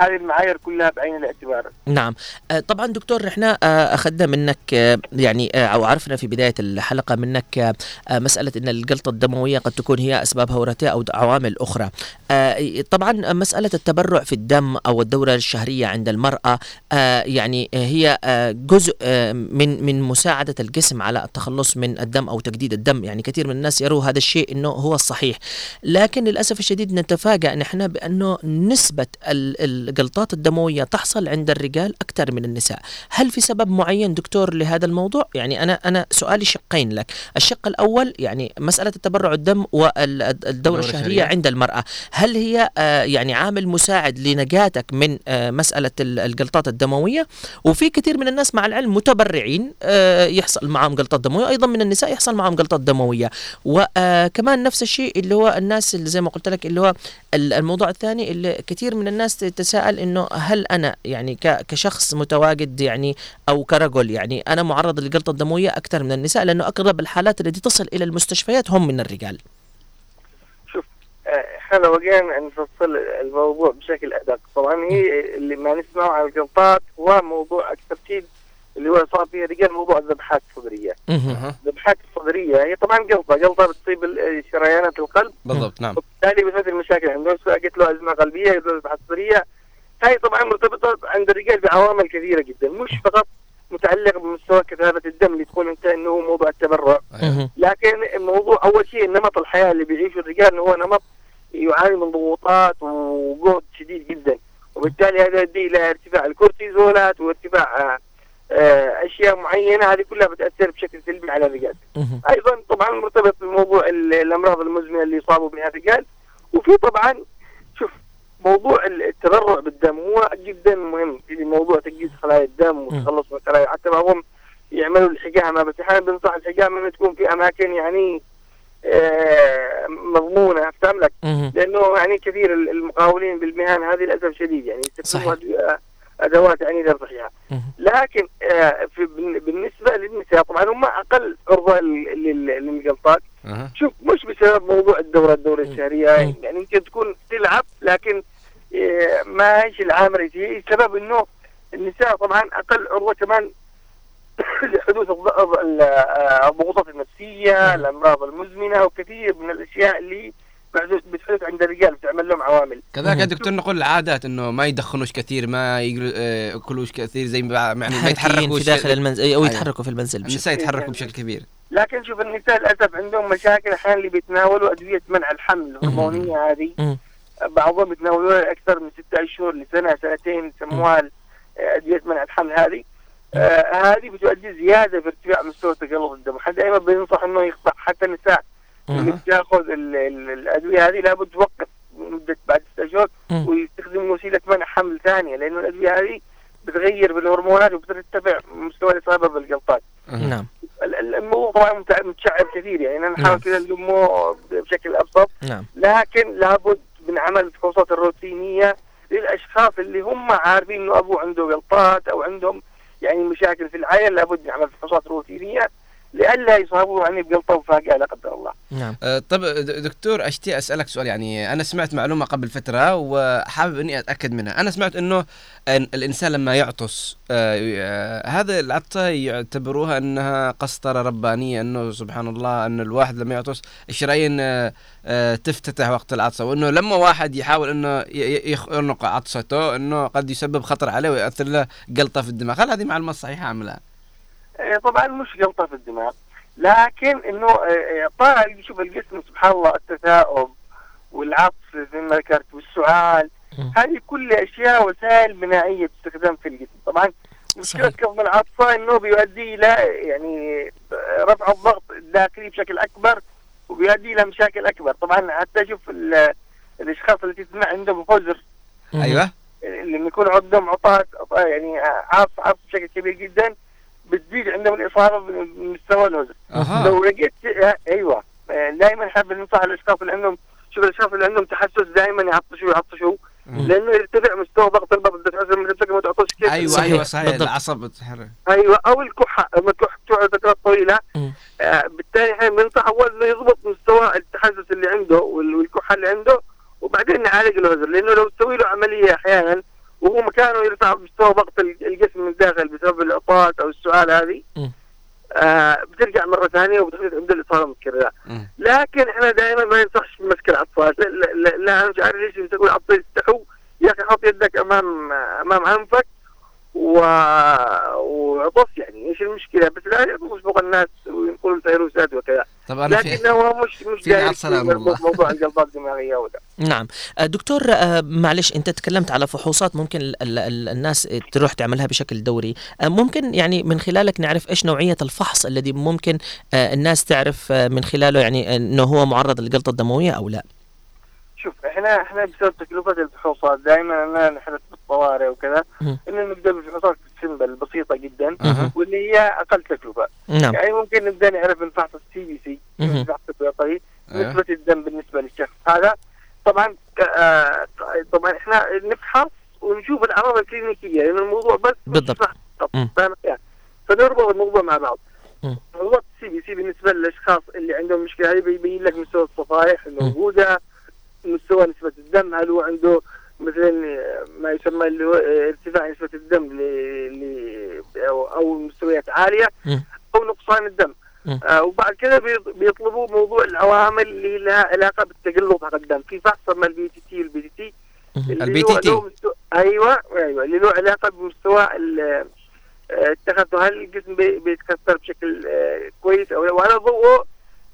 هذه المعايير كلها بعين الاعتبار. نعم. آه، طبعا دكتور إحنا آه، أخذنا منك آه، يعني أو عرفنا في بداية الحلقة منك مسألة إن الجلطة الدموية قد تكون هي اسبابها وراثيه أو عوامل أخرى. طبعا مسألة التبرع في الدم أو الدورة الشهرية عند المرأة يعني هي جزء من من مساعدة الجسم على التخلص من الدم أو تجديد الدم. يعني كثير من الناس يروا هذا الشيء إنه هو الصحيح. لكن للأسف الشديد نتفاجأ نحن بأنه نسبة ال الجلطات الدموية تحصل عند الرجال أكثر من النساء. هل في سبب معين دكتور لهذا الموضوع؟ يعني أنا أنا سؤالي شقين لك. الشق الأول يعني مسألة التبرع الدم الشهرية الشهرية. عند المرأة. هل هي آه، يعني عامل مساعد لنجاتك من آه، ال- الجلطات الدموية؟ وفي كثير من الناس مع العلم متبرعين آه، يحصل معهم جلطات دموية. أيضا من النساء يحصل معهم جلطات دموية. وكمان نفس الشيء اللي هو الناس اللي زي ما قلت لك اللي هو ال- الموضوع الثاني اللي كثير من الناس تتساءل إنه هل أنا يعني ك- كشخص متواجد يعني أو كرجل يعني أنا معرض للجلطة الدموية أكثر من النساء لأنه اغلب الحالات التي تصل إلى المستشفيات هم من الرجال. آه، إحنا لو جينا نفصل الموضوع بشكل أدق. طبعا هي اللي ما نسمعه عن الجلطات هو موضوع أكثر شيء اللي هو صار فيه رجال موضوع الذبحات الصدرية. الذبحات الصدرية هي طبعا جلطة جلطة بتصيب ال- شريانات القلب. بالضبط نعم. وبالتالي بتمثل مشاكل. عندهم سواء قلت له أزمة قلبيه قلت له ذبحات صدرية هاي طبعا مرتبطة عند الرجال بعوامل كثيرة جدا مش فقط متعلقه بمستوى كثافة الدم اللي تقول أنت إنه هو موضوع التبرع. لكن الموضوع أول شيء نمط الحياة اللي بيعيشه الرجال إنه هو نمط يعاني من ضغوطات وجهد شديد جدا. وبالتالي هذا يؤدي إلى ارتفاع الكورتيزولات وارتفاع آه، أشياء معينة هذه كلها بتأثر بشكل سلبي على الرجال. أيضا طبعا مرتبط بموضوع ال- الأمراض المزمنة اللي يصابوا بها الرجال. وفي طبعا موضوع ال- التبرع بالدم هو جدا مهم في موضوع تجهيز خلايا الدم والتخلص من الخلايا. حتى بعضهم يعملوا الحجامة. بس أحيانا بنصح الحجامة إنها تكون في أماكن يعني آه، مضمونة فاهم لك؟ لأنه يعني كثير ال- المقاولين بالمهن هذه للأسف شديد يعني يستخدموا أدوات يعني للرحية لكن آه، في بالن- بالنسبة للنساء طبعا هم أقل عرضة لل- لل- للجلطات شوف مش بسبب موضوع الدورة الدورة الشهرية يعني يمكن تكون تلعب لكن ما هيش العامل الرئيسي هي السبب إنه النساء طبعا أقل عرضه كمان لحدوث الض- ال- الضغوطات النفسية الأمراض المزمنة وكثير من الأشياء اللي بتحدث عند الرجال بتعمل لهم عوامل. كذلك يا دكتور نقول العادات إنه ما يدخنوش كثير ما آه، يأكلوش كثير زي ما يعني ما يتحركوش في داخل المنزل أو أيوة. يتحركوا في المنزل بشكل- النساء يتحركوا بشكل كبير. لكن شوف النساء للأسف عندهم مشاكل أحيانا اللي بيتناولوا أدوية منع الحمل الهرمونية هذه. بعضهم يتناولوها أكثر من ستة أشهر لسنة سنتين يسموها أدوية منع الحمل هذه. آه هذه بتؤدي زيادة في ارتفاع مستوى تجلط الدم. حد دائما بينصح إنه يقطع حتى النساء. اللي بتاخذ ال- ال- الأدوية هذه لابد توقف مده بعد ست أشهر ويستخدم وسيلة منع حمل ثانية لأنه الأدوية هذه بتغير بالهرمونات وبترتفع مستوى الإصابة بالجلطات نعم. ال- ال- الموضوع طبعا متشعب كثير يعني أنا نعم. نحاول كذا نلمه بشكل أبسط. نعم. لكن لابد من عمل الفحوصات الروتينية للأشخاص اللي هم عارفين إنه أبوه عنده جلطات أو عندهم يعني مشاكل في العين لابد من عمل فحوصات روتينية. لئلا يصابوا يعني بجلطه مفاجئه لا قدر الله. نعم آه، طب د- دكتور أشتي أسألك سؤال يعني أنا سمعت معلومة قبل فترة وحابب إني أتأكد منها أنا سمعت إنه أن الإنسان لما يعطس آه، آه، هذا العطسة يعتبروها أنها قسطرة ربانية أنه سبحان الله أن الواحد لما يعطس الشرايين آه، آه، تفتتح وقت العطسة وأنه لما واحد يحاول إنه يخنق عطسته إنه قد يسبب خطر عليه ويؤثر له جلطه في الدماغ هل هذه معلومة صحيحة أم لا؟ آه، طبعا مش جلطه في الدماغ. لكن إنه آه، آه، طالع شوف الجسم سبحان الله التثاؤب والعطف زي ما ذكرت والسعال. هذه كل أشياء وسائل بنائيه تستخدم في الجسم طبعا مشكلة كظم العطفه إنه بيؤدي إلى يعني رفع الضغط الداخلي بشكل أكبر وبيؤدي إلى مشاكل أكبر. طبعا حتى شوف ال- الأشخاص اللي تسمع عندهم حزر أيوه. اللي يكون عندهم عطاس يعني عاص عاص بشكل كبير جدا. بتزيد عندهم الإصابة بمستوى أها. لو لقيت أيوه. دائما حاب ننصح الاشخاص اللي عندهم شوف الأشخاص اللي عندهم تحسس دائما يعطشوا يعطشوا. لأنه يرتفع مستوى ضغط البطن تحس من ما تعطش كيف. أيوه أيوه صحيح. العصب تتحرك أيوه. أو الكحة. لما تكح تقعد فترات طويلة. آه بالتالي إحنا بننصح أول انه يضبط مستوى التحسس اللي عنده وال- والكحة اللي عنده وبعدين نعالج الهزر لأنه لو تسوي له عملية أحيانا وهو مكانه يرفع مستوى ضغط ال- الجسم من الداخل بسبب العطاس أو السؤال هذه. آه بترجع مرة ثانية وبتحدث عنده الاصابه متكرره لكن إحنا دائما ما ينصحش بمسك العطاس لا, لا, لا, لا أنا مش عارف ليش تقول عطاس يستحوا يا أخي حط يدك أمام أمام أنفك. و... و... وعطس يعني إيش المشكلة بس لا فوق الناس وينقلوا الفيروسات وكذا. طب أنا في- لكن هو مش مش. موضوع الجلطات الدماغية ولا نعم. آه، دكتور آه، معلش أنت تكلمت على فحوصات ممكن ال ال ال الناس تروح تعملها بشكل دوري. آه، ممكن يعني من خلالك نعرف إيش نوعية الفحص الذي ممكن الناس تعرف من خلاله يعني إنه هو معرض للجلطة الدموية أو لا؟ إحنا إحنا بسبب تكلفة الفحوصات دائما أنا نحرص بالطوارئ وكذا. إنه نبدأ بالفحوصات ال simple بسيطة جدا. واللي هي أقل تكلفة نعم. يعني ممكن نبدأ نعرف من فحص ال CBC. الفحص البيطري أه. نسبة الدم بالنسبة للشخص هذا طبعا آه، طبعا إحنا نفحص ونشوف الأعراض الكلينيكية لأن الموضوع بس بالضبط. فاهم يعني فنربط الموضوع مع بعض. موضوع ال CBC بالنسبة للأشخاص اللي عندهم مشكلة هذه بيبين لك مستوى الصفائح الموجوده مستوى نسبة الدم هل هو عنده مثلا ما يسمى اللي هو ارتفاع نسبة الدم ل... أو مستويات عالية. أو نقصان الدم. آه وبعد بيط- بيطلبوا موضوع العوامل اللي لها علاقة بالتجلط حق الدم في فحص اسمه ال PTT وال PTT ال PTT. أيوه أيوه اللي له علاقة بمستوى ال- آه، التخثر هل الجسم بي- بيتخثر بشكل آه، كويس أو لا وعلى ضوءه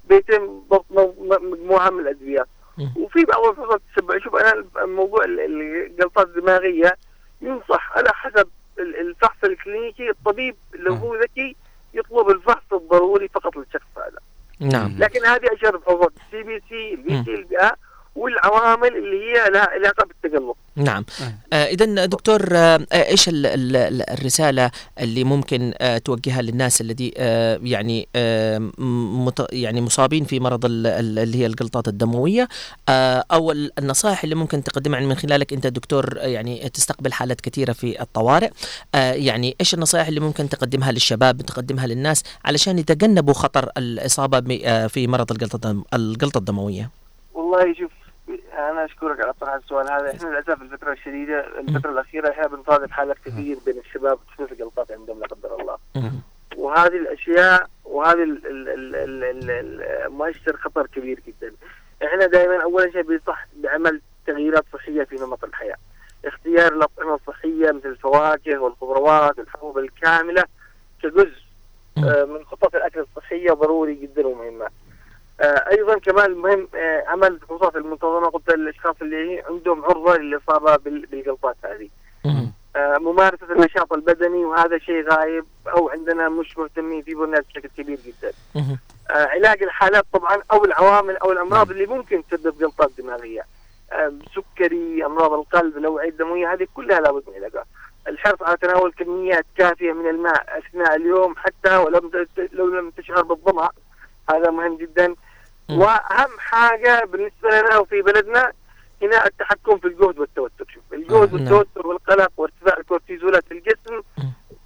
بيتم ضبط مجموعة من الأدوية وفي بعض الفحوصات تشبع شوف أنا الموضوع ال- الجلطات الدماغيه ينصح على حسب ال- الفحص الكلينيكي. الطبيب لو هو ذكي يطلب الفحص الضروري فقط للشخص هذا. نعم. لكن هذه اشهر الفحوصات ال CBC ال BC ال B والعوامل اللي هي لها علاقة بالتجلط. نعم. آه. اذا دكتور آه آه، إيش ال ال ال- الرسالة اللي ممكن آه توجهها للناس الذي آه يعني آه مت يعني مصابين في مرض ال- ال- اللي هي الجلطات الدموية؟ آه أو ال- النصائح اللي ممكن تقدمها يعني من خلالك أنت دكتور آه، يعني تستقبل حالات كثيرة في الطوارئ. آه يعني إيش النصائح اللي ممكن تقدمها للشباب تقدمها للناس علشان يتجنبوا خطر الإصابة آه، في مرض الجلطه الدم- الجلطه الدموية؟ والله شوف أنا أشكرك على طرح السؤال هذا. إحنا للأسف الفترة الشديدة الفترة الأخيرة إحنا بنصادف حالات كثير بين الشباب خصوصا الجلطات عندهم لا قدر الله. وهذه الأشياء وهذه ال- ال- ال- ال- ال- ال- مؤشر خطر كبير جدا. إحنا دائما أول شيء بيصح بعمل تغييرات صحية في نمط الحياة. اختيار الأطعمة الصحية مثل الفواكه والخضروات والحبوب الكاملة كجزء آه، من خطط الأكل الصحية ضروري جدا ومهمة. أيضا كمان مهم آه، عمل الفحوصات المنتظمة قلت للأشخاص اللي عندهم عرضه للاصابه بال- بالجلطات هذه. آه، ممارسة النشاط البدني وهذا شيء غايب أو عندنا مش مهتمين فيه بالناس بشكل كبير جدا. آه، علاج الحالات طبعا أو العوامل أو الأمراض اللي ممكن تسبب جلطات دماغية. آه، سكري أمراض القلب الأوعية الدموية هذه كلها لابد من علاجها الحرص على تناول كميات كافية من الماء أثناء اليوم حتى ولو لو لم تشعر بالظمأ هذا مهم جدا. وأهم حاجة بالنسبة لنا وفي بلدنا هنا التحكم في الجهد والتوتر. شوف الجهد نعم. والتوتر والقلق وارتفاع الكورتيزولات في الجسم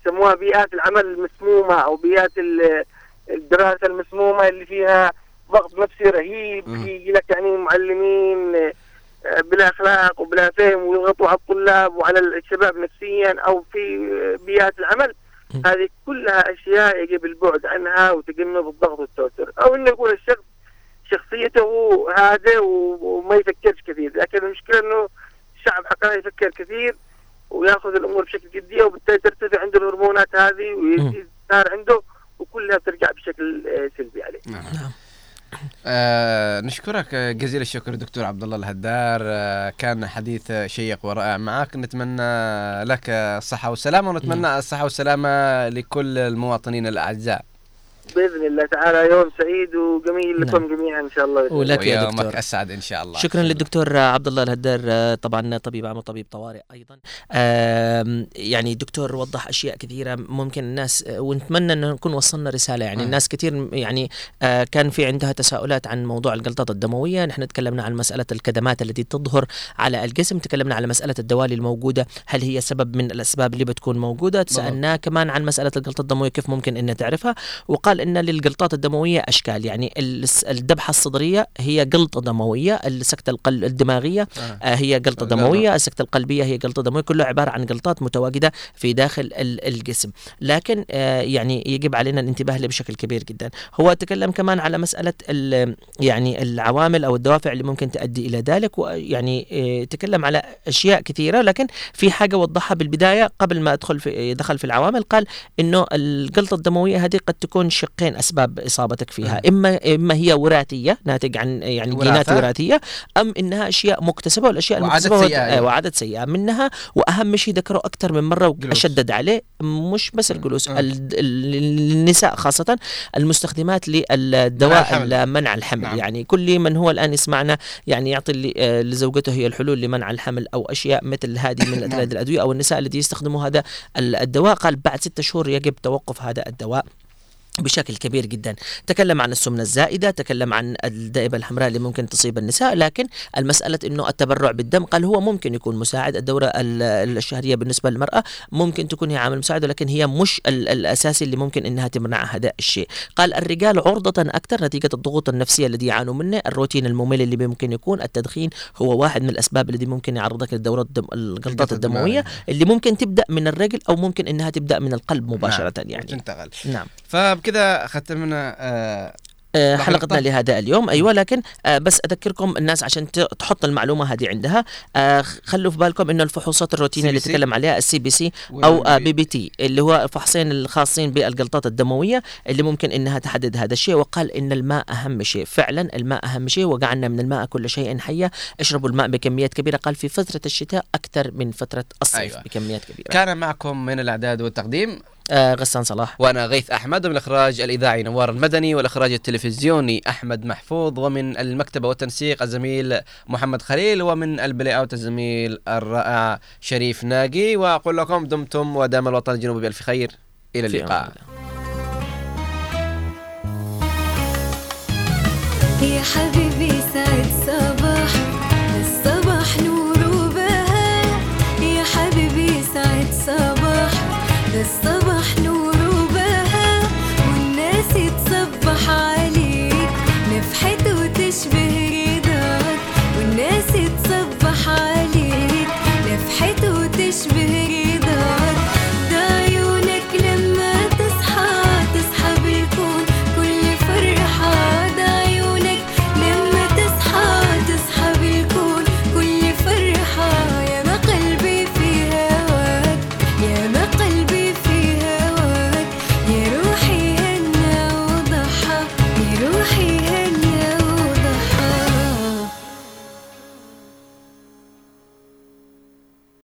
يسموها بيئات العمل المسمومة أو بيئات ال- الدراسة المسمومة اللي فيها ضغط نفسي رهيب يجي لك يعني معلمين آه، بلا أخلاق وبلا فهم ويضغطوا على الطلاب وعلى الشباب نفسيا أو في آه، بيئات العمل. هذه كلها أشياء يجب البعد عنها وتجنب الضغط والتوتر. أو إنه يكون الشخص شخصيته هادئ وما يفكرش كثير. لكن المشكلة إنه الشعب حقنا يفكر كثير ويأخذ الأمور بشكل جدية وبالتالي ترتفع عنده الهرمونات هذه ويصير عنده وكلها ترجع بشكل آه، سلبي عليه. آه نشكرك آه، جزيل الشكر دكتور عبد الله الهدار. آه كان حديث شيق ورائع معك. نتمنى لك الصحة والسلامة ونتمنى الصحة والسلامة لكل المواطنين الأعزاء. بإذن الله تعالى يوم سعيد وجميل لكم جميعا إن شاء الله. ولك يا دكتور. أسعد إن شاء الله. شكرا للدكتور عبد الله الهدار طبعا طبيب عام وطبيب طوارئ أيضا. يعني دكتور وضح أشياء كثيرة ممكن الناس ونتمنى أن نكون وصلنا رسالة. يعني آه. الناس كثير يعني آه، كان في عندها تساؤلات عن موضوع الجلطات الدموية. نحن تكلمنا عن مسألة الكدمات التي تظهر على الجسم. تكلمنا على مسألة الدوالي الموجودة. هل هي سبب من الأسباب اللي بتكون موجودة؟ تسألناه كمان عن مسألة الجلطه الدموية كيف ممكن إن تعرفها وقال وقال إن للجلطات الدموية أشكال. يعني الذبحة الصدرية هي جلطه دموية السكتة القل- الدماغية آه، هي جلطه لا. دموية السكتة القلبية هي جلطه دموية. كلها عبارة عن جلطات متواجدة في داخل ال- الجسم. لكن آه، يعني يجب علينا الانتباه له بشكل كبير جدا. هو تكلم كمان على مسألة ال- يعني العوامل أو الدوافع اللي ممكن تؤدي إلى ذلك. ويعني آه، تكلم على أشياء كثيرة. لكن في حاجة وضحها بالبداية قبل ما أدخل في دخل في العوامل قال إنه الجلطه الدموية هذه قد تكون شقين أسباب إصابتك فيها اما إما هي وراثية ناتج عن يعني. جينات وراثية أم إنها أشياء مكتسبة والأشياء المكتسبة سيئة، آه، أيوة. وعادات سيئة منها وأهم شيء ذكره أكثر من مرة واشدد عليه مش بس الجلوس ال- ال- النساء خاصة المستخدمات للدواء الحمل. منع الحمل نعم. يعني كل من هو الآن يسمعنا يعني يعطي آه، لزوجته هي الحلول لمنع الحمل أو أشياء مثل هذه من الأدوية أو النساء الذي يستخدموا هذا ال- الدواء قال بعد ستة شهور يجب توقف هذا الدواء بشكل كبير جدا. تكلم عن السمنة الزائدة تكلم عن الدائبة الحمراء اللي ممكن تصيب النساء لكن المسألة أنه التبرع بالدم قال هو ممكن يكون مساعد. الدورة ال- الشهرية بالنسبة للمرأة ممكن تكون هي عامل مساعد ولكن هي مش ال- الأساسي اللي ممكن أنها تمنع هذا الشيء. قال الرجال عرضة أكثر نتيجة الضغوط النفسية الذي يعانوا منه. الروتين الممل اللي ممكن يكون التدخين هو واحد من الأسباب الذي ممكن يعرضك للدورة الدم الجلطات الدموية اللي ممكن تبدأ من الرجل أو ممكن أنها تبدأ من القلب مباشرة يعني. تنتقل نعم. فبكذا ختمنا آه آه،. حلقتنا لهذا اليوم. أيوه لكن آه، بس أذكركم الناس عشان تحط المعلومة هذه عندها. خلوا في بالكم إنه الفحوصات الروتينية اللي تكلم عليها ال CBC أو PPT اللي هو فحصين الخاصين بالجلطات الدموية اللي ممكن إنها تحدد هذا الشيء. وقال إن الماء أهم شيء. فعلا الماء أهم شيء. وجعلنا من الماء كل شيء حي. اشربوا الماء بكميات كبيرة. قال في فترة الشتاء أكثر من فترة الصيف. أيوة. بكميات كبيرة. كان معكم من الأعداد والتقديم آه غسان صلاح. وأنا غيث أحمد ومن الإخراج الإذاعي نوار المدني والإخراج التلفزيوني أحمد محفوظ ومن المكتبة والتنسيق الزميل محمد خليل ومن البلاي أوت الزميل الرائع شريف ناقي. وأقول لكم دمتم ودام الوطن الجنوبي بألف خير. إلى اللقاء. يا حبيبي سعد صباح. الصباح نور وبهاء. يا حبيبي سعد صباح. الصباح